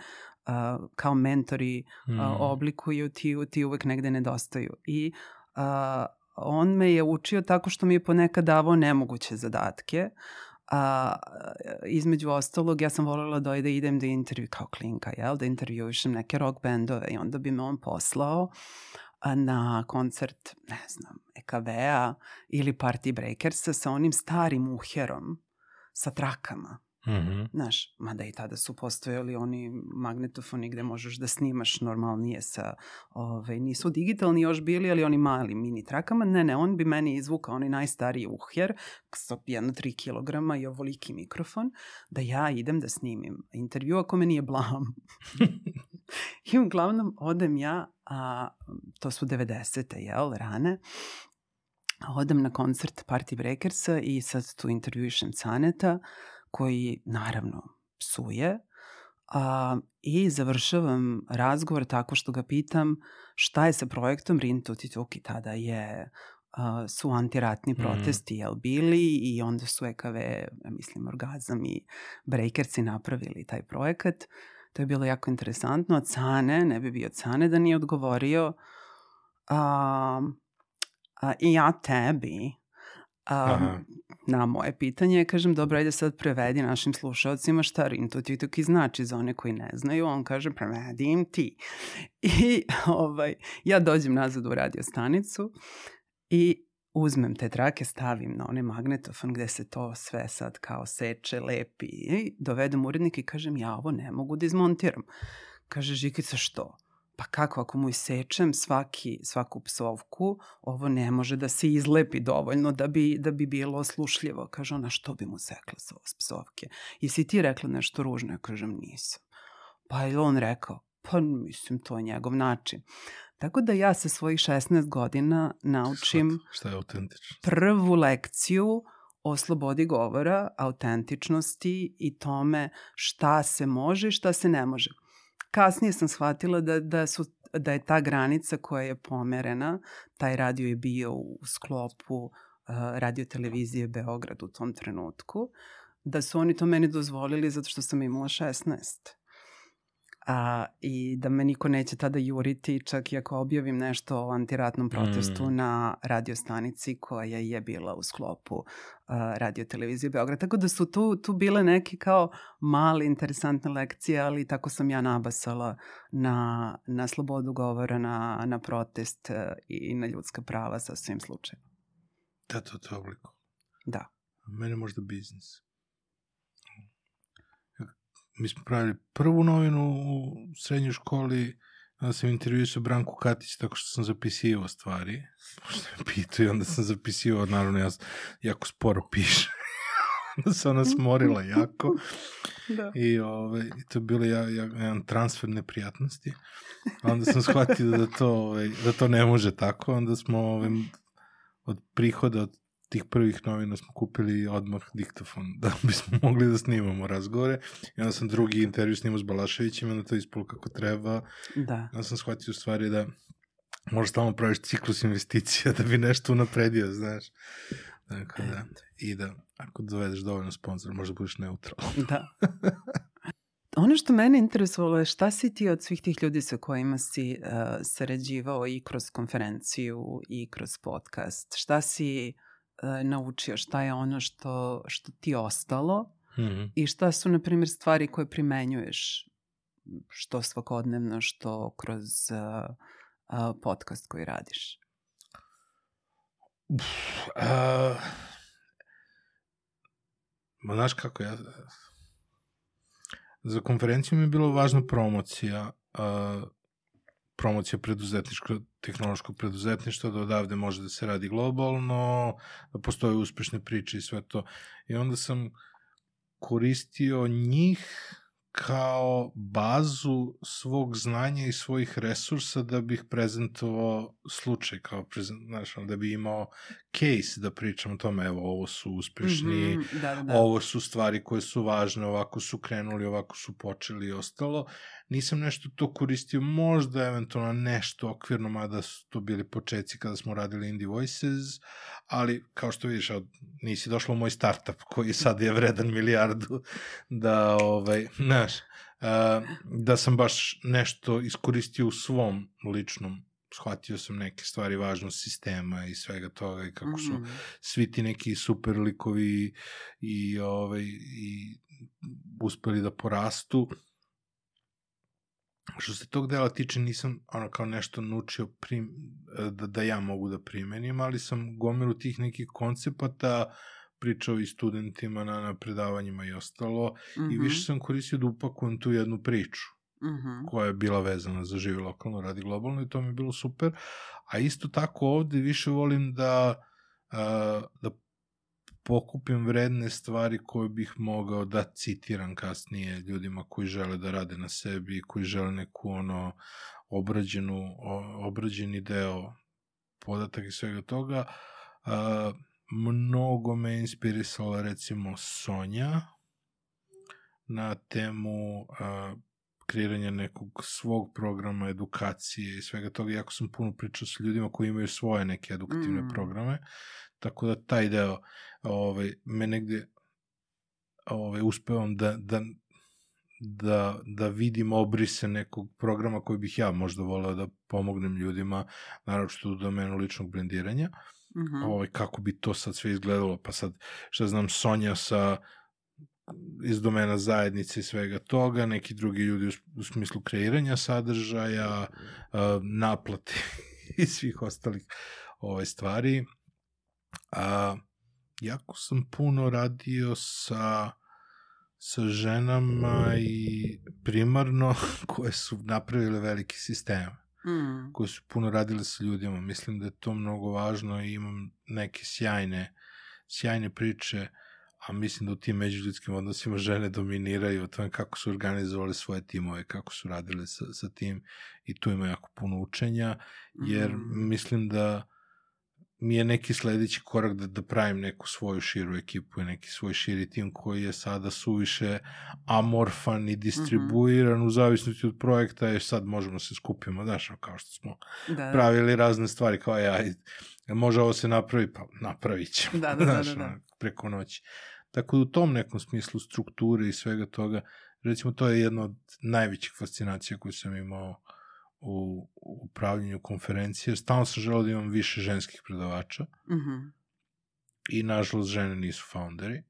a, kao mentori a, mm. oblikuju, ti, ti uvek negde nedostaju i a, on me je učio tako što mi je ponekad davao nemoguće zadatke, a između ostalog ja sam voljela da, da idem da intervju kao klinka, jel, da intervjušem neke rock bendove i onda bi me on poslao na koncert, ne znam, EKV-a ili Party Breakersa sa onim starim uherom sa trakama. Mm -hmm. Znaš, mada i tada su postojali oni magnetofoni gde možeš da snimaš normalnije sa, ove, ovaj, nisu digitalni još bili, ali oni mali mini trakama. Ne, ne, on bi meni izvukao onaj najstariji uher sa jedno 3 kg i ovoliki mikrofon, da ja idem da snimim intervju ako me nije blam. I uglavnom odem ja, a to su 90. jel, rane, odem na koncert Party Breakersa i sad tu intervjušem Caneta, koji naravno psuje, a, i završavam razgovor tako što ga pitam šta je sa projektom Rin Tuti Tuki, tada je uh, su antiratni mhm. protesti mm. jel bili i onda su EKV, mislim, Orgazam i Breakersi napravili taj projekat. To je bilo jako interesantno. Cane, ne bi bio Cane da nije odgovorio. A, a, I ja tebi a, na moje pitanje kažem, dobro, ajde sad prevedi našim slušalcima šta rintututuki znači za one koji ne znaju. On kaže, prevedi im ti. I ovaj, ja dođem nazad u radio stanicu i uzmem te trake, stavim na onaj magnetofon gde se to sve sad kao seče, lepi i dovedem urednik i kažem ja ovo ne mogu da izmontiram. Kaže Žikica što? Pa kako ako mu isečem svaki, svaku psovku, ovo ne može da se izlepi dovoljno da bi, da bi bilo slušljivo. Kaže ona što bi mu sekla sa psovke? I si ti rekla nešto ružno? Ja kažem nisam. Pa je on rekao, pa mislim to je njegov način. Tako da ja sa svojih 16 godina naučim šta je autentično? prvu lekciju o slobodi govora, autentičnosti i tome šta se može i šta se ne može. Kasnije sam shvatila da, da, su, da je ta granica koja je pomerena, taj radio je bio u sklopu uh, radio televizije Beograd u tom trenutku, da su oni to meni dozvolili zato što sam imala 16 a, i da me niko neće tada juriti čak i ako objavim nešto o antiratnom protestu mm. na radiostanici koja je bila u sklopu uh, radio televizije Beograd. Tako da su tu, tu bile neke kao male interesantne lekcije, ali tako sam ja nabasala na, na slobodu govora, na, na protest uh, i na ljudska prava sa svim slučajima. Da, to je obliko. Da. A mene možda biznis mi smo pravili prvu novinu u srednjoj školi, onda sam intervjuisao Branku Katić tako što sam zapisivao stvari, pošto me pitao i onda sam zapisivao, naravno ja jako sporo piše. onda se ona smorila jako. Da. I, ove, ovaj, i to je bilo ja, ja, jedan transfer neprijatnosti. A onda sam shvatio da to, ove, ovaj, da to ne može tako. Onda smo ove, ovaj, od prihoda od tih prvih novina smo kupili odmah diktofon da bismo mogli da snimamo razgovore. I onda sam drugi intervju snimao s Balaševićima, onda to ispalo kako treba. Da. Onda sam shvatio u stvari da možeš stalno praviš ciklus investicija da bi nešto unapredio, znaš. Dakle, da. I da, ako dovedeš dovoljno sponsora, možda budeš neutralan. da. Ono što mene interesovalo je šta si ti od svih tih ljudi sa kojima si uh, sarađivao i kroz konferenciju i kroz podcast. Šta si e, naučio, šta je ono što, što ti ostalo mm -hmm. i šta su, na primjer, stvari koje primenjuješ što svakodnevno, što kroz uh, uh, podcast koji radiš? Uf, uh, ma znaš kako ja... Za konferenciju mi je bilo važna promocija uh, promocija preduzetničko tehnološkog preduzetništva, da odavde može da se radi globalno, da postoje uspešne priče i sve to. I onda sam koristio njih kao bazu svog znanja i svojih resursa da bih prezentovao slučaj, kao prezent, znaš, da bi imao case da pričam o tome, evo, ovo su uspešni, mm -hmm, da, da, ovo su stvari koje su važne, ovako su krenuli, ovako su počeli i ostalo. Nisam nešto to koristio, možda eventualno nešto okvirno, mada su to bili početci kada smo radili Indie Voices, ali kao što vidiš, nisi došla u moj startup koji sad je vredan milijardu, da, ovaj, znaš, da sam baš nešto iskoristio u svom ličnom shvatio sam neke stvari važnost sistema i svega toga i kako su mm. svi ti neki super likovi i, ovaj, i uspeli da porastu Što se tog dela tiče, nisam ono kao nešto naučio prim, da, da ja mogu da primenim, ali sam gomilu tih nekih koncepata pričao i studentima na, na predavanjima i ostalo mm -hmm. i više mhm. sam koristio da upakujem tu jednu priču mm -hmm. koja je bila vezana za živi lokalno, radi globalno i to mi je bilo super. A isto tako ovde više volim da, uh, da pokupim vredne stvari koje bih mogao da citiram kasnije ljudima koji žele da rade na sebi, koji žele neku ono obrađenu, obrađeni deo podatak i svega toga. Uh, mnogo me inspirisala recimo Sonja na temu uh, kreiranja nekog svog programa edukacije i svega toga. Jako sam puno pričao sa ljudima koji imaju svoje neke edukativne mm. programe, tako da taj deo ovaj, me negde ovaj, uspevam da, da, da, da vidim obrise nekog programa koji bih ja možda voleo da pomognem ljudima, naravno što u domenu ličnog blendiranja. Mm -hmm. ovaj, kako bi to sad sve izgledalo, pa sad, šta znam, Sonja sa iz domena zajednice i svega toga, neki drugi ljudi u, smislu kreiranja sadržaja, naplate i svih ostalih ove stvari. A, jako sam puno radio sa sa ženama i primarno koje su napravile veliki sistem. Mm. koje su puno radile sa ljudima. Mislim da je to mnogo važno i imam neke sjajne, sjajne priče, a mislim da u tim međuljudskim odnosima žene dominiraju o tome kako su organizovali svoje timove, kako su radile sa, sa tim i tu ima jako puno učenja, jer mm. mislim da mi je neki sledeći korak da, da pravim neku svoju širu ekipu i neki svoj širi tim koji je sada suviše amorfan i distribuiran mm -hmm. u zavisnosti od projekta jer sad možemo se skupimo, znaš, kao što smo da, da. pravili razne stvari kao ja, može ovo se napravi, pa napravit ćemo, da, da, da, da, da, da. preko noći. Tako da u tom nekom smislu strukture i svega toga, recimo to je jedna od najvećih fascinacija koju sam imao u upravljanju konferencije. Stalno sam želeo da imam više ženskih predavača mm -hmm. i nažalost žene nisu founderi.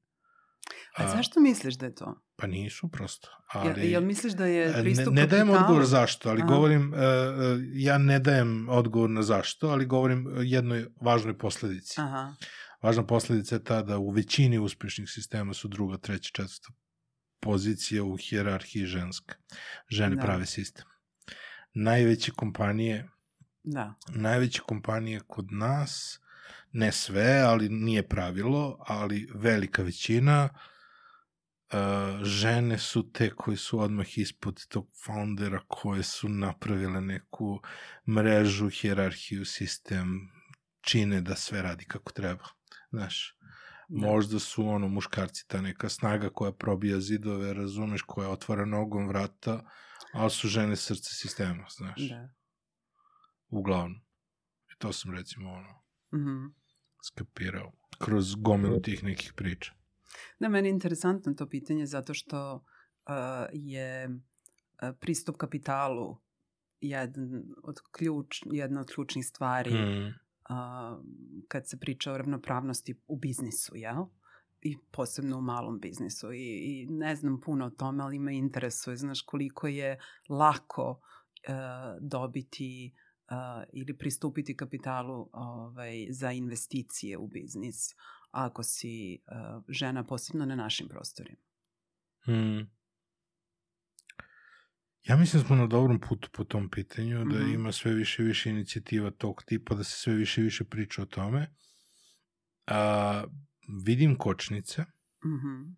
A, A zašto misliš da je to? Pa nisu prosto. Ali, jel, jel misliš da je pristup Ne, ne dajem odgovor zašto, ali Aha. govorim, uh, ja ne dajem odgovor na zašto, ali govorim jednoj važnoj posledici. Aha. Važna posledica je ta da u većini uspešnih sistema su druga, treća, četvrta pozicija u hijerarhiji ženska. Žene da. prave sistem. Najveće kompanije da. najveće kompanije kod nas, ne sve, ali nije pravilo, ali velika većina uh, žene su te koje su odmah ispod tog foundera koje su napravile neku mrežu, hjerarhiju, sistem, čine da sve radi kako treba. Znaš, da. možda su ono muškarci ta neka snaga koja probija zidove, razumeš, koja otvara nogom vrata, ali su žene srce sistema, znaš. Da. Uglavnom. I to sam recimo ono, mm -hmm. skapirao kroz gomilu tih nekih priča. Da, meni je interesantno to pitanje zato što uh, je uh, pristup kapitalu jedan od ključ, jedna od ključnih stvari mm. Uh, kad se priča o ravnopravnosti u biznisu, jel? i posebno u malom biznisu I, i ne znam puno o tome, ali me interesuje, znaš koliko je lako uh, dobiti uh, ili pristupiti kapitalu ovaj, za investicije u biznis ako si uh, žena posebno na našim prostorima. Hmm. Ja mislim da smo na dobrom putu po tom pitanju, da mm -hmm. ima sve više i više inicijativa tog tipa, da se sve više i više priča o tome. A, vidim kočnice, mm -hmm.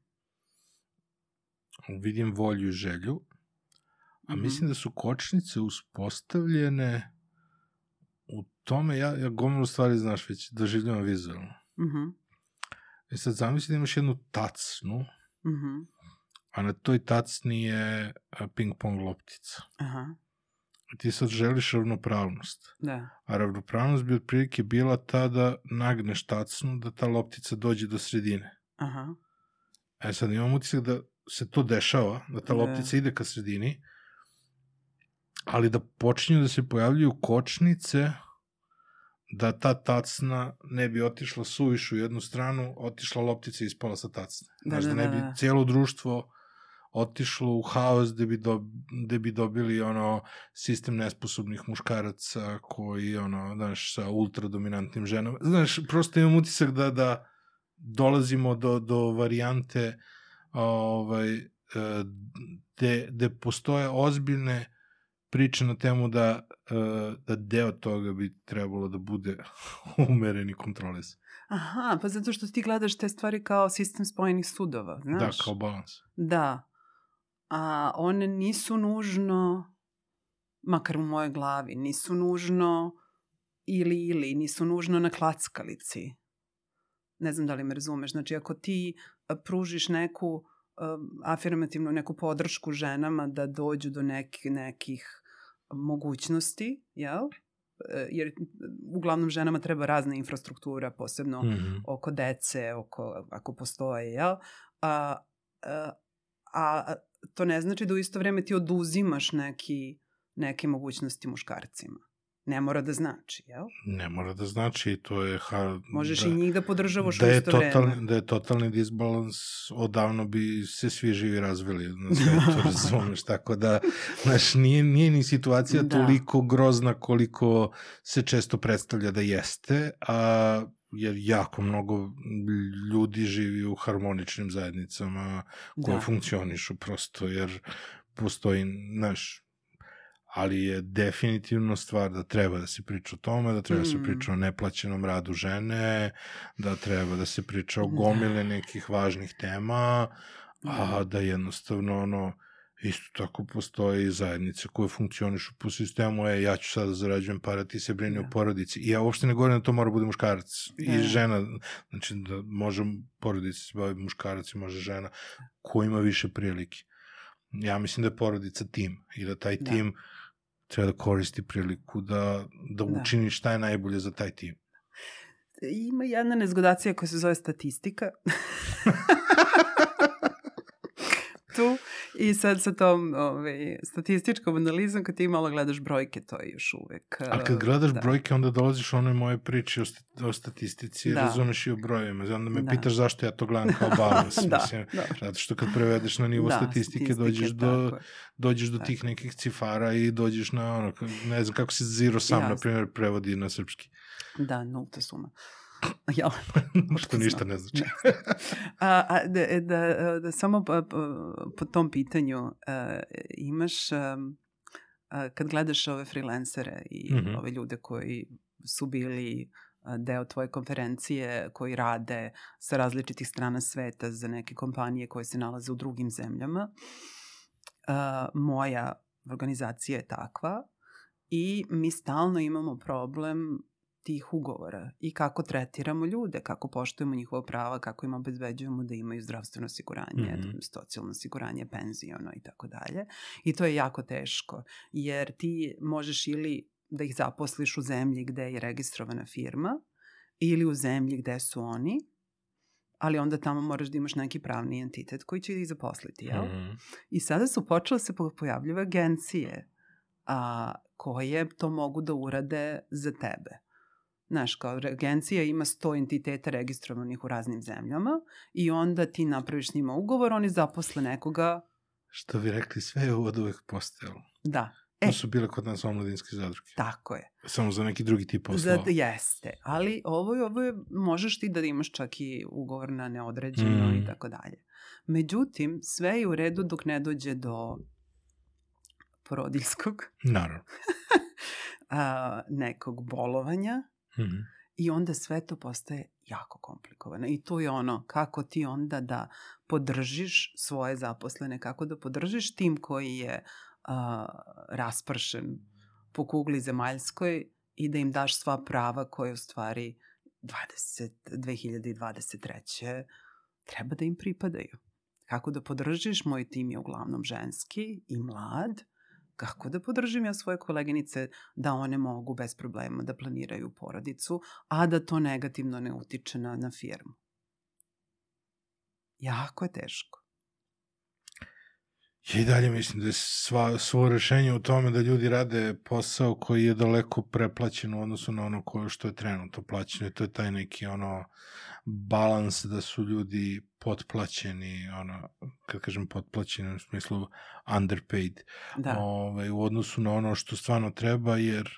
vidim volju i želju, a mm -hmm. mislim da su kočnice uspostavljene u tome, ja, ja gomilu stvari, znaš, već doživljavam vizualno. Mm -hmm. E sad zamisli da imaš jednu tacnu, mm -hmm. A na toj tacni je ping-pong loptica. Aha. Ti sad želiš ravnopravnost. Da. A ravnopravnost bi otprilike bila ta da nagneš tacnu, da ta loptica dođe do sredine. Aha. E sad imam utisak da se to dešava, da ta da. loptica ide ka sredini, ali da počinju da se pojavljuju kočnice da ta tacna ne bi otišla suviš u jednu stranu, otišla loptica i ispala sa tacne. Da, Znaš, da, da, ne bi da, da. cijelo društvo otišlo u haos gde bi, do, gde bi dobili ono sistem nesposobnih muškaraca koji ono, znaš, sa ultra dominantnim ženama. Znaš, prosto imam utisak da, da dolazimo do, do varijante ovaj, e, gde, gde postoje ozbiljne priče na temu da, uh, da deo toga bi trebalo da bude umeren i kontrolis. Aha, pa zato što ti gledaš te stvari kao sistem spojenih sudova, da, znaš? Da, kao balans. Da. A one nisu nužno, makar u mojoj glavi, nisu nužno ili ili, nisu nužno na klackalici. Ne znam da li me razumeš. Znači, ako ti pružiš neku Um, afirmativnu neku podršku ženama da dođu do neki, nekih mogućnosti, jel? E, jer uglavnom ženama treba razna infrastruktura, posebno mm -hmm. oko dece, oko, ako postoje, jel? A, a, a to ne znači da u isto vreme ti oduzimaš neki, neke mogućnosti muškarcima. Ne mora da znači, jel? Ne mora da znači, to je... Ha, Možeš da, i njih da podržavaš da u isto totalni, vreme. Da je totalni disbalans, odavno bi se svi živi razvili na svetu, razumeš, tako da, znaš, nije, nije ni situacija da. toliko grozna koliko se često predstavlja da jeste, a jer jako mnogo ljudi živi u harmoničnim zajednicama koje da. funkcionišu prosto, jer postoji, znaš, ali je definitivno stvar da treba da se priča o tome, da treba mm. da se priča o neplaćenom radu žene, da treba da se priča o da. gomile nekih važnih tema, a da jednostavno ono, isto tako postoje i zajednice koje funkcionišu po sistemu, e, ja ću sada da zarađujem para, ti se brini da. o porodici. I ja uopšte ne govorim da to mora bude muškarac da. i žena, znači da može porodici se bavi muškarac i može žena ko ima više prilike. Ja mislim da je porodica tim i da taj da. tim treba da koristi priliku da, da, da. učini šta je najbolje za taj tim. Ima jedna nezgodacija koja se zove statistika. tu i sad sa tom ovaj, statističkom analizom kad ti malo gledaš brojke, to je još uvek... A kad gledaš da. brojke, onda dolaziš onoj moje priče o, st o statistici, da. razumeš i o brojima. Onda me da. pitaš zašto ja to gledam kao balans. da, mislim, da. Zato što kad prevedeš na nivo da, statistike, dođeš do, dođeš do tih nekih cifara i dođeš na ono, ne znam kako se zero sam, na primjer, prevodi na srpski. Da, nulta suma. Ja. Što ništa ne znači. a, a, da, da, da, samo po, po tom pitanju a, imaš, a, a, kad gledaš ove freelancere i mm -hmm. ove ljude koji su bili deo tvoje konferencije koji rade sa različitih strana sveta za neke kompanije koje se nalaze u drugim zemljama. A, moja organizacija je takva i mi stalno imamo problem tih ugovora i kako tretiramo ljude, kako poštujemo njihova prava, kako im obezbeđujemo da imaju zdravstveno osiguranje, mm -hmm. socijalno osiguranje, penzijono i tako dalje. I to je jako teško, jer ti možeš ili da ih zaposliš u zemlji gde je registrovana firma ili u zemlji gde su oni, ali onda tamo moraš da imaš neki pravni entitet koji će ih zaposliti, jel? Mm -hmm. I sada su počele se pojavljive agencije a, koje to mogu da urade za tebe. Znaš, kao agencija ima 100 entiteta registrovanih u raznim zemljama i onda ti napraviš s njima ugovor, oni zaposle nekoga... Što bi rekli, sve je od uvek postojalo. Da. E, to su bile kod nas omladinske zadruge. Tako je. Samo za neki drugi tip poslova. Za, jeste, ali ovo je, ovo je, možeš ti da imaš čak i ugovor na neodređeno mm. i tako dalje. Međutim, sve je u redu dok ne dođe do porodiljskog. Naravno. a, nekog bolovanja -hmm. I onda sve to postaje jako komplikovano. I to je ono kako ti onda da podržiš svoje zaposlene, kako da podržiš tim koji je uh, raspršen po kugli zemaljskoj i da im daš sva prava koje u stvari 20, 2023. treba da im pripadaju. Kako da podržiš, moj tim je uglavnom ženski i mlad, kako da podržim ja svoje koleginice da one mogu bez problema da planiraju porodicu, a da to negativno ne utiče na, na firmu. Jako je teško. Ja i dalje mislim da je sva, svo rešenje u tome da ljudi rade posao koji je daleko preplaćen u odnosu na ono koje što je trenutno plaćeno. To je taj neki ono balans da su ljudi potplaćeni, ono, kad kažem potplaćeni u smislu underpaid, da. Ove, ovaj, u odnosu na ono što stvarno treba, jer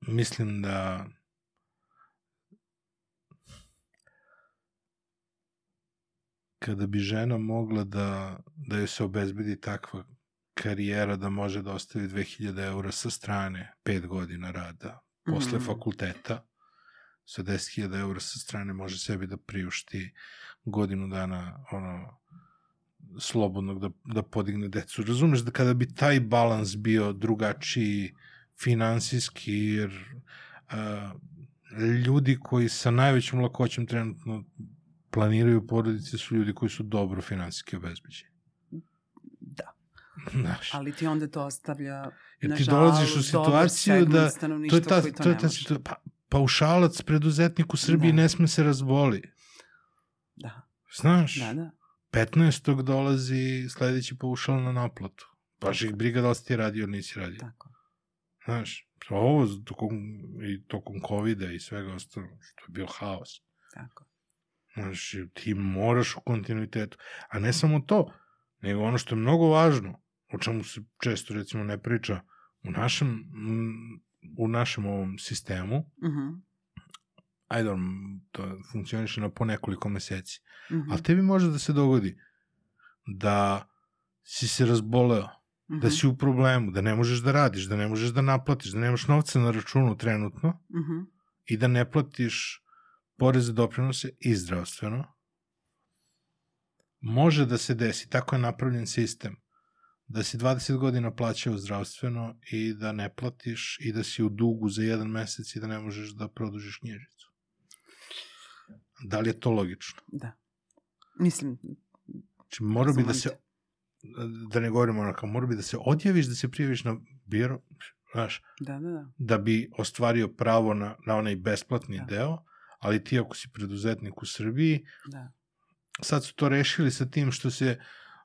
mislim da kada bi žena mogla da, da joj se obezbedi takva karijera da može da ostavi 2000 eura sa strane, 5 godina rada, posle mm -hmm. fakulteta, sa 10.000 eura sa strane može sebi da priušti godinu dana ono slobodnog da, da podigne decu. Razumeš da kada bi taj balans bio drugačiji finansijski, jer a, ljudi koji sa najvećom lakoćem trenutno planiraju porodice su ljudi koji su dobro finansijski obezbeđeni. Da. Znaš. Ali ti onda to ostavlja Jer ti dolaziš u situaciju da to je ta, to, to je ta situacija, pa paušalac preduzetnik u Srbiji da. ne sme se razboli. Da. Znaš? Da, da. 15. dolazi sledeći paušal na naplatu. Baš ih briga da li si ti radio ili nisi radio. Tako. Znaš, ovo tokom, i tokom COVID-a i svega ostalo, što je bio haos. Tako. Znaš, ti moraš u kontinuitetu. A ne samo to, nego ono što je mnogo važno, o čemu se često recimo ne priča, u našem u našem ovom sistemu, uh mhm. -huh. ajde, to funkcioniše na po nekoliko meseci, uh mhm. -huh. ali tebi može da se dogodi da si se razboleo, uh -huh. da mhm. si u problemu, da ne možeš da radiš, da ne možeš da naplatiš, da nemaš novca na računu trenutno uh -huh. i da ne platiš poreze, doprinose i zdravstveno, može da se desi, tako je napravljen sistem, da si 20 godina plaćao zdravstveno i da ne platiš i da si u dugu za jedan mesec i da ne možeš da produžiš knjižicu. Da li je to logično? Da. Mislim... Znači, mora bi da se, da ne govorimo onako, mora bi da se odjaviš, da se prijaviš na biro, znaš, da, da, da. da bi ostvario pravo na, na onaj besplatni da. deo, ali ti ako si preduzetnik u Srbiji, da. sad su to rešili sa tim što se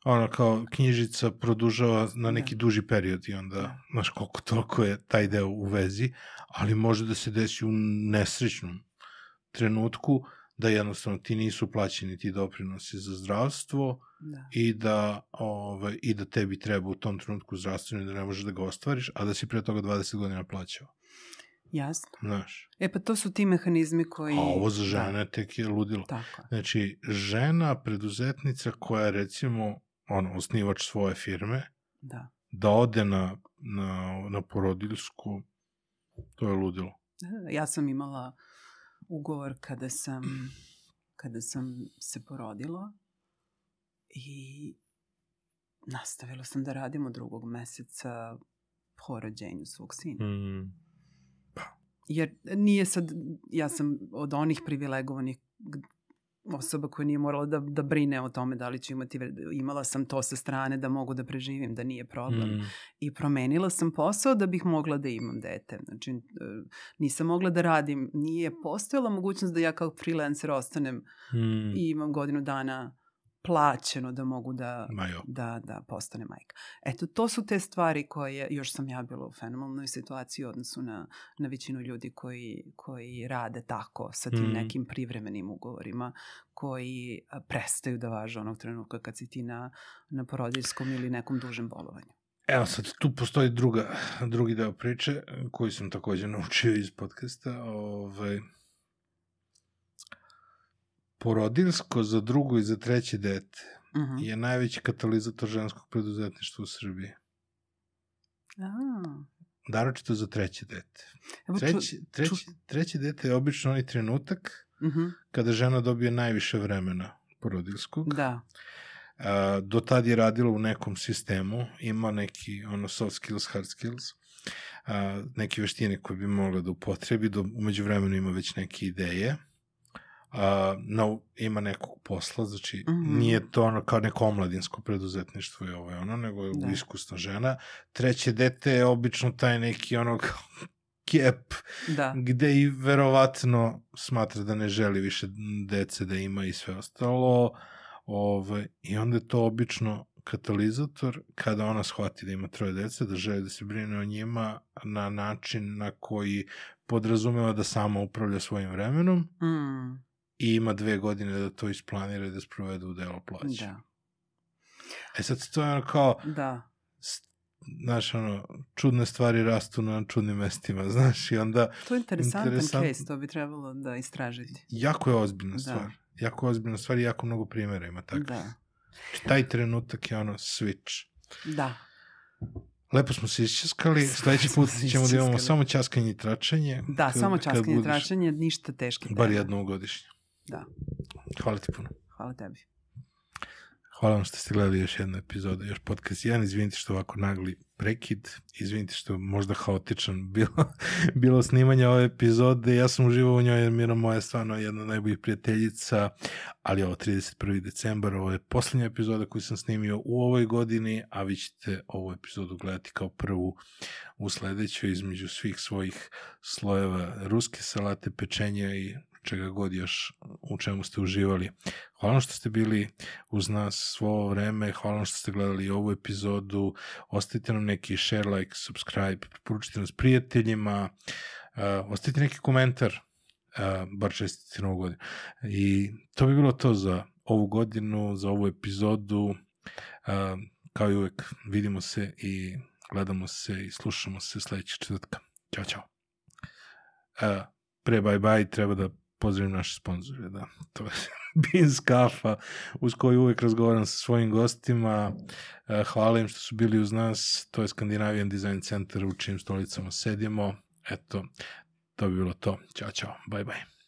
ono kao knjižica produžava na neki da. duži period i onda, da. znaš, koliko toliko je taj deo u vezi, ali može da se desi u nesrećnom trenutku da jednostavno ti nisu plaćeni ti doprinosi za zdravstvo da. i da ovaj i da tebi treba u tom trenutku zdravstveno da ne možeš da ga ostvariš, a da si pre toga 20 godina plaćao. Jasno. Znaš. E pa to su ti mehanizmi koji... A ovo za da. žene da. tek je ludilo. Tako. Znači, žena, preduzetnica koja je recimo ono, osnivač svoje firme, da, da ode na, na, na porodiljsku, to je ludilo. Da, ja sam imala ugovor kada sam, kada sam se porodila i nastavila sam da radim od drugog meseca po rođenju svog sina. Mm. Jer nije sad, ja sam od onih privilegovanih osoba koja nije morala da, da brine o tome da li će imati, imala sam to sa strane da mogu da preživim, da nije problem. Mm. I promenila sam posao da bih mogla da imam dete. Znači, e, nisam mogla da radim, nije postojala mogućnost da ja kao freelancer ostanem mm. i imam godinu dana plaćeno da mogu da, da, da postane majka. Eto, to su te stvari koje, još sam ja bila u fenomenalnoj situaciji u odnosu na, na većinu ljudi koji, koji rade tako sa tim mm. nekim privremenim ugovorima koji prestaju da važe onog trenutka kad si ti na, na porodiljskom ili nekom dužem bolovanju. Evo sad, tu postoji druga, drugi deo priče koji sam takođe naučio iz podcasta. Ovaj, Porodilsko za drugo i za treće dete uh mhm. -huh. je najveći katalizator ženskog preduzetništva u Srbiji. A. Daročito za treće dete. Treći, treći, treće dete je obično onaj trenutak uh mhm. -huh. kada žena dobije najviše vremena porodilskog. Da. A, do tad je radila u nekom sistemu, ima neki ono soft skills, hard skills, a, neke veštine koje bi mogla da upotrebi, do, umeđu vremenu ima već neke ideje a, no, ima nekog posla, znači mm -hmm. nije to ono kao neko omladinsko preduzetništvo i ovo je ono, nego je da. iskusna žena. Treće dete je obično taj neki ono kao kep, da. gde i verovatno smatra da ne želi više dece da ima i sve ostalo. Ovaj, I onda je to obično katalizator kada ona shvati da ima troje dece, da želi da se brine o njima na način na koji podrazumeva da sama upravlja svojim vremenom. Mm i ima dve godine da to isplanira i da sprovede u delo plaća. Da. E sad to je ono kao... Da. Znaš, ono, čudne stvari rastu na čudnim mestima, znaš, i onda... To je interesantan interesant... case, to bi trebalo da istražiti. Jako je ozbiljna da. stvar. Jako je ozbiljna stvar i jako mnogo primjera ima tako. Da. Znači, taj trenutak je ono switch. Da. Lepo smo se isčaskali, sledeći put ćemo da imamo samo časkanje i tračanje. Da, kad, samo časkanje i tračanje, ništa teške. Bar jedno u godišnje. Da. Hvala ti puno. Hvala tebi. Hvala vam što ste gledali još jednu epizodu, još podcast 1. Izvinite što ovako nagli prekid. Izvinite što možda haotičan bilo, bilo snimanje ove epizode. Ja sam uživao u njoj jer Mira moja stvarno jedna od najboljih prijateljica, ali ovo 31. decembar, ovo je poslednja epizoda koju sam snimio u ovoj godini, a vi ćete ovu epizodu gledati kao prvu u sledećoj između svih svojih slojeva ruske salate, pečenja i čega god još u čemu ste uživali. Hvala vam što ste bili uz nas svo ovo vreme, hvala vam što ste gledali ovu epizodu, ostavite nam neki share, like, subscribe, poručite nas prijateljima, uh, ostavite neki komentar, uh, bar čestite novu godinu. I to bi bilo to za ovu godinu, za ovu epizodu. Uh, kao i uvek, vidimo se i gledamo se i slušamo se sledećeg četvrtka. Ćao, čao. Uh, pre bye bye treba da pozdravim naše sponzore, da. To je Beans Kafa, uz koju uvek razgovaram sa svojim gostima. E, hvala im što su bili uz nas. To je Skandinavijan Design Center u čim stolicama sedimo. Eto, to bi bilo to. Ćao, čao. Bye, bye.